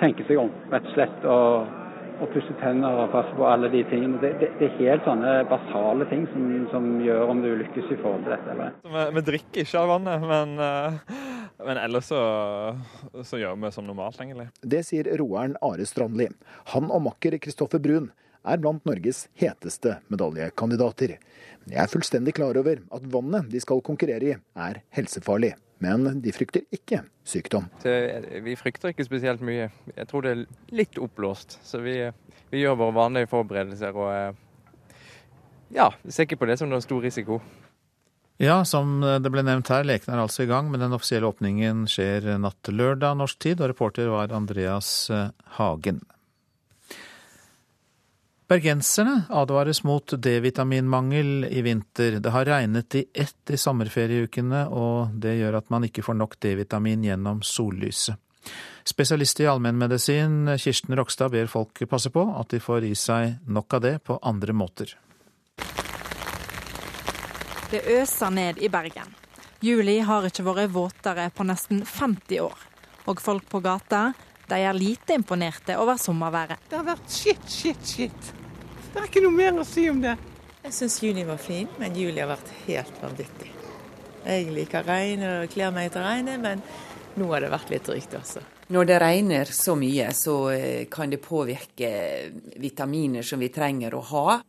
Tenke seg om, rett og slett. og og pusse tenner og passe på alle de tingene. Det, det, det er helt sånne basale ting som, som, gjør om du lykkes i forhold til dette. Eller? Vi, vi drikker ikke av vannet, men, eh, men ellers så, så, gjør vi som normalt, egentlig. Det sier roeren Are Strandli. Han og makker Kristoffer Brun er blant Norges heteste medaljekandidater. Jeg er fullstendig klar over at vannet de skal konkurrere i, er helsefarlig. Men de frykter ikke sykdom. Vi frykter ikke spesielt mye. Jeg tror det er litt oppblåst. Så vi, vi gjør våre vanlige forberedelser og eh, ja, ser ikke på det som noen stor risiko. Ja, som det ble nevnt her, leken er altså i gang, men den offisielle åpningen skjer natt til lørdag norsk tid, og reporter var Andreas eh, Hagen. Bergenserne advares mot D-vitaminmangel i vinter. Det har regnet i ett i sommerferieukene, og det gjør at man ikke får nok D-vitamin gjennom sollyset. Spesialist i allmennmedisin Kirsten Rokstad ber folk passe på at de får i seg nok av det på andre måter. Det øser ned i Bergen. Juli har ikke vært våtere på nesten 50 år. Og folk på gata de er lite imponerte over sommerværet. Det har vært shit, shit, shit. Det er ikke noe mer å si om det. Jeg syns juni var fin, men juli har vært helt vanvittig. Jeg liker regn og kler meg etter regnet, men nå har det vært litt drygt også. Når det regner så mye, så eh, kan det påvirke vitaminer som vi trenger å ha.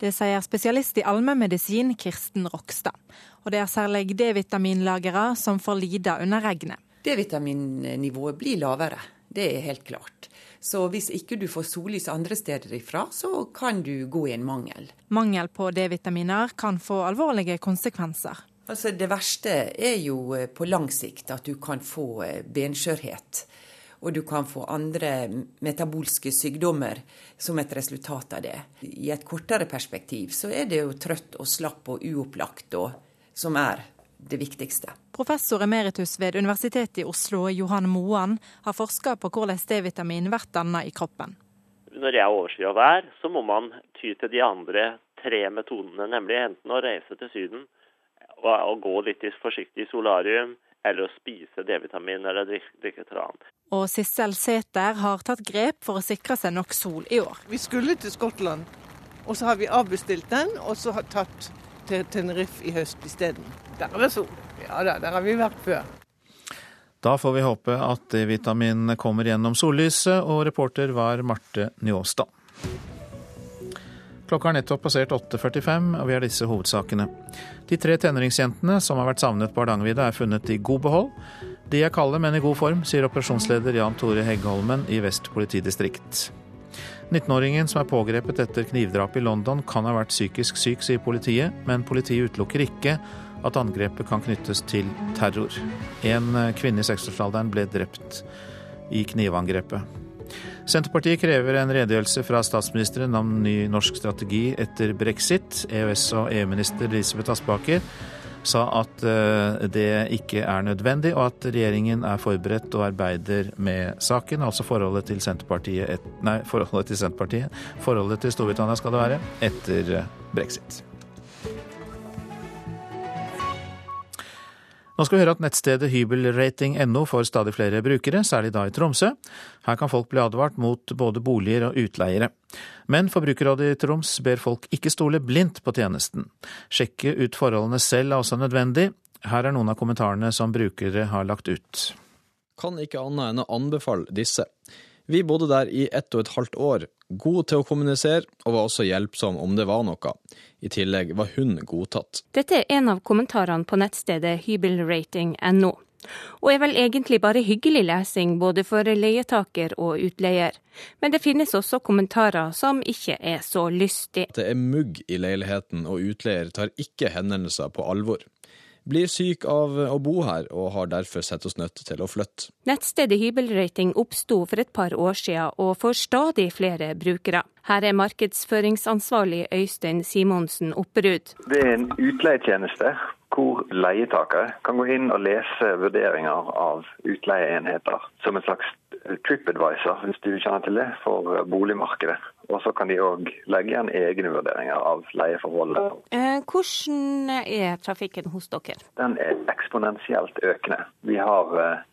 Det sier spesialist i allmennmedisin Kirsten Rokstad. Og det er særlig D-vitaminlagere som får lide under regnet. D-vitaminnivået blir lavere. Det er helt klart. Så hvis ikke du får sollys andre steder ifra, så kan du gå i en mangel. Mangel på D-vitaminer kan få alvorlige konsekvenser. Altså Det verste er jo eh, på lang sikt at du kan få eh, benskjørhet. Og du kan få andre metabolske sykdommer som et resultat av det. I et kortere perspektiv så er det jo trøtt og slapp og uopplagt og, som er det viktigste. Professor emeritus ved Universitetet i Oslo, Johan Moan, har forska på hvordan D-vitamin blir dannet i kroppen. Når jeg er overskyet vær, så må man ty til de andre tre metodene, nemlig enten å reise til Syden og, og gå litt forsiktig i solarium, eller å spise D-vitamin eller drikke, drikke tran. Og Sissel Sæther har tatt grep for å sikre seg nok sol i år. Vi skulle til Skottland, og så har vi avbestilt den, og så har tatt til Tenerife i høst isteden. Der er det sol. Ja da, der har vi vært før. Da får vi håpe at D-vitamin kommer gjennom sollyset, og reporter var Marte Njåstad. Klokka er nettopp passert 8.45, og vi har disse hovedsakene. De tre tenåringsjentene som har vært savnet på Hardangervidda, er funnet i god behold. De er kalde, men i god form, sier operasjonsleder Jan Tore Heggholmen i Vest politidistrikt. 19-åringen som er pågrepet etter knivdrapet i London, kan ha vært psykisk syk, sier politiet, men politiet utelukker ikke at angrepet kan knyttes til terror. En kvinne i seksårsalderen ble drept i knivangrepet. Senterpartiet krever en redegjørelse fra statsministeren om ny norsk strategi etter brexit. EØS- og EU-minister Elisabeth Aspaker sa at eh, det ikke er nødvendig, og at regjeringen er forberedt og arbeider med saken. Altså forholdet til Senterpartiet et, Nei, forholdet til Senterpartiet. Forholdet til Storbritannia skal det være etter eh, brexit. Nå skal vi høre at nettstedet hybelrating.no får stadig flere brukere, særlig da i Tromsø. Her kan folk bli advart mot både boliger og utleiere. Men Forbrukerrådet i Troms ber folk ikke stole blindt på tjenesten. Sjekke ut forholdene selv er også nødvendig. Her er noen av kommentarene som brukere har lagt ut. Kan ikke annet enn å anbefale disse. Vi bodde der i ett og et halvt år, god til å kommunisere, og var også hjelpsom om det var noe. I tillegg var hun godtatt. Dette er en av kommentarene på nettstedet hybelrating.no. og er vel egentlig bare hyggelig lesing både for leietaker og utleier. Men det finnes også kommentarer som ikke er så lystig. Det er mugg i leiligheten, og utleier tar ikke henvendelser på alvor. Blir syk av å bo her, og har derfor sett oss nødt til å flytte. Nettstedet Hybelrating oppsto for et par år siden, og får stadig flere brukere. Her er markedsføringsansvarlig Øystein Simonsen Opperud. Det er en utleietjeneste hvor leietakere kan gå inn og lese vurderinger av utleieenheter som en slags TripAdvisor, hvis du kjenner til det, for boligmarkedet. Og så kan de òg legge igjen egne vurderinger av leieforholdet. Eh, hvordan er trafikken hos dere? Den er eksponentielt økende. Vi har eh,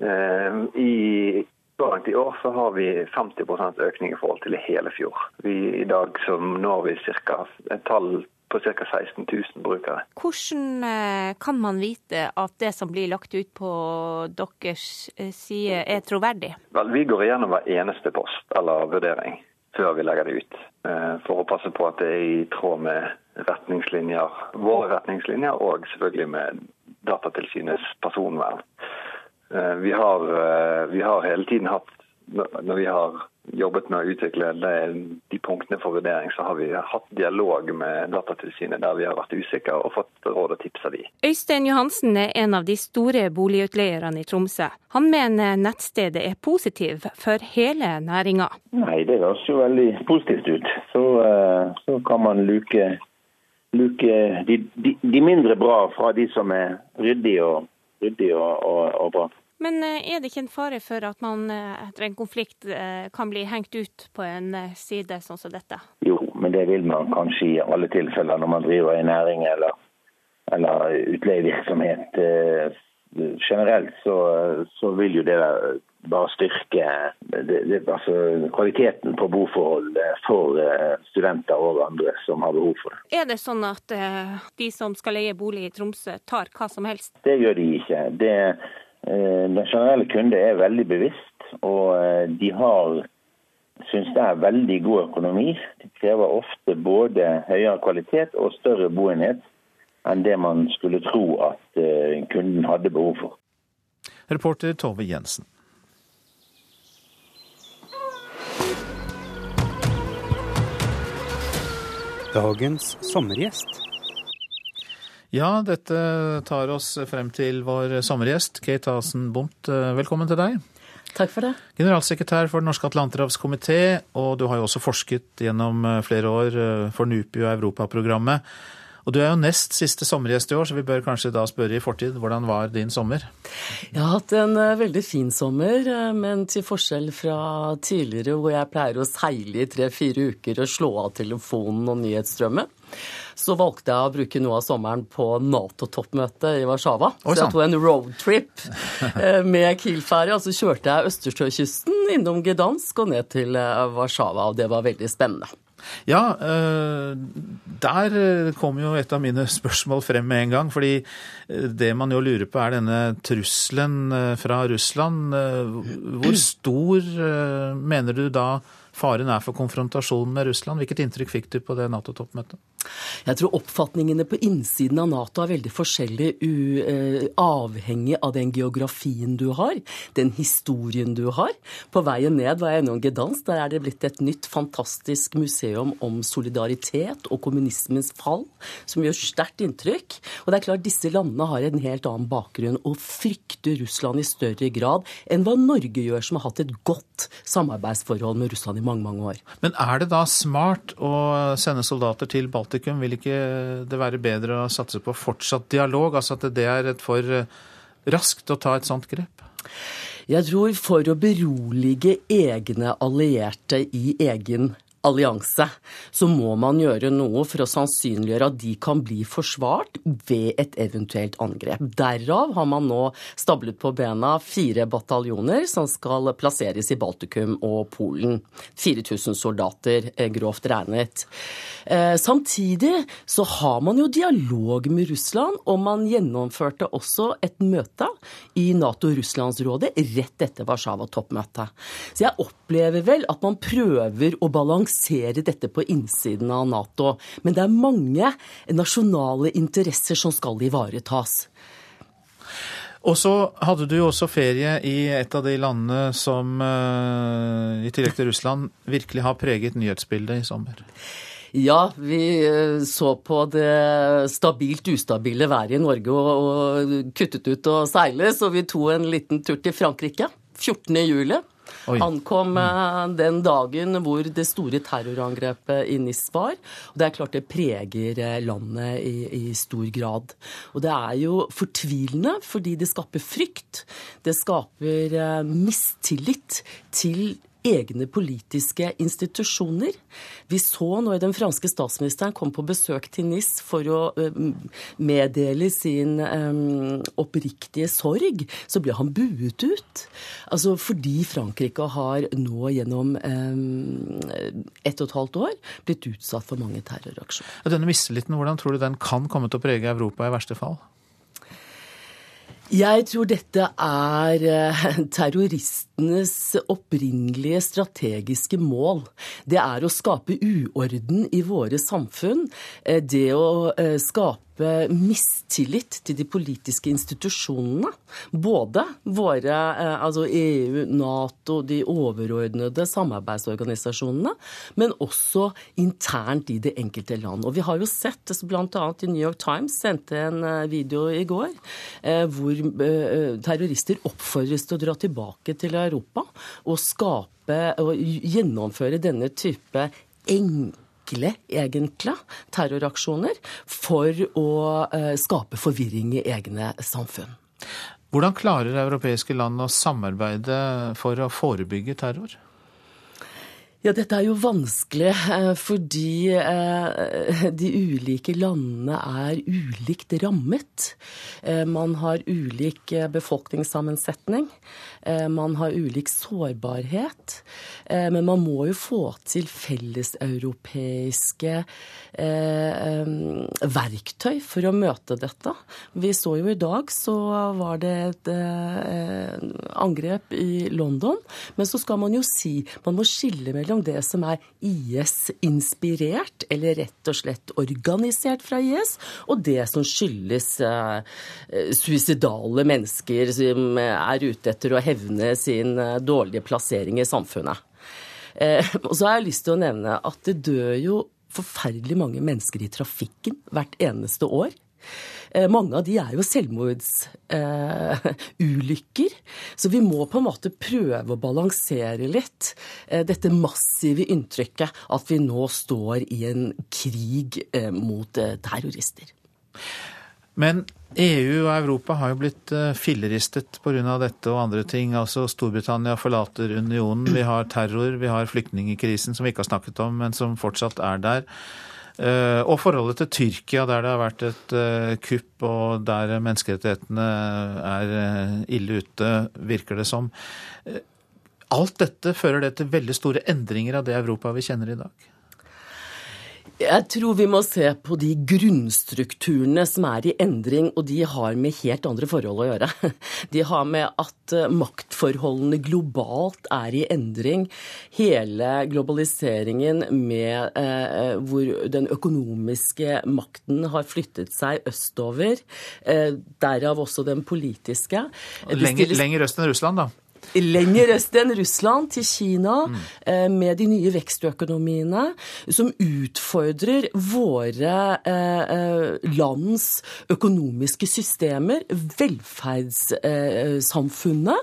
eh i langt i år så har vi 50% økning i forhold til hele fjor. Vi, I dag så når vi cirka, et tall på ca. 16 000 brukere. Hvordan eh, kan man vite at det som blir lagt ut på deres eh, side er troverdig? Vel, vi går igjennom hver eneste post eller vurdering før vi legger det ut. Eh, for å passe på at det er i tråd med retningslinjer, våre retningslinjer og selvfølgelig med Datatilsynets personvern. Vi har, vi har hele tiden hatt, når vi har jobbet med å utvikle de punktene for vurdering, så har vi hatt dialog med Datatilsynet der vi har vært usikre og fått råd og tips av de. Øystein Johansen er en av de store boligutleierne i Tromsø. Han mener nettstedet er positiv for hele næringa. Nei, det høres jo veldig positivt ut. Så, eh, så kan man luke, luke de, de, de, mindre bra fra de som er ryddige og, ryddig og, og, og bra. Men eh, er det ikke en fare for at man eh, etter en konflikt eh, kan bli hengt ut på en side sånn som dette? Jo, men det vil man kanskje i alle tilfeller når man driver i næring eller, eller utleievirksomhet. Generelt så, så, vil jo det bare styrke det, det, altså kvaliteten på boforhold for studenter og andre som har behov for det. Er det sånn at de som skal leie bolig i Tromsø tar hva som helst? Det gjør de ikke. Det Eh, den generelle kunde er veldig bevisst, og eh, de har syns det er veldig god økonomi. De krever ofte både høyere kvalitet og større boenhet enn det man skulle tro at eh, kunden hadde behov for. Reporter Tove Jensen. Dagens sommergjest. Ja, dette tar oss frem til vår sommergjest, Kate Hasen Bomt. Velkommen til deg. Takk for det. Generalsekretær for Den norske atlanterhavskomité, og du har jo også forsket gjennom eh, flere år eh, for NUPI og Europaprogrammet. Og du er jo nest siste sommergjest i år, så vi bør kanskje da spørre i fortid. Hvordan var din sommer? Jeg har hatt en eh, veldig fin sommer, men til forskjell fra tidligere hvor jeg pleier å seile i tre-fire uker og slå av telefonen og nyhetsstrømmen, så valgte jeg å bruke noe av sommeren på Nato-toppmøte i Warszawa. Så jeg tok en roadtrip eh, med Kiel-ferja, og så kjørte jeg Østersjøkysten innom Gdansk og ned til eh, Warszawa, og det var veldig spennende. Ja, eh, der kom jo et av mine spørsmål frem med en gang. fordi det man jo lurer på er denne trusselen fra Russland. Hvor stor mener du da faren er for konfrontasjon med Russland? Hvilket inntrykk fikk du på det Nato-toppmøtet? Jeg tror oppfatningene på innsiden av Nato er veldig forskjellige, uh, avhengig av den geografien du har, den historien du har. På veien ned var jeg innom Gdansk. Der er det blitt et nytt, fantastisk museum om solidaritet og kommunismens fall, som gjør sterkt inntrykk. Og det er klart disse landene har en helt annen bakgrunn og frykter Russland i større grad enn hva Norge gjør, som har hatt et godt samarbeidsforhold med Russland i mange, mange år. Men er det da smart å sende soldater til Baltikum? Vil ikke det være bedre å satse på fortsatt dialog? Altså at det er et for eh, raskt å ta et sånt grep? Jeg tror for å berolige egne allierte i egen allianse, så må man gjøre noe for å sannsynliggjøre at de kan bli forsvart ved et eventuelt angrep. Derav har man nå stablet på bena fire bataljoner som skal plasseres i Baltikum og Polen. 4000 soldater, eh, grovt regnet. Eh, samtidig så har man jo dialog med Russland, og man gjennomførte også et møte i Nato-Russlandsrådet rett etter Warszawa-toppmøtet. Så jeg opplever vel at man prøver å balansere balansere dette på innsiden av Nato. Men det er mange nasjonale interesser som skal ivaretas. Og så hadde du jo også ferie i et av de landene som, eh, i tillegg til Russland, virkelig har preget nyhetsbildet i sommer. Ja, vi eh, så på det stabilt ustabile været i Norge og, og kuttet ut å seile, så vi tok en liten tur til Frankrike 14. juli. Oi. Ankom mm. den dagen hvor det store terrorangrepet i NIS var. Og det er klart det preger eh, landet i, i, stor grad. Og det er jo fortvilende fordi det skaper frykt. Det skaper eh, mistillit til egne politiske institusjoner. Vi så når den franske statsministeren kom på besøk til NIS for å meddele sin oppriktige sorg, så ble han buet ut. Altså fordi Frankrike har nå gjennom ett og et halvt år blitt utsatt for mange terroraksjoner. Denne mistilliten, hvordan tror du den kan komme til å prege Europa i verste fall? Jeg tror dette er eh, terroristenes opprinnelige strategiske mål. Det er å skape uorden i våre samfunn. Eh, det å eh, skape mistillit til de politiske institusjonene. Både våre, eh, altså EU, Nato, de overordnede samarbeidsorganisasjonene, men også internt i det enkelte land. Og vi har jo sett, bl.a. i New York Times sendte en video i går, hvor terrorister oppfordres til å dra tilbake til Europa og skape og gjennomføre denne type enkle enkle, egentlig, terroraksjoner for å eh, skape forvirring i egne samfunn. Hvordan klarer europeiske land å samarbeide for å forebygge terror? Ja, dette er jo vanskelig eh, fordi eh, de ulike landene er ulikt rammet. Man har ulik befolkningssammensetning. Man har ulik sårbarhet. Men man må jo få til felleseuropeiske verktøy for å møte dette. Vi så jo i dag så var det et angrep i London. Men så skal man jo si Man må skille mellom det som er IS-inspirert, eller rett og slett organisert fra IS, og det som skyldes suicidale mennesker som er ute etter å hevne sin uh, dårlige plassering i samfunnet. Uh, og så har jeg lyst til å nevne at det dør jo forferdelig mange mennesker i trafikken hvert eneste år. Eh, mange av de er jo selvmordsulykker. Så vi må på en måte prøve å balansere litt eh, dette massive inntrykket at vi nå står i en krig eh, mot terrorister. Men EU og Europa har jo blitt filleristet pga. dette og andre ting. Altså Storbritannia forlater unionen. Vi har terror, vi har flyktningkrisen som vi ikke har snakket om, men som fortsatt er der. Eh, og forholdet til Tyrkia, der det har vært et eh, kupp og der menneskerettighetene er eh, ille ute, virker det som. Alt dette fører det til veldig store endringer av det Europa vi kjenner i dag? Jeg tror vi må se på de grunnstrukturene som er i endring, og de har med helt andre forhold å gjøre. De har med at eh, maktforholdene globalt er i endring. Hele globaliseringen med eh, hvor den økonomiske makten har flyttet seg østover, eh, derav også den politiske. Lenger, lenger øst enn Russland, da? Lenger øst enn Russland, til Kina, mm. med de nye vekstøkonomiene, som utfordrer våre eh, eh, lands økonomiske systemer, velferdssamfunnet.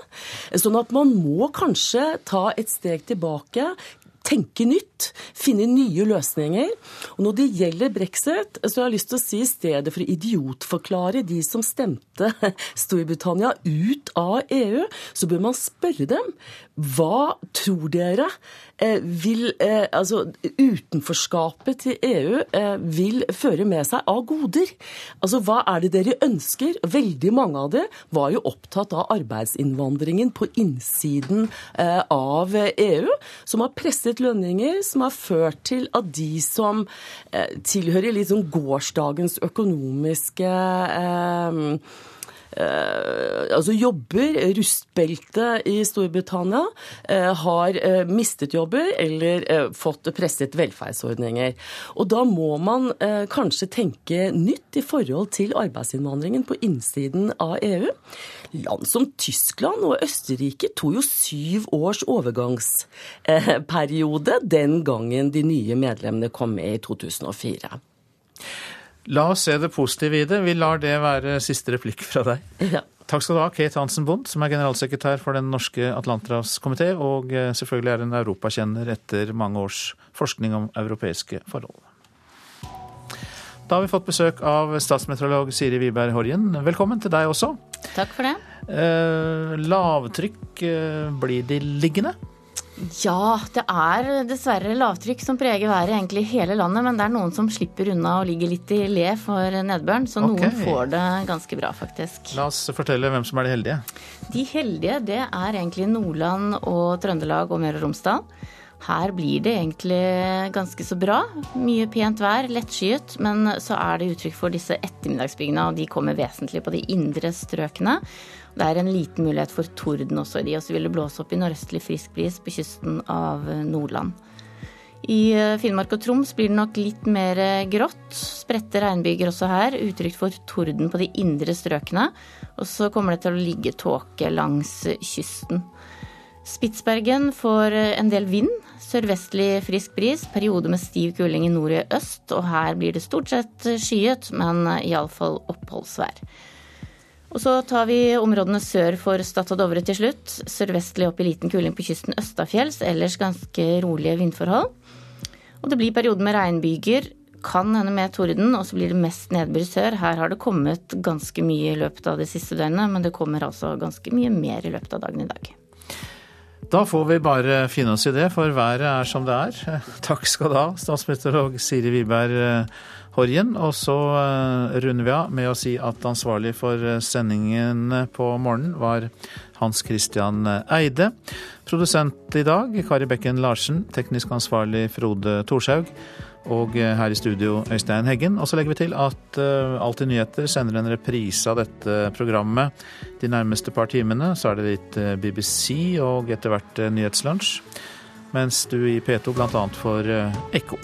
Sånn at man må kanskje ta et steg tilbake, tenke nytt, finne nye løsninger. Og når det gjelder brexit, så har jeg lyst til å si i stedet for å idiotforklare de som stemte Storbritannia ut av EU, så bør man spørre dem hva tror dere Eh, vil eh, Altså, utenforskapet til EU eh, vil føre med seg av goder. Altså, hva er det dere ønsker? Veldig mange av det var jo opptatt av arbeidsinnvandringen på innsiden av EU, som har presset lønninger, som har ført til at de som tilhører liksom gårsdagens økonomiske eh, altså jobber, rustbeltet i Storbritannia, eh, har eh, mistet jobber eller eh, fått presset velferdsordninger. Og da må man eh, kanskje tenke nytt i forhold til arbeidsinnvandringen på innsiden av EU. Land som Tyskland og Østerrike tok jo syv års overgangsperiode den gangen de nye medlemmene kom med i 2004. La oss se det positive i det. Vi lar det være siste replikk fra deg. Ja. Takk skal du ha, Kate Hansen Bond, som er generalsekretær for Den norske Atlanterhavskomité, og eh, selvfølgelig er en europakjenner etter mange års forskning om europeiske forhold. Da har vi fått besøk av statsmeteorolog Siri Wiberg Horjen. Velkommen til deg også. Takk for det. Eh, lavtrykk, eh, blir de liggende? Ja, det er dessverre lavtrykk som preger været egentlig i hele landet, men det er noen som slipper unna og ligger litt i le for nedbøren, så okay. noen får det ganske bra, faktisk. La oss fortelle hvem som er de heldige. De heldige, det er egentlig Nordland og Trøndelag og Møre og Romsdal. Her blir det egentlig ganske så bra. Mye pent vær, lettskyet, men så er det uttrykk for disse ettermiddagsbyggene, og de kommer vesentlig på de indre strøkene. Det er en liten mulighet for torden også i de, og så vil det blåse opp i nordøstlig frisk bris på kysten av Nordland. I Finnmark og Troms blir det nok litt mer grått. Spredte regnbyger også her. Uttrykk for torden på de indre strøkene. Og så kommer det til å ligge tåke langs kysten. Spitsbergen får eh, en del vind. Sørvestlig frisk bris. Periode med stiv kuling i nord og øst. Og her blir det stort sett eh, skyet, men iallfall oppholdsvær. Og så tar vi områdene sør for Stad og Dovre til slutt. Sørvestlig opp i liten kuling på kysten østafjells, ellers ganske rolige vindforhold. Og det blir perioder med regnbyger, kan hende med torden, og så blir det mest nedbør sør. Her har det kommet ganske mye i løpet av det siste døgnet, men det kommer altså ganske mye mer i løpet av dagen i dag. Da får vi bare finne oss i det, for været er som det er. Takk skal du ha, statsmeteorolog Siri Wiberg eh, Horjen. Og så eh, runder vi av med å si at ansvarlig for eh, sendingen på morgenen var Hans Christian Eide. Produsent i dag Kari Bekken Larsen. Teknisk ansvarlig Frode Thorshaug. Og her i studio Øystein Heggen. Og så legger vi til at uh, Alltid nyheter sender en reprise av dette programmet de nærmeste par timene. Så er det litt eh, BBC og etter hvert Nyhetslunsj. Mens du i P2 bl.a. får Ekko.